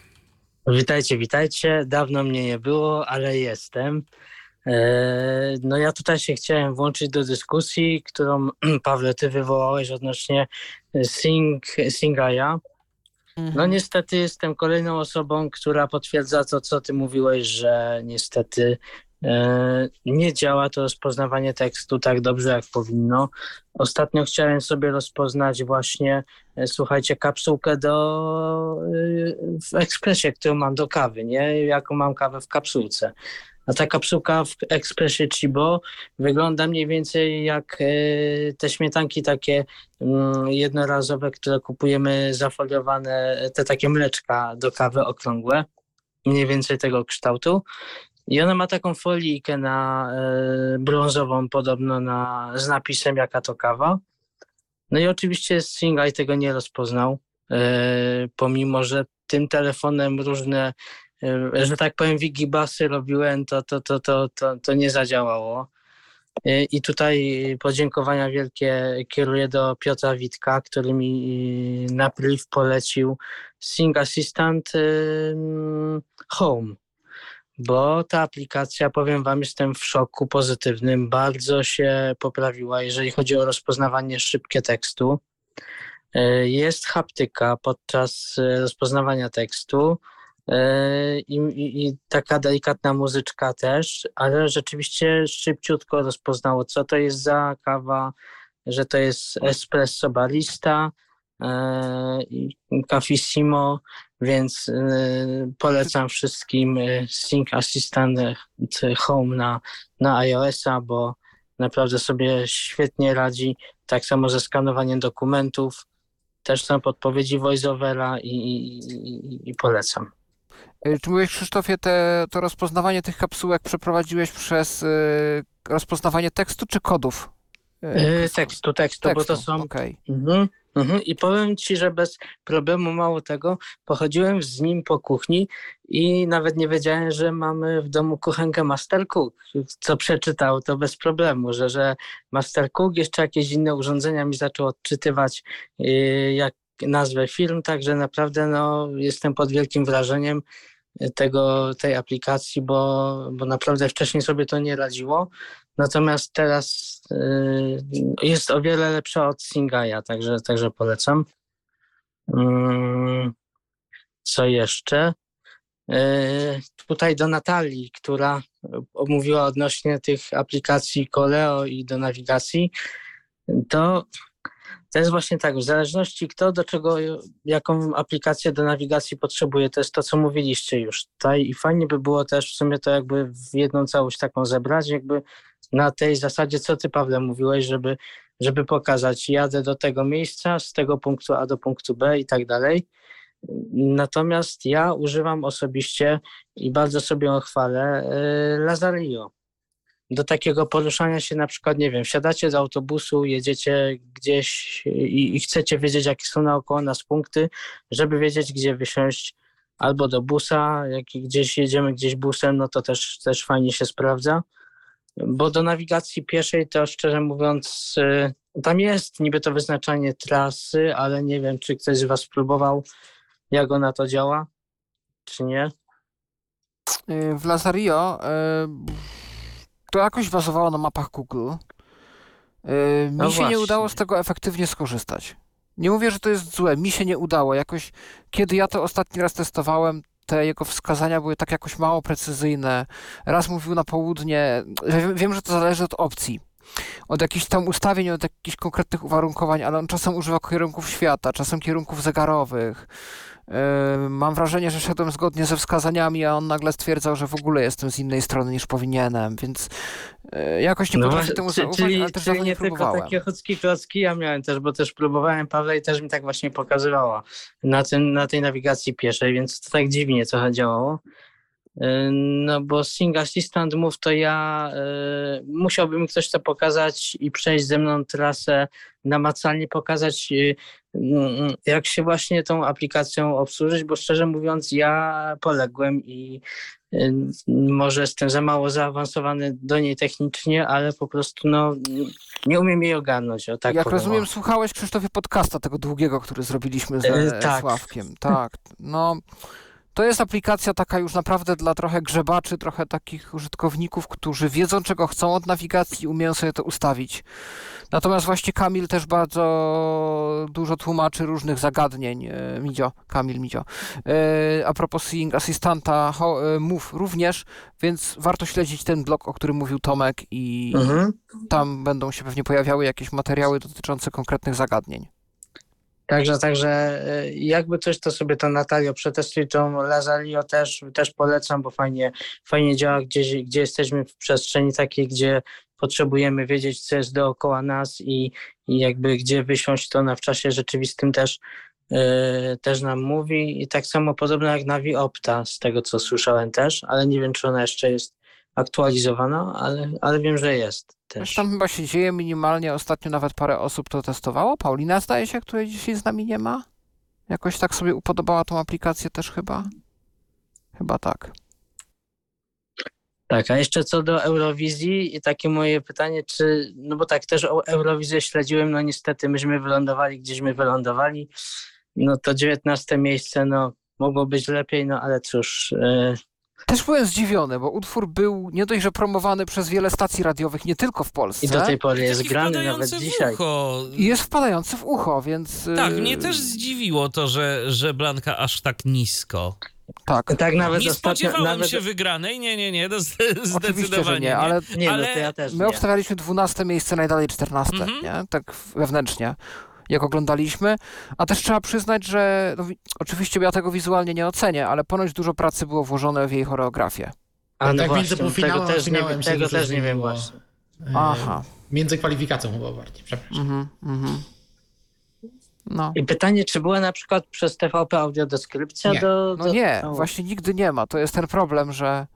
Witajcie, witajcie. Dawno mnie nie było, ale jestem. E, No ja tutaj się chciałem włączyć do dyskusji, którą [CLEARS THROAT] Pawle ty wywołałeś odnośnie Sing, Singaya. No Mhm. niestety jestem kolejną osobą, która potwierdza to, co ty mówiłeś, że niestety nie działa to rozpoznawanie tekstu tak dobrze, jak powinno. Ostatnio chciałem sobie rozpoznać właśnie, e, słuchajcie, kapsułkę do e, w ekspresie, którą mam do kawy, nie? Jaką mam kawę w kapsułce. A ta kapsułka w ekspresie Chibo wygląda mniej więcej jak e, te śmietanki takie mm, jednorazowe, które kupujemy zafoliowane, te takie mleczka do kawy okrągłe, mniej więcej tego kształtu. I ona ma taką folijkę na e, brązową, podobno na, z napisem jaka to kawa. No i oczywiście Singaj tego nie rozpoznał, e, pomimo, że tym telefonem różne, e, że tak powiem, wigibasy robiłem, to, to, to, to, to, to nie zadziałało. I tutaj podziękowania wielkie kieruję do Piotra Witka, który mi na priv polecił Sing Assistant Home bo ta aplikacja, powiem Wam, jestem w szoku pozytywnym, bardzo się poprawiła, jeżeli chodzi o rozpoznawanie szybkie tekstu. E, Jest haptyka podczas e, rozpoznawania tekstu e, i, i, i taka delikatna muzyczka też, ale rzeczywiście szybciutko rozpoznało, co to jest za kawa, że to jest espresso barista, Cafissimo, więc y, polecam wszystkim y, Sync Assistant y, Home na, na iOS-a, bo naprawdę sobie świetnie radzi. Tak samo ze skanowaniem dokumentów. Też są podpowiedzi voiceovera i, i, i, polecam. Czy mówiłeś, Krzysztofie, te, to rozpoznawanie tych kapsułek przeprowadziłeś przez y, rozpoznawanie tekstu czy kodów? Y, Yy, tekstu, tekstu, bo to tekstu, są. Mhm, mhm. I powiem ci, że bez problemu mało tego, pochodziłem z nim po kuchni i nawet nie wiedziałem, że mamy w domu kuchenkę Master Cook. Co przeczytał, to bez problemu, że, że Master Cook, jeszcze jakieś inne urządzenia mi zaczął odczytywać yy, jak nazwę film, także naprawdę no, jestem pod wielkim wrażeniem tego, tej aplikacji, bo, bo naprawdę wcześniej sobie to nie radziło. Natomiast teraz y, jest o wiele lepsza od Singaya, także, także polecam. Mm, Co jeszcze? Y, Tutaj do Natalii, która omówiła odnośnie tych aplikacji Koleo i do nawigacji, to to jest właśnie tak, w zależności kto do czego, jaką aplikację do nawigacji potrzebuje, to jest to, co mówiliście już tutaj i fajnie by było też w sumie to jakby w jedną całość taką zebrać, jakby na tej zasadzie, co ty Pawle mówiłeś, żeby, żeby pokazać, jadę do tego miejsca, z tego punktu A do punktu B i tak dalej. Natomiast ja używam osobiście i bardzo sobie chwalę, yy, Lazario do takiego poruszania się, na przykład, nie wiem, wsiadacie z autobusu, jedziecie gdzieś i, i chcecie wiedzieć, jakie są naokoło nas punkty, żeby wiedzieć, gdzie wysiąść albo do busa, jak gdzieś jedziemy gdzieś busem, no to też, też fajnie się sprawdza. Bo do nawigacji pieszej to szczerze mówiąc, y, tam jest niby to wyznaczanie trasy, ale nie wiem, czy ktoś z Was próbował, jak ona to działa, czy nie. Y, W Lazario y, to jakoś bazowało na mapach Google. Mi No się nie właśnie. udało z tego efektywnie skorzystać. Nie mówię, że to jest złe, mi się nie udało. Jakoś, kiedy ja to ostatni raz testowałem, te jego wskazania były tak jakoś mało precyzyjne. Raz mówił na południe. Wiem, wiem, że to zależy od opcji. Od jakichś tam ustawień, od jakichś konkretnych uwarunkowań, ale on czasem używa kierunków świata, czasem kierunków zegarowych. Mam wrażenie, że szedłem zgodnie ze wskazaniami, a on nagle stwierdzał, że w ogóle jestem z innej strony niż powinienem, więc yy, jakoś nie potrafię właśnie, temu No zaufać, czyli, ale też czyli nie nie tylko próbowałem. takie chocki klocki ja miałem też, bo też próbowałem Pawle i też mi tak właśnie pokazywała na, tym, na tej nawigacji pieszej, więc to tak dziwnie trochę działało. Yy, No bo Sing Assistant Move to ja yy, musiałby mi ktoś to pokazać i przejść ze mną trasę, namacalnie pokazać mm, jak się właśnie tą aplikacją obsłużyć, bo szczerze mówiąc ja poległem i yy, może jestem za mało zaawansowany do niej technicznie, ale po prostu no, nie umiem jej ogarnąć. O, tak Jak powiem. rozumiem, słuchałeś Krzysztofie podcasta tego długiego, który zrobiliśmy z E, e, tak. Sławkiem. Tak. No, to jest aplikacja taka już naprawdę dla trochę grzebaczy, trochę takich użytkowników, którzy wiedzą, czego chcą od nawigacji i umieją sobie to ustawić. Natomiast właśnie Kamil też bardzo dużo tłumaczy różnych zagadnień. e, Midzio, Kamil Midzio. E, A propos Seeing Assistanta, Move również, więc warto śledzić ten blog, o którym mówił Tomek i Mhm. tam będą się pewnie pojawiały jakieś materiały dotyczące konkretnych zagadnień. Także, także e, jakby coś, to sobie to Natalio przetestuj, tą Lazario też, też polecam, bo fajnie, fajnie działa, gdzie, gdzie jesteśmy w przestrzeni takiej, gdzie potrzebujemy wiedzieć, co jest dookoła nas i, i jakby gdzie wysiąść, to ona w czasie rzeczywistym też, e, też nam mówi. I tak samo podobno jak Navi Opta, z tego co słyszałem też, ale nie wiem, czy ona jeszcze jest aktualizowana, ale, ale wiem, że jest Też tam chyba się dzieje minimalnie. Ostatnio nawet parę osób to testowało. Paulina zdaje się, której dzisiaj z nami nie ma. Jakoś tak sobie upodobała tą aplikację też chyba. Chyba tak. Tak, a jeszcze co do Eurowizji i takie moje pytanie, czy, no bo tak, też o Eurowizję śledziłem, no niestety myśmy wylądowali, gdzieśmy wylądowali, no to 19 miejsce, no mogło być lepiej, no ale cóż, e, Też byłem zdziwiony, bo utwór był nie dość, że promowany przez wiele stacji radiowych, nie tylko w Polsce. i do tej pory jest Taki grany wpadający nawet w dzisiaj. Ucho. I jest wpadający w ucho, więc... Tak, yy, mnie też zdziwiło to, że, że Blanka aż tak nisko. Tak, Tak nawet Nie ostatnio, spodziewałem nawet, się wygranej, nie, nie, nie, to z- oczywiście, zdecydowanie że nie, ale nie, no ale to ja też my nie. obstawialiśmy 12 miejsce, najdalej 14, Mhm. nie? Tak wewnętrznie, jak oglądaliśmy. A też trzeba przyznać, że no, wi- oczywiście ja tego wizualnie nie ocenię, ale ponoć dużo pracy było włożone w jej choreografię. A no tak właśnie, między tego półfinałem a też nie, tego dużo też nie wiem właśnie. E, Aha. Między kwalifikacją chyba bardziej, przepraszam. Mhm, mhm. No. I pytanie, czy była na przykład przez TVP audiodeskrypcja Nie. do, do... No nie, no, właśnie nigdy nie ma. To jest ten problem, że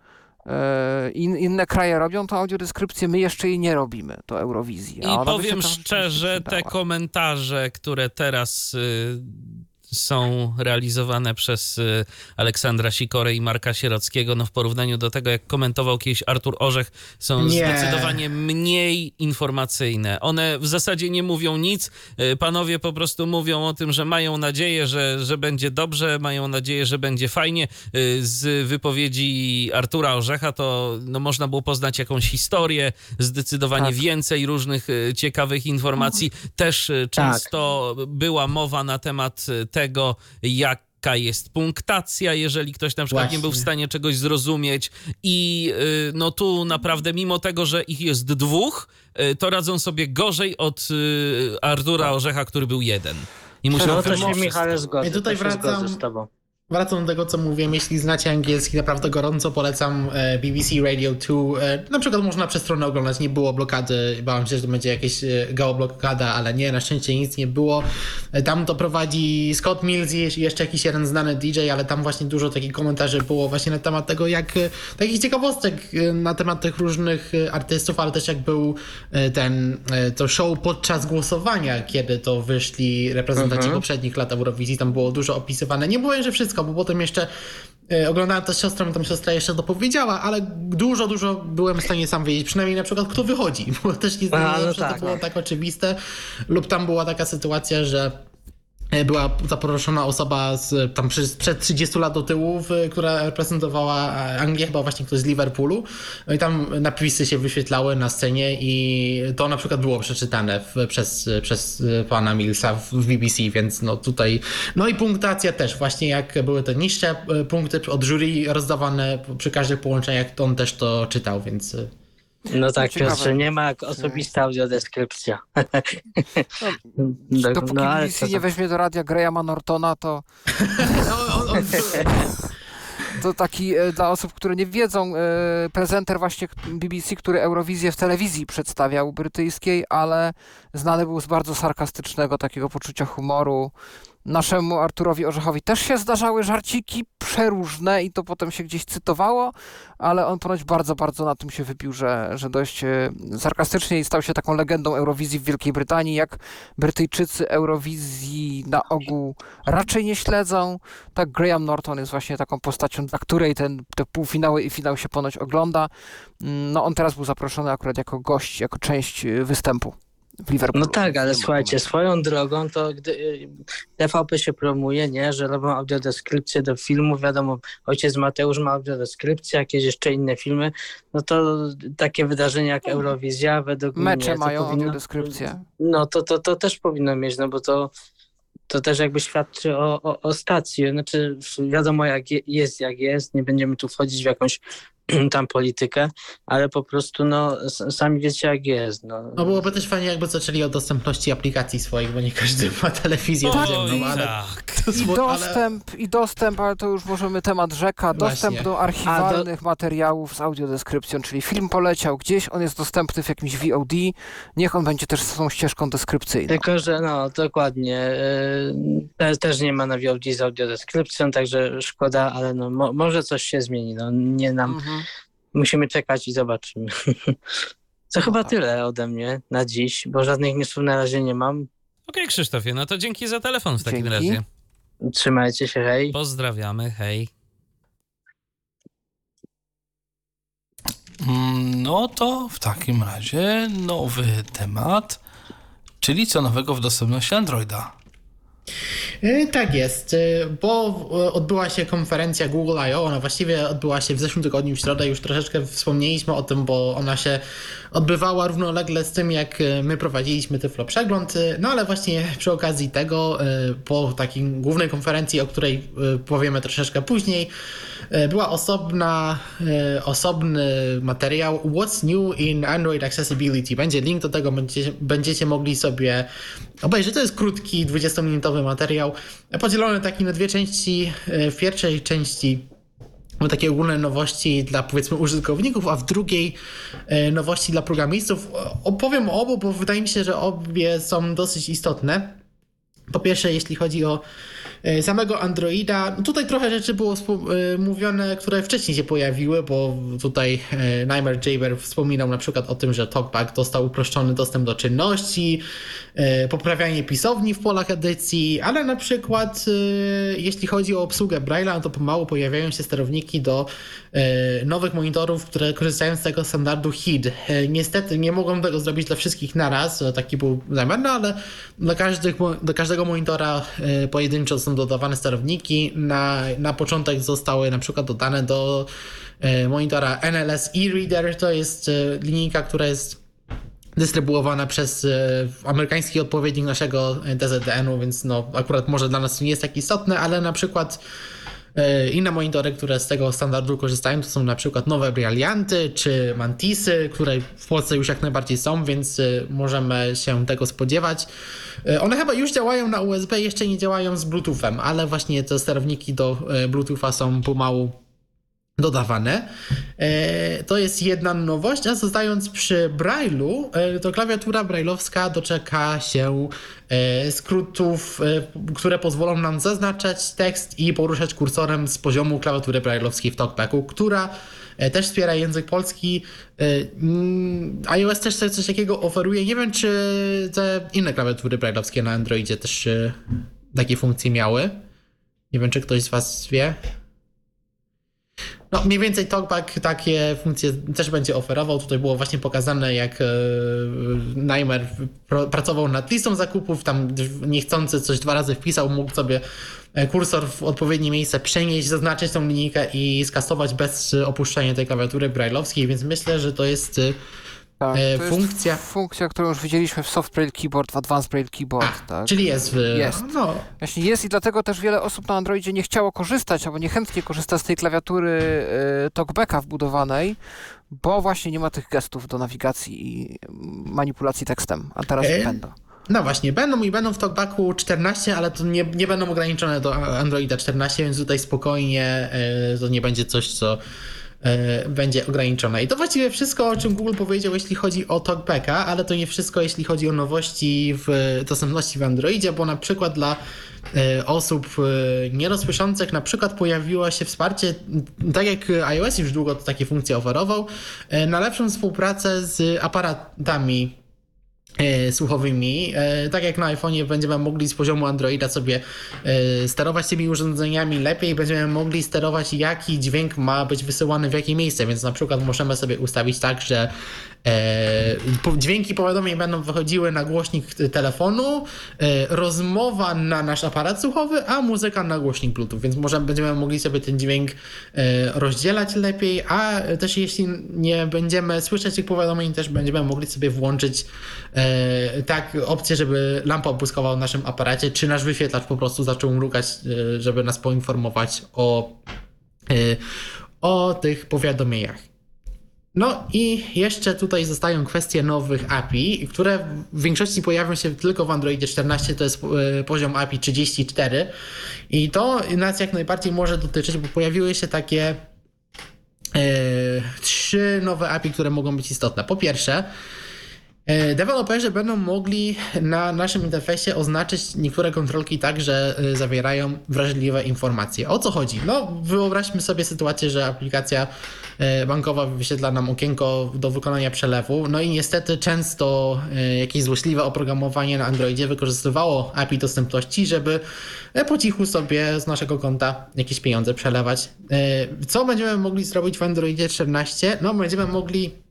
in, inne kraje robią tą audiodeskrypcję, my jeszcze jej nie robimy, to Eurowizji. I powiem szczerze, te komentarze, które teraz y, są realizowane przez y, Aleksandra Sikorę i Marka Sierockiego, no w porównaniu do tego, jak komentował kiedyś Artur Orzech, są Nie. zdecydowanie mniej informacyjne. One w zasadzie nie mówią nic. Y, Panowie po prostu mówią o tym, że mają nadzieję, że, że będzie dobrze, mają nadzieję, że będzie fajnie. Y, Z wypowiedzi Artura Orzecha to no, można było poznać jakąś historię, zdecydowanie Tak. więcej różnych ciekawych informacji. Też y, Tak. często była mowa na temat y, tego, jaka jest punktacja, jeżeli ktoś na przykład nie był w Właśnie. stanie czegoś zrozumieć. I y, no tu naprawdę, mimo tego, że ich jest dwóch, y, to radzą sobie gorzej od y, Artura Orzecha, który był jeden. I musiał No to się Michale zgodzę, I tutaj to się wracam- z tobą. Wracam do tego, co mówiłem. Jeśli znacie angielski, naprawdę gorąco polecam e, BBC Radio 2. E, Na przykład można przez stronę oglądać, nie było blokady. Bałem się, że to będzie jakaś e, geoblokada, ale nie, na szczęście nic nie było. Tam to prowadzi Scott Mills i jeszcze jakiś jeden znany DJ, ale tam właśnie dużo takich komentarzy było właśnie na temat tego, jak takich ciekawostek na temat tych różnych artystów, ale też jak był ten, to show podczas głosowania, kiedy to wyszli reprezentanci poprzednich lat Eurowizji, tam było dużo opisywane. Nie powiem, że wszystko, bo potem jeszcze e, oglądałem to z siostrą i tam siostra jeszcze dopowiedziała, ale dużo, dużo byłem w stanie sam wiedzieć, przynajmniej na przykład kto wychodzi, [LAUGHS] bo też nie, nie no zawsze tak, to było no. tak oczywiste. Lub tam była taka sytuacja, że była zaproszona osoba z, tam przy- sprzed 30 lat do tyłu, która reprezentowała e, Anglię, chyba właśnie ktoś z Liverpoolu. No i tam napisy się wyświetlały na scenie i to na przykład było przeczytane w, przez, przez pana Millsa w, BBC, więc no tutaj... No i punktacja też, właśnie jak były te niższe e, punkty od jury rozdawane przy każdych połączeniach, to on też to czytał, więc... No tak, ciekawe. Piotrze, nie ma jak osobista audiodeskrypcja. Dopóki no, ale BBC nie weźmie do radia Grahama Nortona, to, No, [LAUGHS] to taki e, dla osób, które nie wiedzą, e, prezenter właśnie BBC, który Eurowizję w telewizji przedstawiał brytyjskiej, ale znany był z bardzo sarkastycznego takiego poczucia humoru. Naszemu Arturowi Orzechowi też się zdarzały żarciki przeróżne i to potem się gdzieś cytowało, ale on ponoć bardzo, bardzo na tym się wypił, że, że dość e, sarkastycznie i stał się taką legendą Eurowizji w Wielkiej Brytanii. Jak Brytyjczycy Eurowizji na ogół raczej nie śledzą, tak Graham Norton jest właśnie taką postacią, dla której ten, te półfinały i finał się ponoć ogląda. Mm, No on teraz był zaproszony akurat jako gość, jako część e, występu w Liverpoolu. No tak, ale słuchajcie, swoją drogą to gdy y, TVP się promuje, nie, że robią audiodeskrypcję do filmu, wiadomo, ojciec Mateusz ma audiodeskrypcję, jakieś jeszcze inne filmy, no to takie wydarzenia jak Eurowizja według Mecze mnie to mają powinno, audiodeskrypcję. No to, to, to też powinno mieć, no bo to to też jakby świadczy o, o, o stacji. Znaczy, wiadomo, jak je, jest, jak jest, nie będziemy tu wchodzić w jakąś [CLEARS THROAT] tam politykę, ale po prostu, no, sami wiecie, jak jest. No, No byłoby też fajnie, jakby zaczęli od dostępności aplikacji swoich, bo nie każdy ma telewizję Oj, naziemną, ale... tak. [LAUGHS] To I sło- ale- dostęp, i dostęp, ale to już możemy temat rzeka, dostęp Właśnie. do archiwalnych materiałów z audiodeskrypcją, czyli film poleciał gdzieś, on jest dostępny w jakimś VOD, niech on będzie też z tą ścieżką deskrypcyjną. Tylko, że no, dokładnie. yy, Te, też nie ma na VOD z audiodeskrypcją, także szkoda, ale no, mo, może coś się zmieni. No, nie nam, Mhm. Musimy czekać i zobaczymy. [LAUGHS] To No chyba tak. tyle ode mnie na dziś, bo żadnych newsów na razie nie mam. Okej, Krzysztofie, no to dzięki za telefon w takim Dzięki. razie. Trzymajcie się, hej. Pozdrawiamy, hej. No to w takim razie nowy temat, czyli co nowego w dostępności Androida. E, Tak jest, e, bo e, odbyła się konferencja Google I.O. Ona właściwie odbyła się w zeszłym tygodniu w środę. Już troszeczkę wspomnieliśmy o tym, bo ona się odbywała równolegle z tym, jak my prowadziliśmy Tyflo Przegląd. No ale właśnie przy okazji tego, po takiej głównej konferencji, o której powiemy troszeczkę później, była osobna, osobny materiał What's New in Android Accessibility. Będzie link do tego, będziecie, będziecie mogli sobie obejrzeć. To jest krótki, 20-minutowy materiał, podzielony taki na dwie części. E, W pierwszej części takie ogólne nowości dla powiedzmy użytkowników, a w drugiej nowości dla programistów. Opowiem o obu, bo wydaje mi się, że obie są dosyć istotne. Po pierwsze, jeśli chodzi o E, samego Androida. No tutaj trochę rzeczy było e, mówione, które wcześniej się pojawiły, bo tutaj e, Nightmare Jaber wspominał na przykład o tym, że TalkBack dostał uproszczony dostęp do czynności, poprawianie pisowni w polach edycji, ale na przykład jeśli chodzi o obsługę Braille'a, to pomału pojawiają się sterowniki do nowych monitorów, które korzystają z tego standardu HID. Niestety nie mogą tego zrobić dla wszystkich naraz, taki był zamiar, no ale dla, każdych, dla każdego monitora pojedynczo są dodawane sterowniki. Na, na początek zostały na przykład dodane do e, monitora NLS e-reader. To jest e, linijka, która jest dystrybuowana przez e, amerykański odpowiednik naszego DZDN-u, więc no akurat może dla nas nie jest tak istotne, ale na przykład inne monitory, które z tego standardu korzystają, to są na przykład nowe Brillianty czy Mantisy, które w Polsce już jak najbardziej są, więc możemy się tego spodziewać. E, one chyba już działają na USB, jeszcze nie działają z Bluetoothem, ale właśnie te sterowniki do e, Bluetootha są pomału dodawane. E, to jest jedna nowość, a zostając przy Braille'u, to klawiatura brailleowska doczeka się skrótów, które pozwolą nam zaznaczać tekst i poruszać kursorem z poziomu klawiatury brailleowskiej w TalkBacku, która E, też wspiera język polski. E, mm, iOS też coś takiego oferuje. Nie wiem, czy te inne klawiatury brailleowskie na Androidzie też e, takie funkcje miały. Nie wiem, czy ktoś z Was wie. No, mniej więcej TalkBack takie funkcje też będzie oferował. Tutaj było właśnie pokazane, jak e, Naimer pracował nad listą zakupów, tam niechcący coś dwa razy wpisał, mógł sobie e, kursor w odpowiednie miejsce przenieść, zaznaczyć tą linijkę i skasować bez opuszczenia tej klawiatury brailleowskiej, więc myślę, że to jest e, tak, e, funkcja. funkcja, którą już widzieliśmy w Soft Braille Keyboard, w Advanced Braille Keyboard. A, tak. Czyli jest w. Jest. No. Właśnie jest i dlatego też wiele osób na Androidzie nie chciało korzystać, albo niechętnie korzysta z tej klawiatury y, talkbacka wbudowanej, bo właśnie nie ma tych gestów do nawigacji i manipulacji tekstem. A teraz e? będą. No właśnie, będą i będą w TalkBacku 14, ale to nie, nie będą ograniczone do Androida 14, więc tutaj spokojnie y, to nie będzie coś, co będzie ograniczone. I to właściwie wszystko, o czym Google powiedział, jeśli chodzi o TalkBacka, ale to nie wszystko, jeśli chodzi o nowości w dostępności w Androidzie, bo na przykład dla e, osób e, nierozsłyszących na przykład pojawiło się wsparcie, tak jak iOS już długo takie funkcje oferował, na lepszą współpracę z aparatami E, słuchowymi. E, tak jak na iPhone'ie będziemy mogli z poziomu Androida sobie e, sterować tymi urządzeniami lepiej, będziemy mogli sterować jaki dźwięk ma być wysyłany w jakie miejsce, więc na przykład możemy sobie ustawić tak, że E, dźwięki powiadomień będą wychodziły na głośnik telefonu, e, rozmowa na nasz aparat słuchowy, a muzyka na głośnik Bluetooth, więc może będziemy mogli sobie ten dźwięk e, rozdzielać lepiej, a też jeśli nie będziemy słyszeć tych powiadomień, też będziemy mogli sobie włączyć tak opcję, żeby lampa błyskała w naszym aparacie, czy nasz wyświetlacz po prostu zaczął mrugać, żeby nas poinformować o, o tych powiadomieniach. No i jeszcze tutaj zostają kwestie nowych API, które w większości pojawią się tylko w Androidzie 14, to jest e, poziom API 34 i to nas jak najbardziej może dotyczyć, bo pojawiły się takie e, trzy nowe API, które mogą być istotne. Po pierwsze, deweloperzy będą mogli na naszym interfejsie oznaczyć niektóre kontrolki tak, że e, zawierają wrażliwe informacje. O co chodzi? No, wyobraźmy sobie sytuację, że aplikacja e, bankowa wyświetla nam okienko do wykonania przelewu, no i niestety często jakieś złośliwe oprogramowanie na Androidzie wykorzystywało API dostępności, żeby po cichu sobie z naszego konta jakieś pieniądze przelewać. Co będziemy mogli zrobić w Androidzie 14? No, będziemy mogli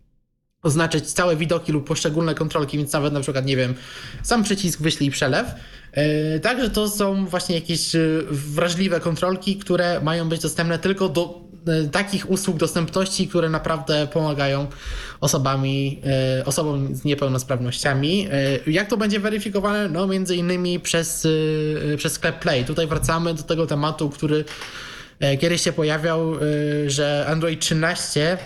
oznaczyć całe widoki lub poszczególne kontrolki, więc nawet na przykład, nie wiem, sam przycisk wyślij przelew. E, także to są właśnie jakieś e, wrażliwe kontrolki, które mają być dostępne tylko do e, takich usług dostępności, które naprawdę pomagają osobami, osobom z niepełnosprawnościami. Jak to będzie weryfikowane? No między innymi przez, przez sklep Play. Tutaj wracamy do tego tematu, który kiedyś się pojawiał, że Android 13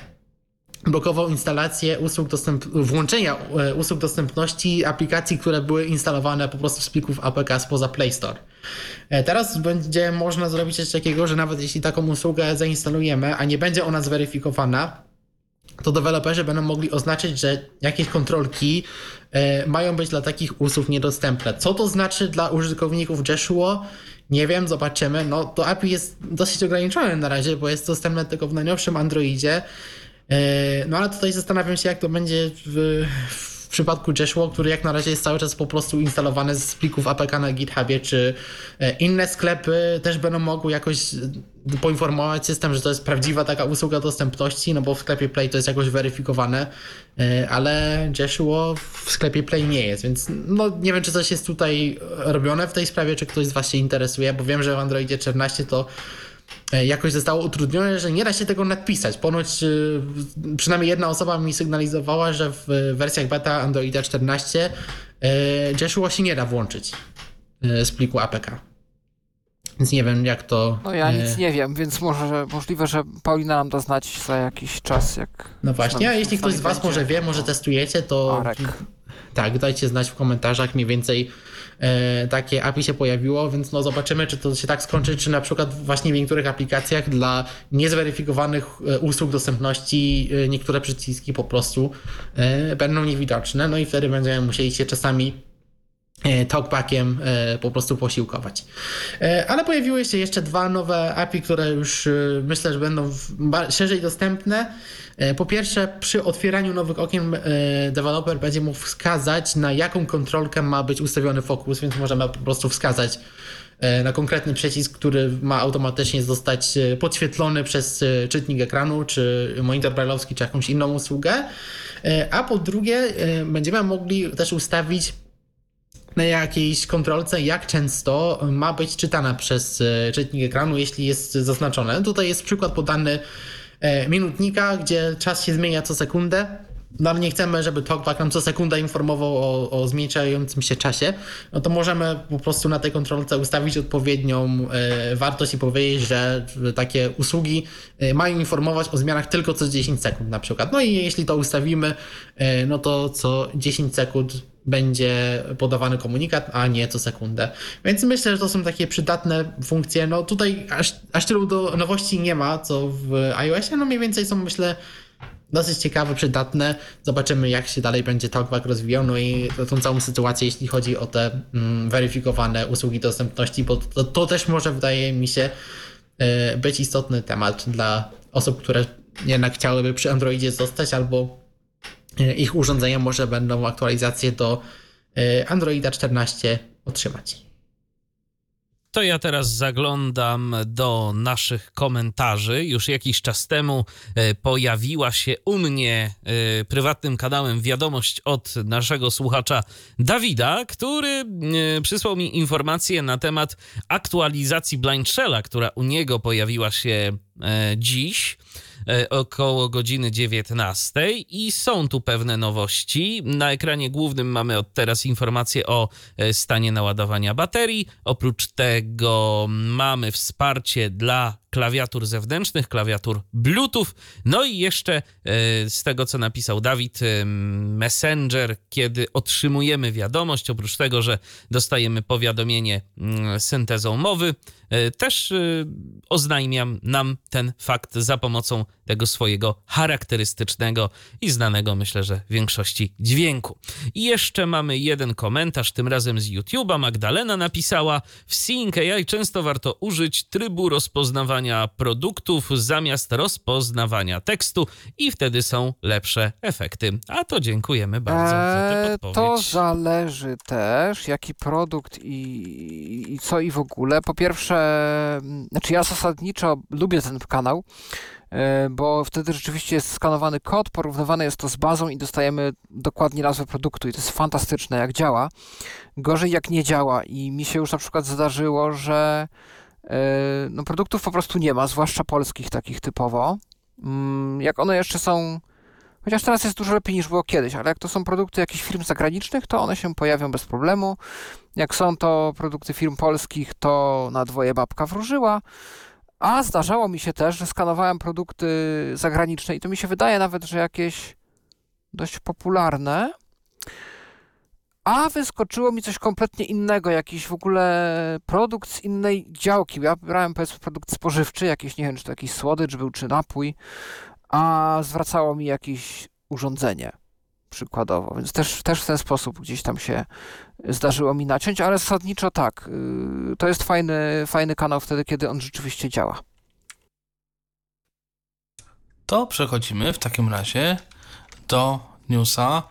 blokował instalację usług dostęp, włączenia e, usług dostępności aplikacji, które były instalowane po prostu z plików APK spoza Play Store. E, teraz będzie można zrobić coś takiego, że nawet jeśli taką usługę zainstalujemy, a nie będzie ona zweryfikowana, to deweloperzy będą mogli oznaczyć, że jakieś kontrolki e, mają być dla takich usług niedostępne. Co to znaczy dla użytkowników Joshua? Nie wiem, zobaczymy. No to API jest dosyć ograniczone na razie, bo jest dostępne tylko w najnowszym Androidzie. E, no ale tutaj zastanawiam się, jak to będzie w, w przypadku Joshua, który jak na razie jest cały czas po prostu instalowany z plików APK na GitHubie, czy e, inne sklepy też będą mogły jakoś poinformować system, że to jest prawdziwa taka usługa dostępności, no bo w sklepie Play to jest jakoś weryfikowane, e, ale Joshua w sklepie Play nie jest, więc no nie wiem, czy coś jest tutaj robione w tej sprawie, czy ktoś z Was się interesuje, bo wiem, że w Androidzie 14 to E, jakoś zostało utrudnione, że nie da się tego napisać. Ponoć e, przynajmniej jedna osoba mi sygnalizowała, że w wersjach beta Androida 14 Joshua się nie da włączyć e, z pliku APK. Więc nie wiem, jak to. No ja nic nie wiem, więc może możliwe, że Paulina nam da znać za jakiś czas, jak. No właśnie, a jeśli ktoś z Was będzie. może wie, może testujecie, to. Arek. Tak, dajcie znać w komentarzach mniej więcej e, takie API się pojawiło, więc no zobaczymy, czy to się tak skończy, czy na przykład właśnie w niektórych aplikacjach dla niezweryfikowanych e, usług dostępności e, niektóre przyciski po prostu e, będą niewidoczne, no i wtedy będziemy musieli się czasami e, talkbackiem e, po prostu posiłkować. E, Ale pojawiły się jeszcze dwa nowe API, które już e, myślę, że będą szerzej dostępne. E, Po pierwsze, przy otwieraniu nowych okien e, deweloper będzie mógł wskazać, na jaką kontrolkę ma być ustawiony fokus, więc możemy po prostu wskazać e, na konkretny przycisk, który ma automatycznie zostać e, podświetlony przez e, czytnik ekranu, czy monitor brajlowski, czy jakąś inną usługę. E, A po drugie, e, będziemy mogli też ustawić na jakiejś kontrolce, jak często ma być czytana przez e, czytnik ekranu, jeśli jest zaznaczone. Tutaj jest przykład podany e, minutnika, gdzie czas się zmienia co sekundę. No ale nie chcemy, żeby TalkBack nam co sekundę informował o, o zmniejszającym się czasie, no to możemy po prostu na tej kontrolce ustawić odpowiednią e, wartość i powiedzieć, że takie usługi e, mają informować o zmianach tylko co 10 sekund na przykład. No i jeśli to ustawimy, e, no to co 10 sekund będzie podawany komunikat, a nie co sekundę. Więc myślę, że to są takie przydatne funkcje. No tutaj aż, aż tylu do nowości nie ma, co w iOSie. No mniej więcej są myślę dosyć ciekawe, przydatne. Zobaczymy, jak się dalej będzie TalkBack rozwijał, no i tą całą sytuację, jeśli chodzi o te mm, weryfikowane usługi dostępności, bo to, to też może, wydaje mi się, e, być istotny temat dla osób, które jednak chciałyby przy Androidzie zostać, albo e, ich urządzenia może będą aktualizacje do e, Androida 14 otrzymać. To ja teraz zaglądam do naszych komentarzy. Już jakiś czas temu e, pojawiła się u mnie e, prywatnym kanałem wiadomość od naszego słuchacza Dawida, który e, przysłał mi informację na temat aktualizacji Blind Shella, która u niego pojawiła się dziś około godziny 19 i są tu pewne nowości. Na ekranie głównym mamy od teraz informacje o e, stanie naładowania baterii. Oprócz tego mamy wsparcie dla klawiatur zewnętrznych, klawiatur Bluetooth. No i jeszcze e, z tego, co napisał Dawid, e, Messenger, kiedy otrzymujemy wiadomość, oprócz tego, że dostajemy powiadomienie mm, syntezą mowy, e, też e, oznajmiam nam ten fakt za pomocą tego swojego charakterystycznego i znanego, myślę, że większości dźwięku. I jeszcze mamy jeden komentarz, tym razem z YouTube'a. Magdalena napisała: W Sync AI często warto użyć trybu rozpoznawania produktów zamiast rozpoznawania tekstu i wtedy są lepsze efekty. A to dziękujemy bardzo za tę Eee, podpowiedź. To zależy też, jaki produkt i, i co i w ogóle. Po pierwsze, mm, znaczy ja zasadniczo lubię ten kanał, e, bo wtedy rzeczywiście jest skanowany kod, porównywane jest to z bazą i dostajemy dokładnie nazwę produktu i to jest fantastyczne, jak działa. Gorzej jak nie działa i mi się już na przykład zdarzyło, że e, no, produktów po prostu nie ma, zwłaszcza polskich takich typowo. Mm, Jak one jeszcze są Chociaż teraz jest dużo lepiej niż było kiedyś, ale jak to są produkty jakichś firm zagranicznych, to one się pojawią bez problemu. Jak są to produkty firm polskich, to na dwoje babka wróżyła. A zdarzało mi się też, że skanowałem produkty zagraniczne i to mi się wydaje nawet, że jakieś dość popularne. A wyskoczyło mi coś kompletnie innego, jakiś w ogóle produkt z innej działki. Ja brałem powiedzmy produkt spożywczy, jakiś, nie wiem, czy to jakiś słodycz był, czy napój, a zwracało mi jakieś urządzenie przykładowo, więc też, też w ten sposób gdzieś tam się zdarzyło mi naciąć, ale zasadniczo tak, y, to jest fajny, fajny kanał wtedy, kiedy on rzeczywiście działa. To przechodzimy w takim razie do newsa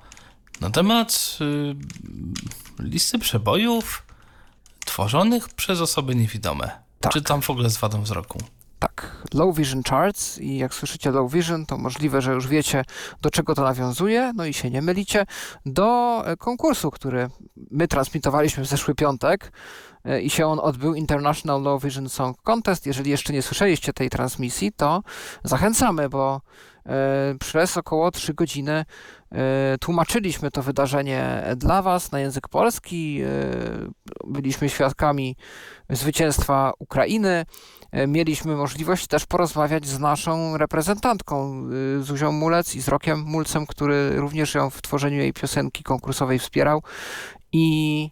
na temat y, listy przebojów tworzonych przez osoby niewidome. Tak. Czy tam w ogóle z wadą wzroku? Tak, Low Vision Charts i jak słyszycie Low Vision, to możliwe, że już wiecie, do czego to nawiązuje, no i się nie mylicie, do e, konkursu, który my transmitowaliśmy w zeszły piątek e, i się on odbył, International Low Vision Song Contest. Jeżeli jeszcze nie słyszeliście tej transmisji, to zachęcamy, bo e, przez około 3 godziny tłumaczyliśmy to wydarzenie dla Was na język polski. Byliśmy świadkami zwycięstwa Ukrainy. E, mieliśmy możliwość też porozmawiać z naszą reprezentantką, y, Zuzią Mulec i z Rokiem Mulcem, który również ją w tworzeniu jej piosenki konkursowej wspierał. I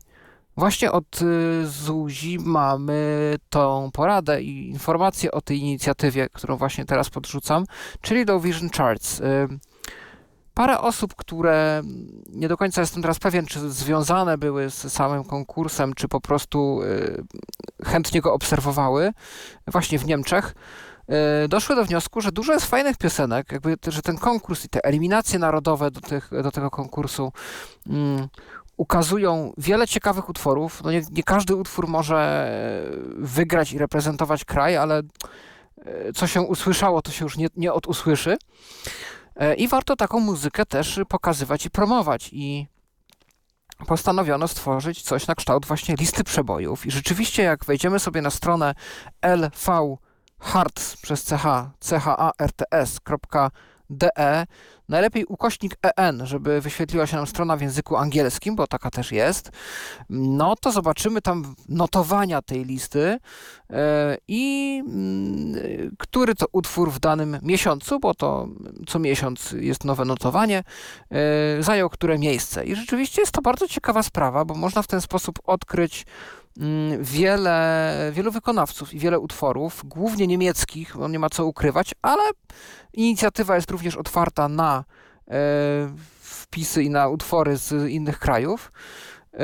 właśnie od y, Zuzi mamy tą poradę i informację o tej inicjatywie, którą właśnie teraz podrzucam, czyli Low Vision Charts. Parę osób, które nie do końca jestem teraz pewien, czy związane były z samym konkursem, czy po prostu y, chętnie go obserwowały, właśnie w Niemczech, y, doszły do wniosku, że dużo jest fajnych piosenek, jakby, że ten konkurs i te eliminacje narodowe do, tych, do tego konkursu mm, ukazują wiele ciekawych utworów. No nie, nie każdy utwór może wygrać i reprezentować kraj, ale y, co się usłyszało, to się już nie, nie odusłyszy. E, I warto taką muzykę też pokazywać i promować. I postanowiono stworzyć coś na kształt właśnie listy przebojów. I rzeczywiście, jak wejdziemy sobie na stronę lv Harts przez ch, charts.de, Najlepiej ukośnik EN, żeby wyświetliła się nam strona w języku angielskim, bo taka też jest. No to zobaczymy tam notowania tej listy e, i mm, który to utwór w danym miesiącu, bo to co miesiąc jest nowe notowanie, e, zajął które miejsce. I rzeczywiście jest to bardzo ciekawa sprawa, bo można w ten sposób odkryć wiele, wielu wykonawców i wiele utworów, głównie niemieckich, bo nie ma co ukrywać, ale Inicjatywa jest również otwarta na e, wpisy i na utwory z innych krajów. E,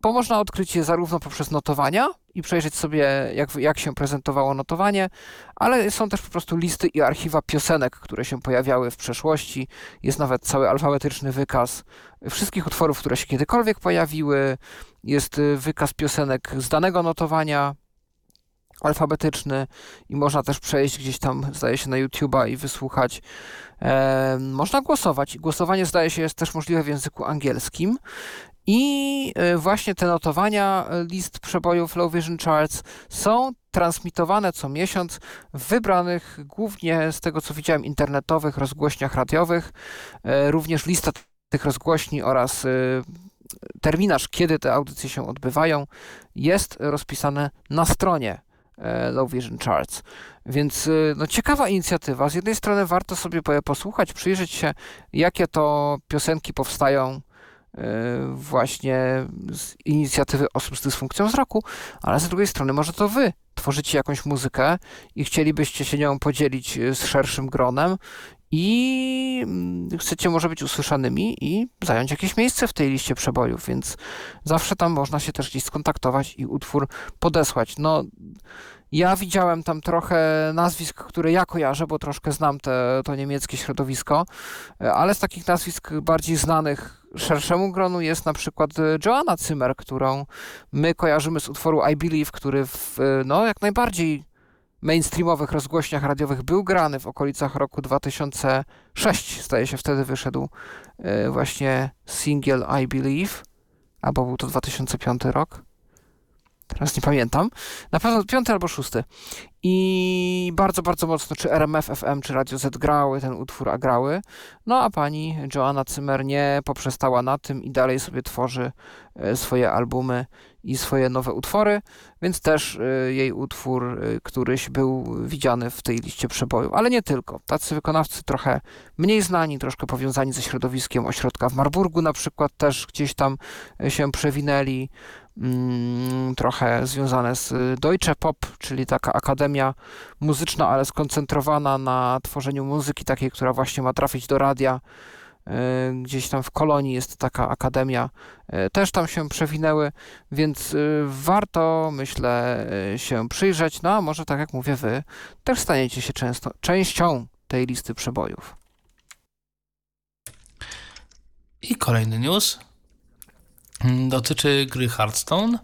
bo można odkryć je zarówno poprzez notowania i przejrzeć sobie, jak, jak się prezentowało notowanie, ale są też po prostu listy i archiwa piosenek, które się pojawiały w przeszłości. Jest nawet cały alfabetyczny wykaz wszystkich utworów, które się kiedykolwiek pojawiły. Jest wykaz piosenek z danego notowania, alfabetyczny i można też przejść gdzieś tam, zdaje się, na YouTube'a i wysłuchać. E, można głosować. Głosowanie, zdaje się, jest też możliwe w języku angielskim. I e, właśnie te notowania e, list przebojów Low Vision Charts są transmitowane co miesiąc w wybranych, głównie z tego co widziałem, internetowych rozgłośniach radiowych. E, również lista tych rozgłośni oraz terminarz, kiedy te audycje się odbywają, jest rozpisane na stronie E, Low Vision Charts. Więc y, no, ciekawa inicjatywa. Z jednej strony warto sobie posłuchać, przyjrzeć się, jakie to piosenki powstają y, właśnie z inicjatywy osób z dysfunkcją wzroku, ale z drugiej strony może to wy tworzycie jakąś muzykę i chcielibyście się nią podzielić z szerszym gronem i mm, chcecie może być usłyszanymi i zająć jakieś miejsce w tej liście przebojów, więc zawsze tam można się też gdzieś skontaktować i utwór podesłać. No, ja widziałem tam trochę nazwisk, które ja kojarzę, bo troszkę znam te, to niemieckie środowisko, ale z takich nazwisk bardziej znanych szerszemu gronu jest na przykład Joanna Zimmer, którą my kojarzymy z utworu I Believe, który w, no, jak najbardziej mainstreamowych rozgłośniach radiowych był grany w okolicach roku 2006. Zdaje się, wtedy wyszedł e, właśnie single I Believe, albo był to 2005 rok. Teraz nie pamiętam. Na pewno piąty albo szósty. I bardzo, bardzo mocno czy RMF FM, czy Radio Z grały ten utwór, a grały. No a pani Joanna Zimmer nie poprzestała na tym i dalej sobie tworzy e, swoje albumy i swoje nowe utwory, więc też e, jej utwór e, któryś był widziany w tej liście przebojów, ale nie tylko. Tacy wykonawcy trochę mniej znani, troszkę powiązani ze środowiskiem ośrodka w Marburgu na przykład też gdzieś tam się przewinęli. Mm, trochę związane z Deutsche Pop, czyli taka akademia muzyczna, ale skoncentrowana na tworzeniu muzyki takiej, która właśnie ma trafić do radia. E, gdzieś tam w kolonii jest taka akademia, e, też tam się przewinęły, więc e, warto, myślę, się przyjrzeć. No a może, tak jak mówię, wy też staniecie się często, częścią tej listy przebojów. I kolejny news. Dotyczy gry Hearthstone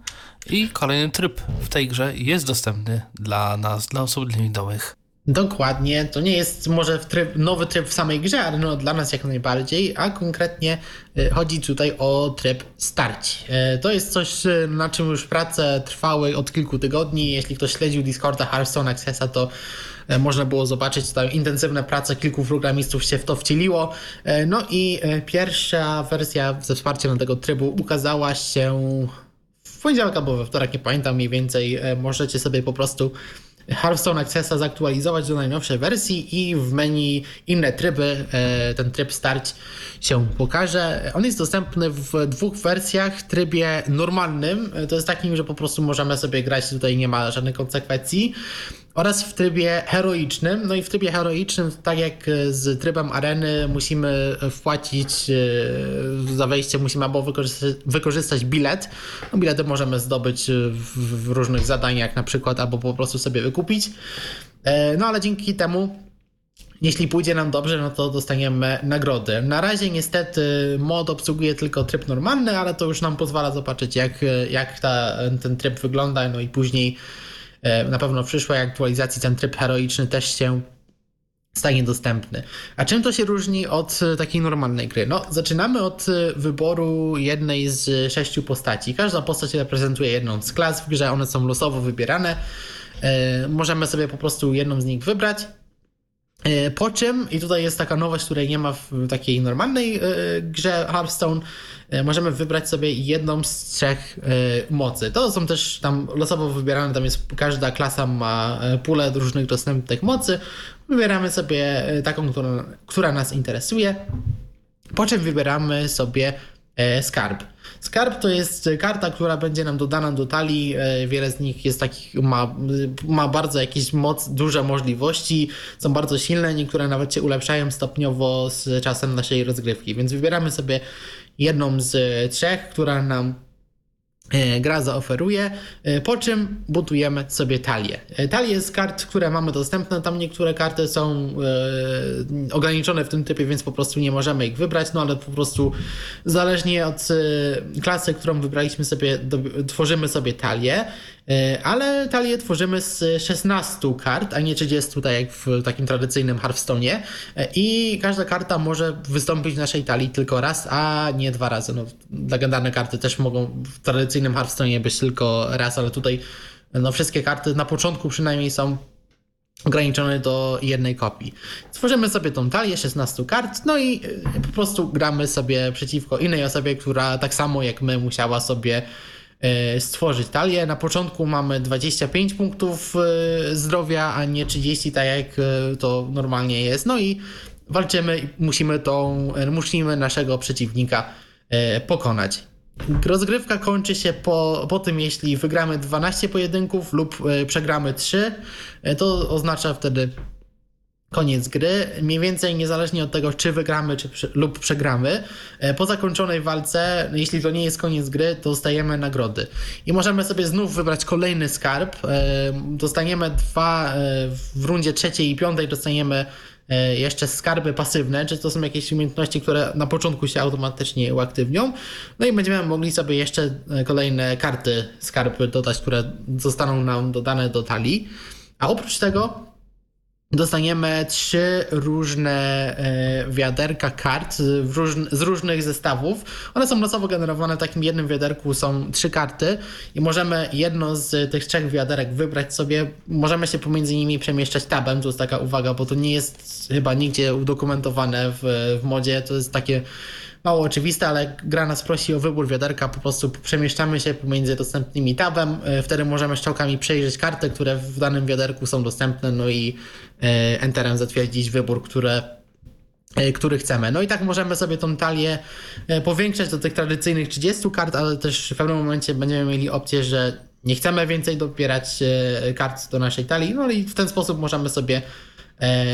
i kolejny tryb w tej grze jest dostępny dla nas, dla osób niewidomych. Dokładnie, to nie jest może tryb, nowy tryb w samej grze, ale no dla nas jak najbardziej, a konkretnie y, chodzi tutaj o tryb starć. Y, to jest coś, y, na czym już prace trwały od kilku tygodni. Jeśli ktoś śledził Discorda Hearthstone Accessa, to można było zobaczyć tam intensywne prace, kilku programistów się w to wcieliło. No i pierwsza wersja ze wsparciem tego trybu ukazała się w poniedziałek albo we wtorek, nie pamiętam mniej więcej. Możecie sobie po prostu Hearthstone Accessa zaktualizować do najnowszej wersji i w menu inne tryby, e, ten tryb starć się pokaże. On jest dostępny w dwóch wersjach. Trybie normalnym, e, to jest takim, że po prostu możemy sobie grać, tutaj nie ma żadnych konsekwencji oraz w trybie heroicznym. No i w trybie heroicznym, tak jak z trybem areny, musimy wpłacić e, za wejście, musimy albo wykorzystać, wykorzystać bilet. No, bilety możemy zdobyć w, w różnych zadaniach, na przykład, albo po prostu sobie wykupić. E, no ale dzięki temu jeśli pójdzie nam dobrze, no to dostaniemy nagrody. Na razie niestety mod obsługuje tylko tryb normalny, ale to już nam pozwala zobaczyć jak, jak ta, ten tryb wygląda, no i później E, na pewno w przyszłej aktualizacji ten tryb heroiczny też się stanie dostępny. A czym to się różni od e, takiej normalnej gry? No, zaczynamy od e, wyboru jednej z sześciu postaci. Każda postać reprezentuje jedną z klas w grze, one są losowo wybierane. Możemy sobie po prostu jedną z nich wybrać E, po czym, i tutaj jest taka nowość, której nie ma w takiej normalnej e, grze Hearthstone, e, możemy wybrać sobie jedną z trzech mocy. To są też tam losowo wybierane, tam jest każda klasa ma pulę różnych dostępnych mocy. Wybieramy sobie taką, która, która nas interesuje, po czym wybieramy sobie skarb. Skarb to jest karta, która będzie nam dodana do talii. E, wiele z nich jest takich, ma, ma bardzo jakieś moc, duże możliwości, są bardzo silne, niektóre nawet się ulepszają stopniowo z czasem naszej rozgrywki. Więc wybieramy sobie jedną z trzech, która nam E, gra zaoferuje, e, po czym budujemy sobie talię. E, Talie z kart, które mamy dostępne, tam niektóre karty są e, ograniczone w tym typie, więc po prostu nie możemy ich wybrać, no ale po prostu zależnie od e, klasy, którą wybraliśmy sobie, tworzymy sobie talię. E, ale talię tworzymy z 16 kart, a nie 30, tak jak w takim tradycyjnym Hearthstone'ie. E, I każda karta może wystąpić w naszej talii tylko raz, a nie dwa razy. No, legendarne karty też mogą w tradycyjnym Hearthstone'ie być tylko raz, ale tutaj no, wszystkie karty na początku przynajmniej są ograniczone do jednej kopii. Tworzymy sobie tą talię 16 kart, no i e, po prostu gramy sobie przeciwko innej osobie, która tak samo jak my musiała sobie stworzyć talię. Na początku mamy 25 punktów e, zdrowia, a nie 30, tak jak e, to normalnie jest. No i walczymy musimy tą, musimy naszego przeciwnika pokonać. Rozgrywka kończy się po, po tym, jeśli wygramy 12 pojedynków lub przegramy 3. To oznacza wtedy koniec gry, mniej więcej niezależnie od tego, czy wygramy czy, lub przegramy. E, po zakończonej walce, jeśli to nie jest koniec gry, to dostajemy nagrody. I możemy sobie znów wybrać kolejny skarb. E, dostaniemy dwa, e, w rundzie trzeciej i piątej dostaniemy jeszcze skarby pasywne, czy to są jakieś umiejętności, które na początku się automatycznie uaktywnią. No i będziemy mogli sobie jeszcze kolejne karty skarby dodać, które zostaną nam dodane do talii. A oprócz tego dostaniemy trzy różne e, wiaderka kart z, różn- z różnych zestawów. One są losowo generowane, w takim jednym wiaderku są trzy karty i możemy jedno z tych trzech wiaderek wybrać sobie. Możemy się pomiędzy nimi przemieszczać tabem, to jest taka uwaga, bo to nie jest chyba nigdzie udokumentowane w, w modzie, to jest takie mało oczywiste, ale gra nas prosi o wybór wiaderka, po prostu przemieszczamy się pomiędzy dostępnymi tabem, e, wtedy możemy strzałkami przejrzeć karty, które w danym wiaderku są dostępne, no i e, enterem zatwierdzić wybór, które e, który chcemy. No i tak możemy sobie tą talię powiększać do tych tradycyjnych 30 kart, ale też w pewnym momencie będziemy mieli opcję, że nie chcemy więcej dobierać e, kart do naszej talii, no i w ten sposób możemy sobie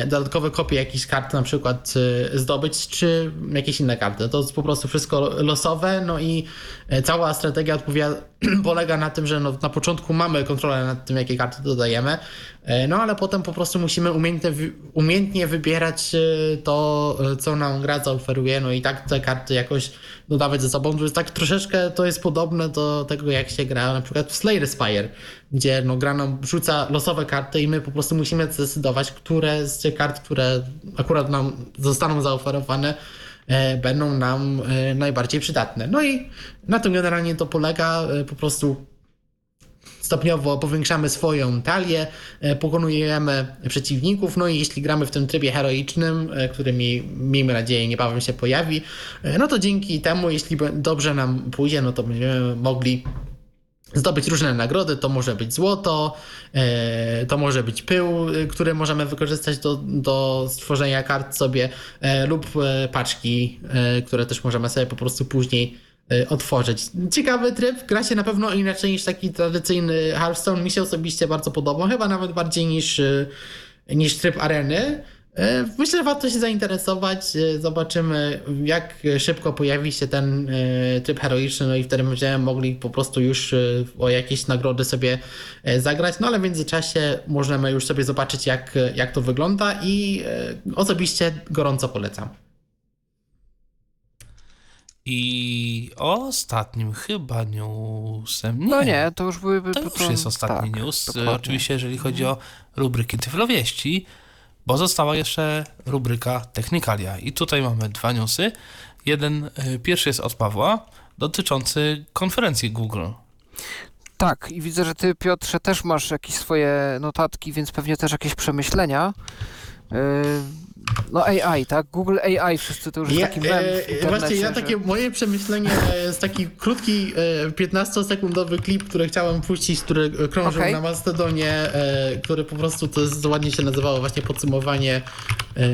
dodatkowe kopie jakichś kart na przykład e, zdobyć, czy jakieś inne karty. To jest po prostu wszystko losowe, no i e, cała strategia odpowiada, [CLEARS THROAT] polega na tym, że no, na początku mamy kontrolę nad tym, jakie karty dodajemy, e, no ale potem po prostu musimy umiejętnie, umiejętnie wybierać e, to, e, co nam gra zaoferuje, no i tak te karty jakoś dodawać ze sobą. To jest tak troszeczkę, to jest podobne do tego, jak się gra na przykład w Slay the Spire, gdzie no, gra nam rzuca losowe karty i my po prostu musimy zdecydować, które z tych kart, które akurat nam zostaną zaoferowane, e, będą nam e, najbardziej przydatne. No i na tym generalnie to polega, e, po prostu stopniowo powiększamy swoją talię, e, pokonujemy przeciwników, no i jeśli gramy w tym trybie heroicznym, e, który mi, miejmy nadzieję niebawem się pojawi, e, no to dzięki temu, jeśli dobrze nam pójdzie, no to będziemy mogli zdobyć różne nagrody. To może być złoto, to może być pył, który możemy wykorzystać do, do stworzenia kart sobie, lub paczki, które też możemy sobie po prostu później otworzyć. Ciekawy tryb, gra się na pewno inaczej niż taki tradycyjny Hearthstone. Mi się osobiście bardzo podoba, chyba nawet bardziej niż, e, niż tryb areny. E, Myślę, że warto się zainteresować. Zobaczymy, jak szybko pojawi się ten tryb heroiczny, no i wtedy będziemy mogli po prostu już o jakieś nagrody sobie zagrać. No ale w międzyczasie możemy już sobie zobaczyć, jak, jak to wygląda i osobiście gorąco polecam. I ostatnim chyba newsem. Nie. No nie, to już byłyby... To już jest ostatni tak, news. dokładnie. Oczywiście, jeżeli chodzi o rubryki Tyflowieści, bo została jeszcze rubryka Technikalia. I tutaj mamy dwa newsy. Jeden, y, pierwszy jest od Pawła, dotyczący konferencji Google. Tak, i widzę, że ty, Piotrze, też masz jakieś swoje notatki, więc pewnie też jakieś przemyślenia. Yy, No AI, tak? Google AI, wszyscy to już jest Ja, taki mem w e, właśnie ja że- takie moje przemyślenie e, jest taki krótki e, 15-sekundowy klip, który chciałem puścić, który e, krążył Okej. na Mastodonie, e, który po prostu to jest, ładnie się nazywało właśnie podsumowanie e,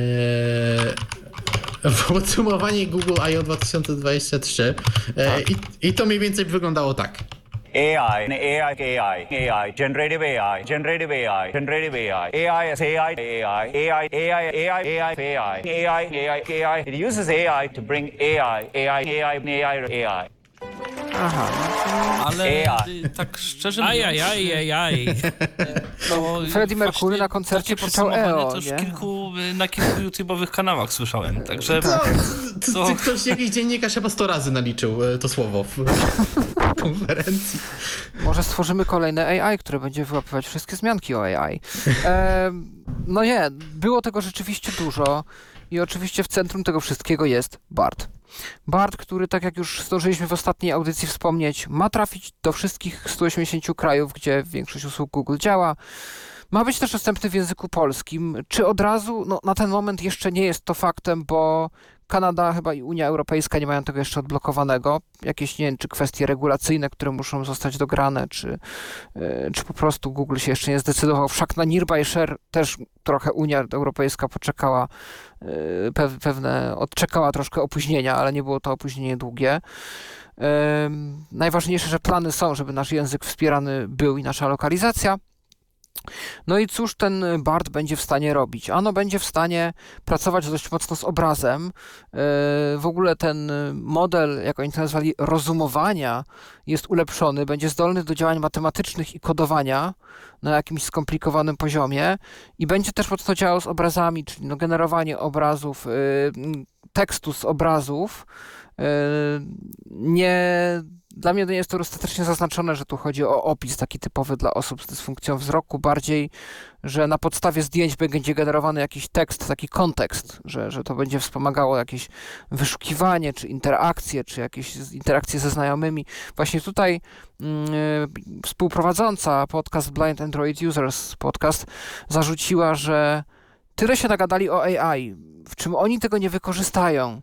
[LAUGHS] podsumowanie Google I.O. 2023 e, i, i to mniej więcej wyglądało tak. AI, AI, AI, AI, generative AI, generative AI, generative AI, AI is AI, AI, AI, AI, AI, AI, AI, AI, AI, AI. It uses AI to bring AI, AI, AI, AI, AI. Aha, Ale AI. y, tak szczerze mówiąc, Ajajaj, ajaj. to Freddie Mercury na koncercie krzyczał EO, to już nie? kilku, y, na kilku YouTube'owych kanałach słyszałem, także No, t- To- t- ktoś, jakiś dziennikarz chyba 100 razy naliczył e, to słowo konferencji. może stworzymy kolejne AI, które będzie wyłapywać wszystkie zmianki o AI. Em, no nie, było tego rzeczywiście dużo i oczywiście w centrum tego wszystkiego jest BART. BART, który tak jak już zdążyliśmy w ostatniej audycji wspomnieć, ma trafić do wszystkich 180 krajów, gdzie większość usług Google działa. Ma być też dostępny w języku polskim. Czy od razu? No, na ten moment jeszcze nie jest to faktem, bo Kanada chyba i Unia Europejska nie mają tego jeszcze odblokowanego. Jakieś, nie wiem, czy kwestie regulacyjne, które muszą zostać dograne, czy, e, czy po prostu Google się jeszcze nie zdecydował. Wszak na Nearby Share też trochę Unia Europejska poczekała, e, pe- pewne, odczekała troszkę opóźnienia, ale nie było to opóźnienie długie. Em, Najważniejsze, że plany są, żeby nasz język wspierany był i nasza lokalizacja. No i cóż ten BART będzie w stanie robić? Ano będzie w stanie pracować dość mocno z obrazem. Yy, W ogóle ten model, jak oni to nazwali, rozumowania jest ulepszony, będzie zdolny do działań matematycznych i kodowania na jakimś skomplikowanym poziomie i będzie też mocno działał z obrazami, czyli no generowanie obrazów, yy, tekstu z obrazów. Yy, Nie dla mnie nie jest to dostatecznie zaznaczone, że tu chodzi o opis taki typowy dla osób z dysfunkcją wzroku, bardziej, że na podstawie zdjęć będzie generowany jakiś tekst, taki kontekst, że, że to będzie wspomagało jakieś wyszukiwanie, czy interakcje, czy jakieś interakcje ze znajomymi. Właśnie tutaj yy, współprowadząca podcast Blind Android Users podcast zarzuciła, że tyle się nagadali o AI, w czym oni tego nie wykorzystają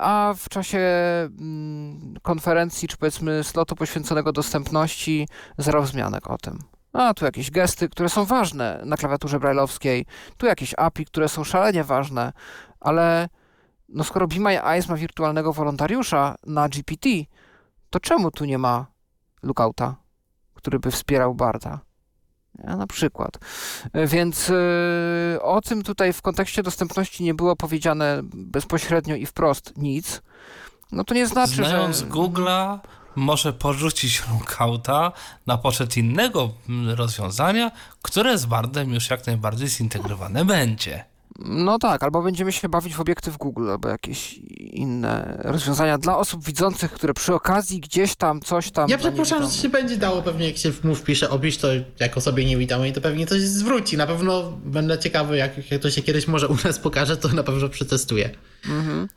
a w czasie mm, konferencji, czy powiedzmy slotu poświęconego dostępności, zero wzmianek o tym. A tu jakieś gesty, które są ważne na klawiaturze brailleowskiej, tu jakieś API, które są szalenie ważne, ale no skoro Be My Eyes ma wirtualnego wolontariusza na GPT, to czemu tu nie ma lookouta, który by wspierał Barta? Ja, na przykład. E, więc yy, o tym tutaj w kontekście dostępności nie było powiedziane bezpośrednio i wprost nic. No to nie znaczy, Znając że... Google'a, może porzucić lookouta na poczet innego rozwiązania, które z Bardem już jak najbardziej zintegrowane będzie. No tak, albo będziemy się bawić w obiektyw Google, albo jakieś inne rozwiązania dla osób widzących, które przy okazji gdzieś tam coś tam. Ja przypuszczam, że się będzie dało pewnie, jak się mu wpisze obisz to jako sobie niewidomej, to pewnie coś zwróci. Na pewno będę ciekawy, jak, jak to się kiedyś może u nas pokaże, to na pewno przetestuję. Mhm.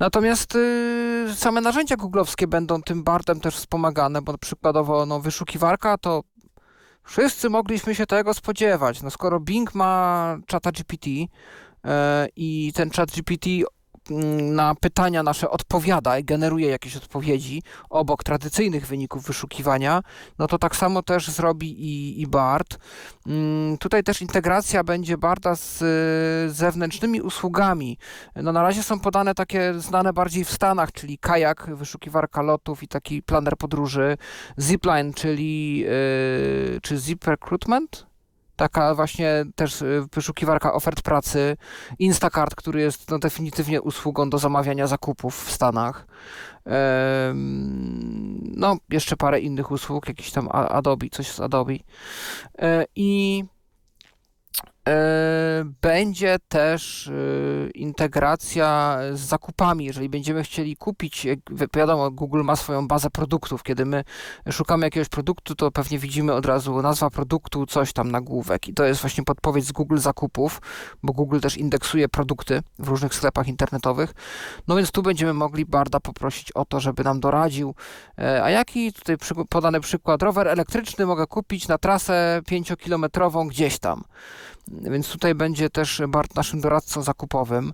Natomiast y, same narzędzia googlowskie będą tym Bardem też wspomagane, bo przykładowo no, wyszukiwarka to Wszyscy mogliśmy się tego spodziewać. No skoro Bing ma czata GPT e, i ten chat GPT na pytania nasze odpowiada i generuje jakieś odpowiedzi obok tradycyjnych wyników wyszukiwania, no to tak samo też zrobi i, i BART. Mm, tutaj też integracja będzie Barda z zewnętrznymi usługami. No na razie są podane takie znane bardziej w Stanach, czyli kajak, wyszukiwarka lotów i taki planer podróży, Zipline, czyli yy, czy Zip Recruitment, taka właśnie też y, wyszukiwarka ofert pracy, Instacart, który jest no, definitywnie usługą do zamawiania zakupów w Stanach. No, jeszcze parę innych usług, jakiś tam Adobe, coś z Adobe. E, I będzie też e, integracja z zakupami. Jeżeli będziemy chcieli kupić, wiadomo, Google ma swoją bazę produktów. Kiedy my szukamy jakiegoś produktu, to pewnie widzimy od razu nazwa produktu, coś tam nagłówek. I to jest właśnie podpowiedź z Google zakupów, bo Google też indeksuje produkty w różnych sklepach internetowych. No więc tu będziemy mogli Barda poprosić o to, żeby nam doradził. E, a jaki tutaj podany przykład? Rower elektryczny mogę kupić na trasę 5-kilometrową gdzieś tam. Więc tutaj będzie też Bart naszym doradcą zakupowym.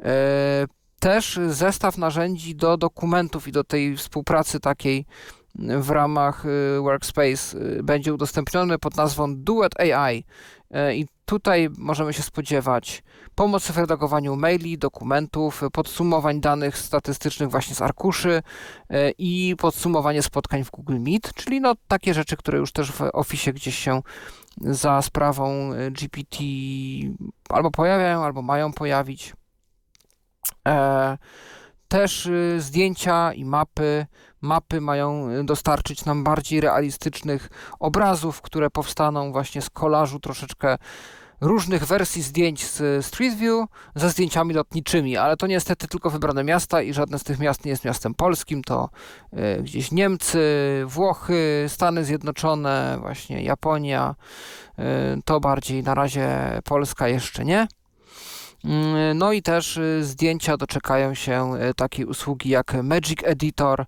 E, też zestaw narzędzi do dokumentów i do tej współpracy takiej w ramach e, Workspace e, będzie udostępniony pod nazwą Duet AI. I tutaj możemy się spodziewać pomocy w redagowaniu maili, dokumentów, podsumowań danych statystycznych właśnie z arkuszy i podsumowanie spotkań w Google Meet, czyli no takie rzeczy, które już też w Office gdzieś się za sprawą y, GPT albo pojawiają, albo mają pojawić. E, też y, zdjęcia i mapy. Mapy mają dostarczyć nam bardziej realistycznych obrazów, które powstaną właśnie z kolażu troszeczkę różnych wersji zdjęć z Street View ze zdjęciami lotniczymi, ale to niestety tylko wybrane miasta i żadne z tych miast nie jest miastem polskim, to y, gdzieś Niemcy, Włochy, Stany Zjednoczone, właśnie Japonia, y, to bardziej na razie Polska jeszcze nie. Mm, no i też y, zdjęcia doczekają się takiej usługi jak Magic Editor.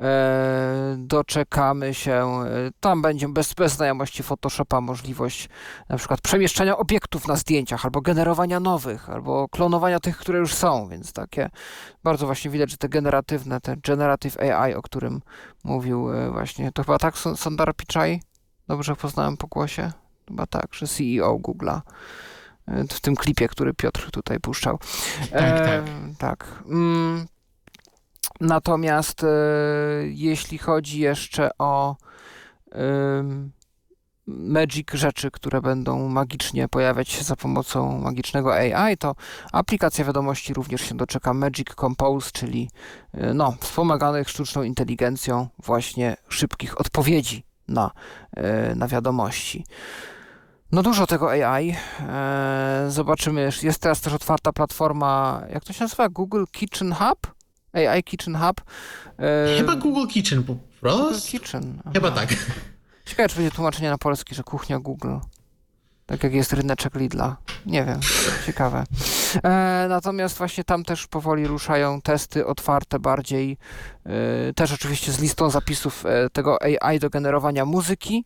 E, doczekamy się, y, tam będzie bez, bez znajomości Photoshopa możliwość na przykład przemieszczania obiektów na zdjęciach, albo generowania nowych, albo klonowania tych, które już są, więc takie bardzo właśnie widać, że te generatywne, ten generative AI, o którym mówił właśnie, to chyba tak Sundar Pichai? Dobrze poznałem po głosie? Chyba tak, że CEO Google'a w tym klipie, który Piotr tutaj puszczał. Tak, e, tak. tak. Mm, natomiast e, jeśli chodzi jeszcze o magic rzeczy, które będą magicznie pojawiać się za pomocą magicznego AI, to aplikacja wiadomości również się doczeka Magic Compose, czyli e, no, wspomaganych sztuczną inteligencją właśnie szybkich odpowiedzi na, e, na wiadomości. No dużo tego AI. Zobaczymy. Jest teraz też otwarta platforma, jak to się nazywa? Google Kitchen Hub? AI Kitchen Hub. E, Chyba Google Kitchen po prostu. Google Kitchen. Aha. Chyba tak. Ciekawe, czy będzie tłumaczenie na polski, że kuchnia Google. Tak jak jest ryneczek Lidla. Nie wiem, ciekawe. E, natomiast właśnie tam też powoli ruszają testy otwarte bardziej. E, też oczywiście z listą zapisów e, tego AI do generowania muzyki.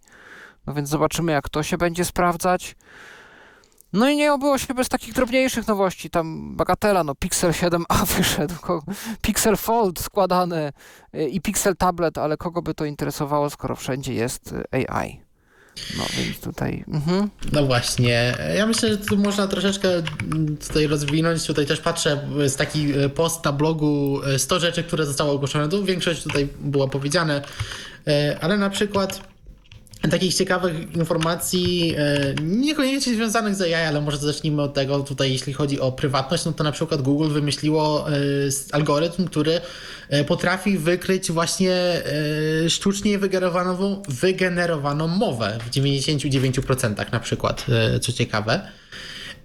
No więc zobaczymy, jak to się będzie sprawdzać. No i nie obyło się bez takich drobniejszych nowości. Tam bagatela, no Pixel 7a [LAUGHS] wyszedł, Pixel Fold składane e, i Pixel Tablet, ale kogo by to interesowało, skoro wszędzie jest e, AI. No więc tutaj. Mhm. No właśnie. Ja myślę, że tu można troszeczkę tutaj rozwinąć. Tutaj też patrzę, jest taki e, post na blogu 100 rzeczy, które zostały ogłoszone. Tu większość tutaj było powiedziane, ale na przykład takich ciekawych informacji, e, niekoniecznie związanych z AI, ale może zacznijmy od tego tutaj, jeśli chodzi o prywatność, no to na przykład Google wymyśliło e, algorytm, który e, potrafi wykryć właśnie sztucznie wygenerowaną, wygenerowaną mowę w 99% na przykład, co ciekawe.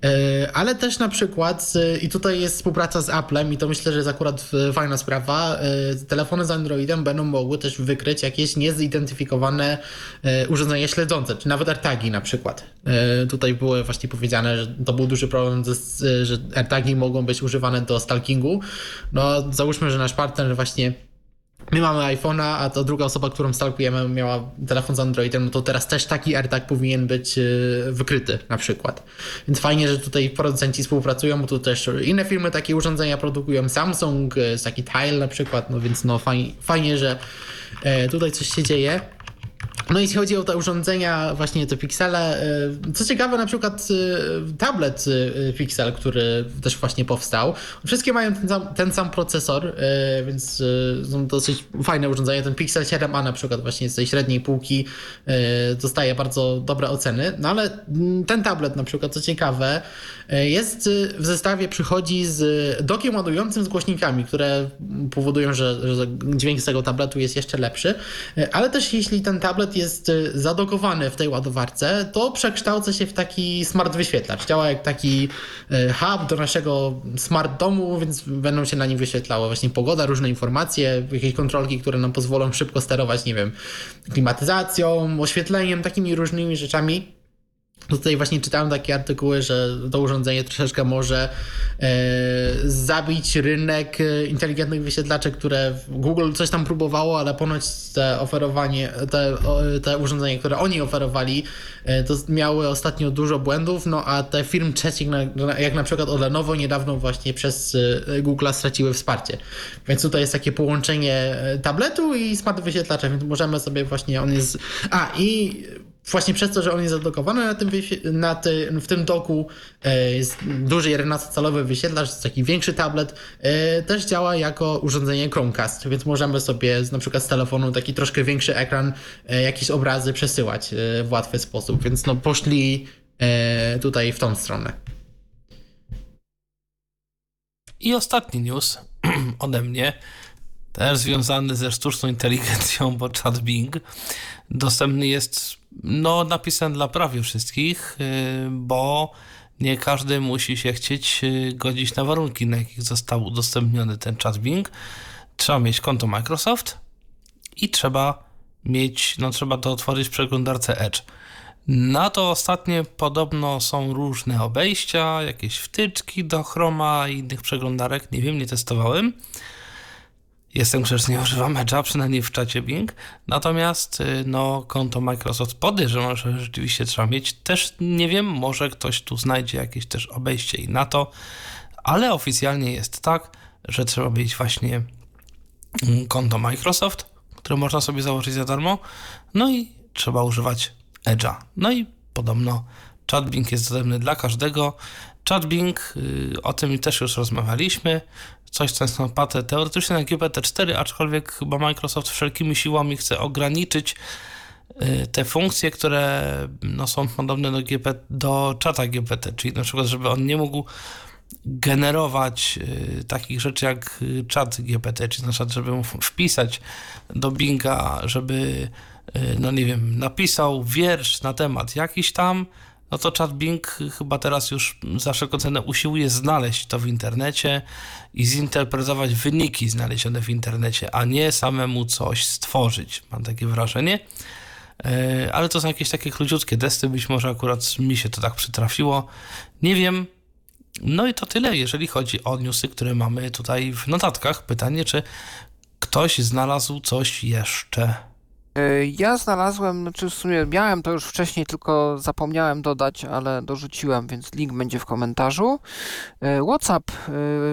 E, ale też na przykład, e, i tutaj jest współpraca z Applem, i to myślę, że jest akurat e, fajna sprawa, telefony z Androidem będą mogły też wykryć jakieś niezidentyfikowane urządzenia śledzące, czy nawet AirTagi na przykład. Tutaj było właśnie powiedziane, że to był duży problem, że AirTagi mogą być używane do stalkingu. No, załóżmy, że nasz partner właśnie my mamy iPhone'a, a to druga osoba, którą stalkujemy, miała telefon z Androidem, no to teraz też taki AirTag powinien być e, wykryty na przykład. Więc fajnie, że tutaj producenci współpracują, bo tu też inne firmy takie urządzenia produkują, Samsung, e, taki Tile na przykład, no więc no fajnie, fajnie że e, tutaj coś się dzieje. No jeśli chodzi o te urządzenia, właśnie te piksele, y, co ciekawe, na przykład y, tablet y, Pixel, który też właśnie powstał, wszystkie mają ten sam, ten sam procesor, więc są dosyć fajne urządzenia. Ten Pixel 7a na przykład właśnie z tej średniej półki dostaje bardzo dobre oceny, no ale mm, ten tablet na przykład, co ciekawe, jest w zestawie przychodzi z dokiem ładującym z głośnikami, które powodują, że, że dźwięk z tego tabletu jest jeszcze lepszy, ale też jeśli ten tablet jest y, zadokowany w tej ładowarce, to przekształca się w taki smart wyświetlacz. Działa jak taki y, hub do naszego smart domu, więc będą się na nim wyświetlały właśnie pogoda, różne informacje, jakieś kontrolki, które nam pozwolą szybko sterować, nie wiem, klimatyzacją, oświetleniem, takimi różnymi rzeczami. Tutaj właśnie czytałem takie artykuły, że to urządzenie troszeczkę może e, zabić rynek inteligentnych wyświetlaczy, które Google coś tam próbowało, ale ponoć te oferowanie, te, te urządzenia, które oni oferowali, e, to miały ostatnio dużo błędów, no a te firmy trzecich, jak na przykład od Lenovo, niedawno właśnie przez e, Google straciły wsparcie. Więc tutaj jest takie połączenie e, tabletu i smart wyświetlacza, więc możemy sobie właśnie, on jest... A i właśnie przez to, że on jest zadokowany na tym, na ty, w tym doku, e, jest duży 11-calowy wyświetlacz, taki większy tablet, e, też działa jako urządzenie Chromecast, więc możemy sobie na przykład z telefonu taki troszkę większy ekran, e, jakieś obrazy przesyłać w łatwy sposób, więc no poszli tutaj w tą stronę. I ostatni news [CLEARS THROAT] ode mnie, też związany ze sztuczną inteligencją, bo chat Bing dostępny jest no, napisany dla prawie wszystkich, y, bo nie każdy musi się chcieć y, godzić na warunki, na jakich został udostępniony ten chat Bing. Trzeba mieć konto Microsoft i trzeba mieć, no trzeba to otworzyć w przeglądarce Edge. Na to ostatnie podobno są różne obejścia, jakieś wtyczki do Chroma i innych przeglądarek. Nie wiem, nie testowałem. Jestem grzecznie, używam Edge'a, przynajmniej w czacie Bing. Natomiast y, no, konto Microsoft podejrzewam, że rzeczywiście trzeba mieć. Też nie wiem, może ktoś tu znajdzie jakieś też obejście i na to, ale oficjalnie jest tak, że trzeba mieć właśnie mm, konto Microsoft, które można sobie założyć za darmo. No i trzeba używać Edge'a. No i podobno ChatBing jest dostępny dla każdego. ChatBing, y, o tym też już rozmawialiśmy, coś, co jest oparte teoretycznie na GPT-4, aczkolwiek chyba Microsoft wszelkimi siłami chce ograniczyć y, te funkcje, które no, są podobne do, GP, do czata GPT, czyli na przykład, żeby on nie mógł generować y, takich rzeczy jak czat GPT, czyli na przykład, żeby mu wpisać do Binga, żeby, no nie wiem, napisał wiersz na temat jakiś tam, no to czat Bing chyba teraz już za wszelką cenę usiłuje znaleźć to w internecie i zinterpretować wyniki znalezione w internecie, a nie samemu coś stworzyć. Mam takie wrażenie. E, ale to są jakieś takie króciutkie testy, być może akurat mi się to tak przytrafiło. Nie wiem. No i to tyle, jeżeli chodzi o newsy, które mamy tutaj w notatkach. Pytanie, czy ktoś znalazł coś jeszcze? E, ja znalazłem, znaczy w sumie miałem to już wcześniej, tylko zapomniałem dodać, ale dorzuciłem, więc link będzie w komentarzu. E, WhatsApp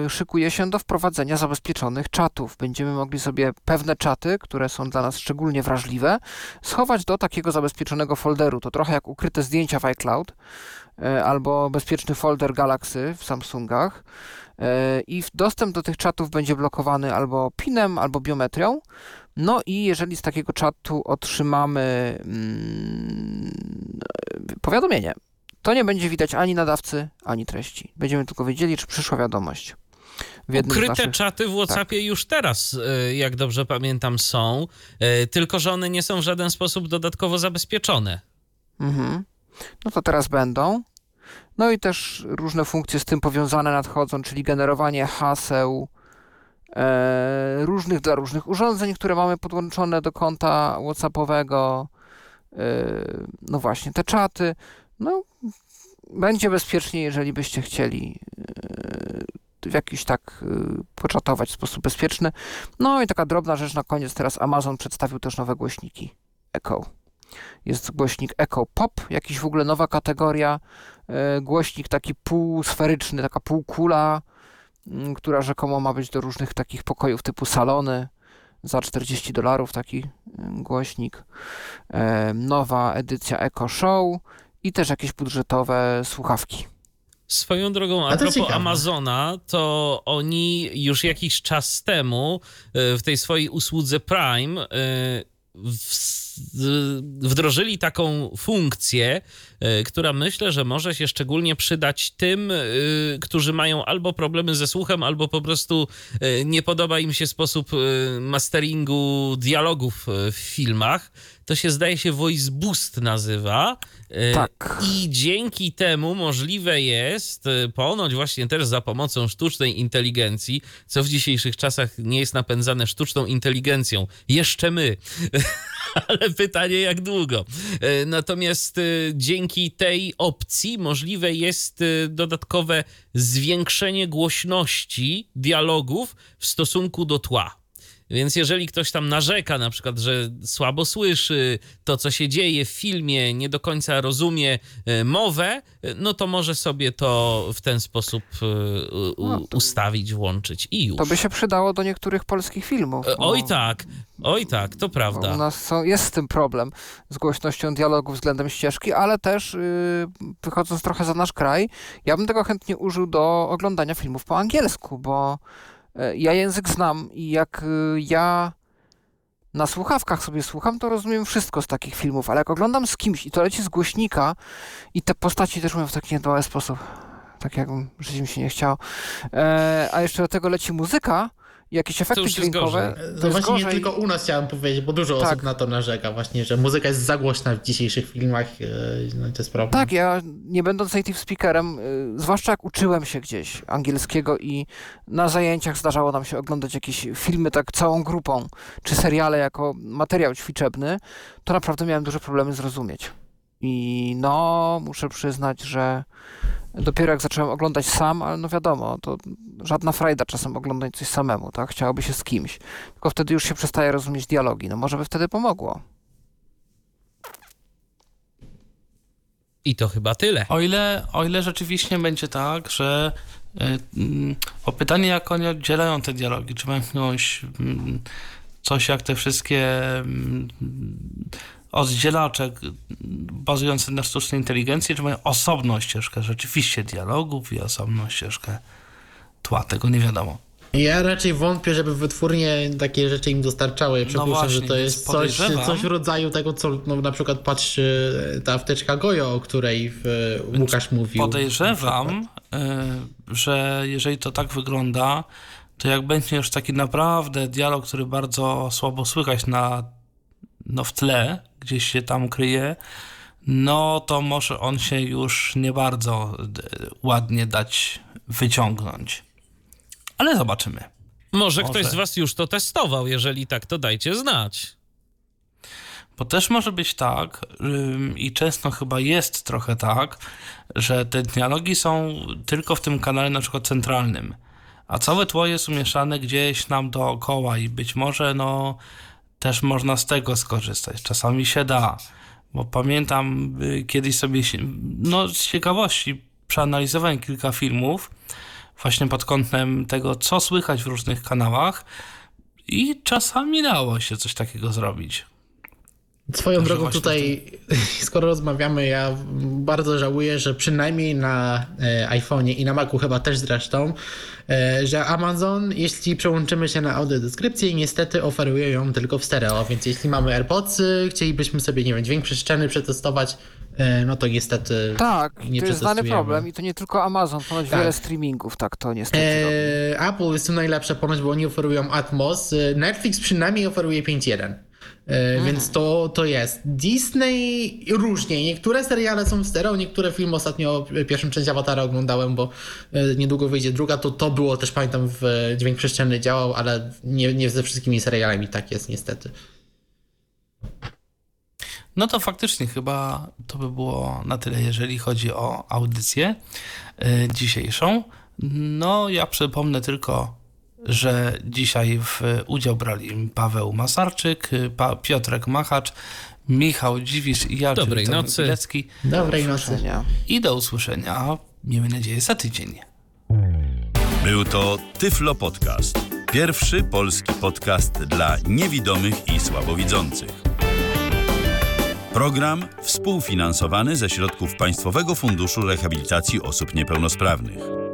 e, szykuje się do wprowadzenia zabezpieczonych czatów. Będziemy mogli sobie pewne czaty, które są dla nas szczególnie wrażliwe, schować do takiego zabezpieczonego folderu. To trochę jak ukryte zdjęcia w iCloud albo bezpieczny folder Galaxy w Samsungach. I dostęp do tych czatów będzie blokowany albo PIN-em, albo biometrią. No i jeżeli z takiego czatu otrzymamy mm, powiadomienie, to nie będzie widać ani nadawcy, ani treści. Będziemy tylko wiedzieli, czy przyszła wiadomość. Ukryte naszych... czaty w WhatsAppie tak. już teraz, e, jak dobrze pamiętam, są, e, tylko że one nie są w żaden sposób dodatkowo zabezpieczone. Mhm. No to teraz będą. No i też różne funkcje z tym powiązane nadchodzą, czyli generowanie haseł, różnych dla różnych urządzeń, które mamy podłączone do konta WhatsAppowego. E, no właśnie, te czaty. No, będzie bezpiecznie, jeżeli byście chcieli e, w jakiś tak e, poczatować w sposób bezpieczny. No i taka drobna rzecz na koniec. Teraz Amazon przedstawił też nowe głośniki Echo. Jest głośnik Echo Pop, jakiś w ogóle nowa kategoria. E, głośnik taki półsferyczny, taka półkula która rzekomo ma być do różnych takich pokojów typu salony za 40 dolarów, taki mm, głośnik. E, nowa edycja Echo Show i też jakieś budżetowe słuchawki. Swoją drogą, a, a propos Amazona, to oni już jakiś czas temu e, w tej swojej usłudze Prime e, wdrożyli taką funkcję, e, która myślę, że może się szczególnie przydać tym, e, którzy mają albo problemy ze słuchem, albo po prostu e, nie podoba im się sposób masteringu dialogów w filmach. To się zdaje się Voice Boost nazywa. Tak. I dzięki temu możliwe jest, ponoć właśnie też za pomocą sztucznej inteligencji, co w dzisiejszych czasach nie jest napędzane sztuczną inteligencją, jeszcze my, [LAUGHS] [LAUGHS] ale pytanie jak długo. E, natomiast e, dzięki tej opcji możliwe jest e, dodatkowe zwiększenie głośności dialogów w stosunku do tła. Więc jeżeli ktoś tam narzeka, na przykład, że słabo słyszy to, co się dzieje w filmie, nie do końca rozumie e, mowę, e, no to może sobie to w ten sposób e, no, ustawić, włączyć i już. To by się przydało do niektórych polskich filmów. Oj tak, oj tak, to prawda. U nas są, jest z tym problem, z głośnością dialogu względem ścieżki, ale też yy, wychodząc trochę za nasz kraj, ja bym tego chętnie użył do oglądania filmów po angielsku, bo ja język znam i jak y, ja na słuchawkach sobie słucham, to rozumiem wszystko z takich filmów, ale jak oglądam z kimś i to leci z głośnika i te postaci też mówią w taki niedoły sposób, tak jakbym żyć mi się nie chciało, e, a jeszcze do tego leci muzyka, jakieś efekty dźwiękowe. To, to właśnie gorzej. nie tylko u nas chciałem powiedzieć, bo dużo tak. osób na to narzeka właśnie, że muzyka jest za głośna w dzisiejszych filmach, e, no to jest problem. Tak, ja nie będąc native speakerem, e, zwłaszcza jak uczyłem się gdzieś angielskiego i na zajęciach zdarzało nam się oglądać jakieś filmy tak całą grupą, czy seriale jako materiał ćwiczebny, to naprawdę miałem duże problemy zrozumieć. I no, muszę przyznać, że dopiero jak zacząłem oglądać sam, ale no wiadomo, to żadna frajda czasem oglądać coś samemu, tak? Chciałoby się z kimś. Tylko wtedy już się przestaje rozumieć dialogi. No może by wtedy pomogło. I to chyba tyle. O ile, o ile rzeczywiście będzie tak, że yy, o pytanie, jak oni oddzielają te dialogi, czy mają jakąś yy, coś jak te wszystkie yy, oddzielaczek bazujący na sztucznej inteligencji, czy mają osobną ścieżkę rzeczywiście dialogów i osobną ścieżkę tła. Tego nie wiadomo. Ja raczej wątpię, żeby wytwórnie takie rzeczy im dostarczały. Przypuszczam, no właśnie, że to jest coś, coś w rodzaju tego, co no, na przykład patrzy e, ta wteczka Gojo, o której e, Łukasz mówił. Podejrzewam, e, że jeżeli to tak wygląda, to jak będzie już taki naprawdę dialog, który bardzo słabo słychać na, no, w tle, gdzieś się tam kryje, no to może on się już nie bardzo ładnie dać wyciągnąć. Ale zobaczymy. Może, Może. ktoś z Was już to testował. Jeżeli tak, to dajcie znać. Bo też może być tak, i często chyba jest trochę tak, że te dialogi są tylko w tym kanale na przykład centralnym, a całe tło jest umieszczane gdzieś nam dookoła i być może no też można z tego skorzystać. Czasami się da, bo pamiętam y, kiedyś sobie, no z ciekawości przeanalizowałem kilka filmów właśnie pod kątem tego, co słychać w różnych kanałach i czasami dało się coś takiego zrobić. Swoją drogą tutaj, [LAUGHS] skoro rozmawiamy, ja bardzo żałuję, że przynajmniej na e, iPhone'ie i na Macu chyba też zresztą, e, że Amazon, jeśli przełączymy się na audiodeskrypcję, niestety oferuje ją tylko w stereo, więc jeśli mamy AirPodsy, chcielibyśmy sobie, nie wiem, dźwięk przestrzeny przetestować, e, no to niestety Tak, nie to jest znany problem i to nie tylko Amazon, ponoć Tak. wiele streamingów tak to niestety robi. E, Apple jest tu najlepsze ponoć, bo oni oferują Atmos. Netflix przynajmniej oferuje 5.1. E, Więc to, to jest. Disney różnie. Niektóre seriale są w stereo, niektóre filmy ostatnio pierwszą część Awatara oglądałem, bo e, niedługo wyjdzie druga, to to było też pamiętam w e, dźwięk przestrzenny działał, ale nie, nie ze wszystkimi serialami tak jest niestety. No to faktycznie chyba to by było na tyle, jeżeli chodzi o audycję dzisiejszą. No, ja przypomnę tylko, że dzisiaj w udział brali Paweł Masarczyk, pa, Piotrek Machacz, Michał Dziwisz i ja, Dobrej czyli nocy. Pilecki. Dobrej nocy. Widzenia. I do usłyszenia, miejmy nadzieję, za tydzień. Był to Tyflo Podcast. Pierwszy polski podcast dla niewidomych i słabowidzących. Program współfinansowany ze środków Państwowego Funduszu Rehabilitacji Osób Niepełnosprawnych.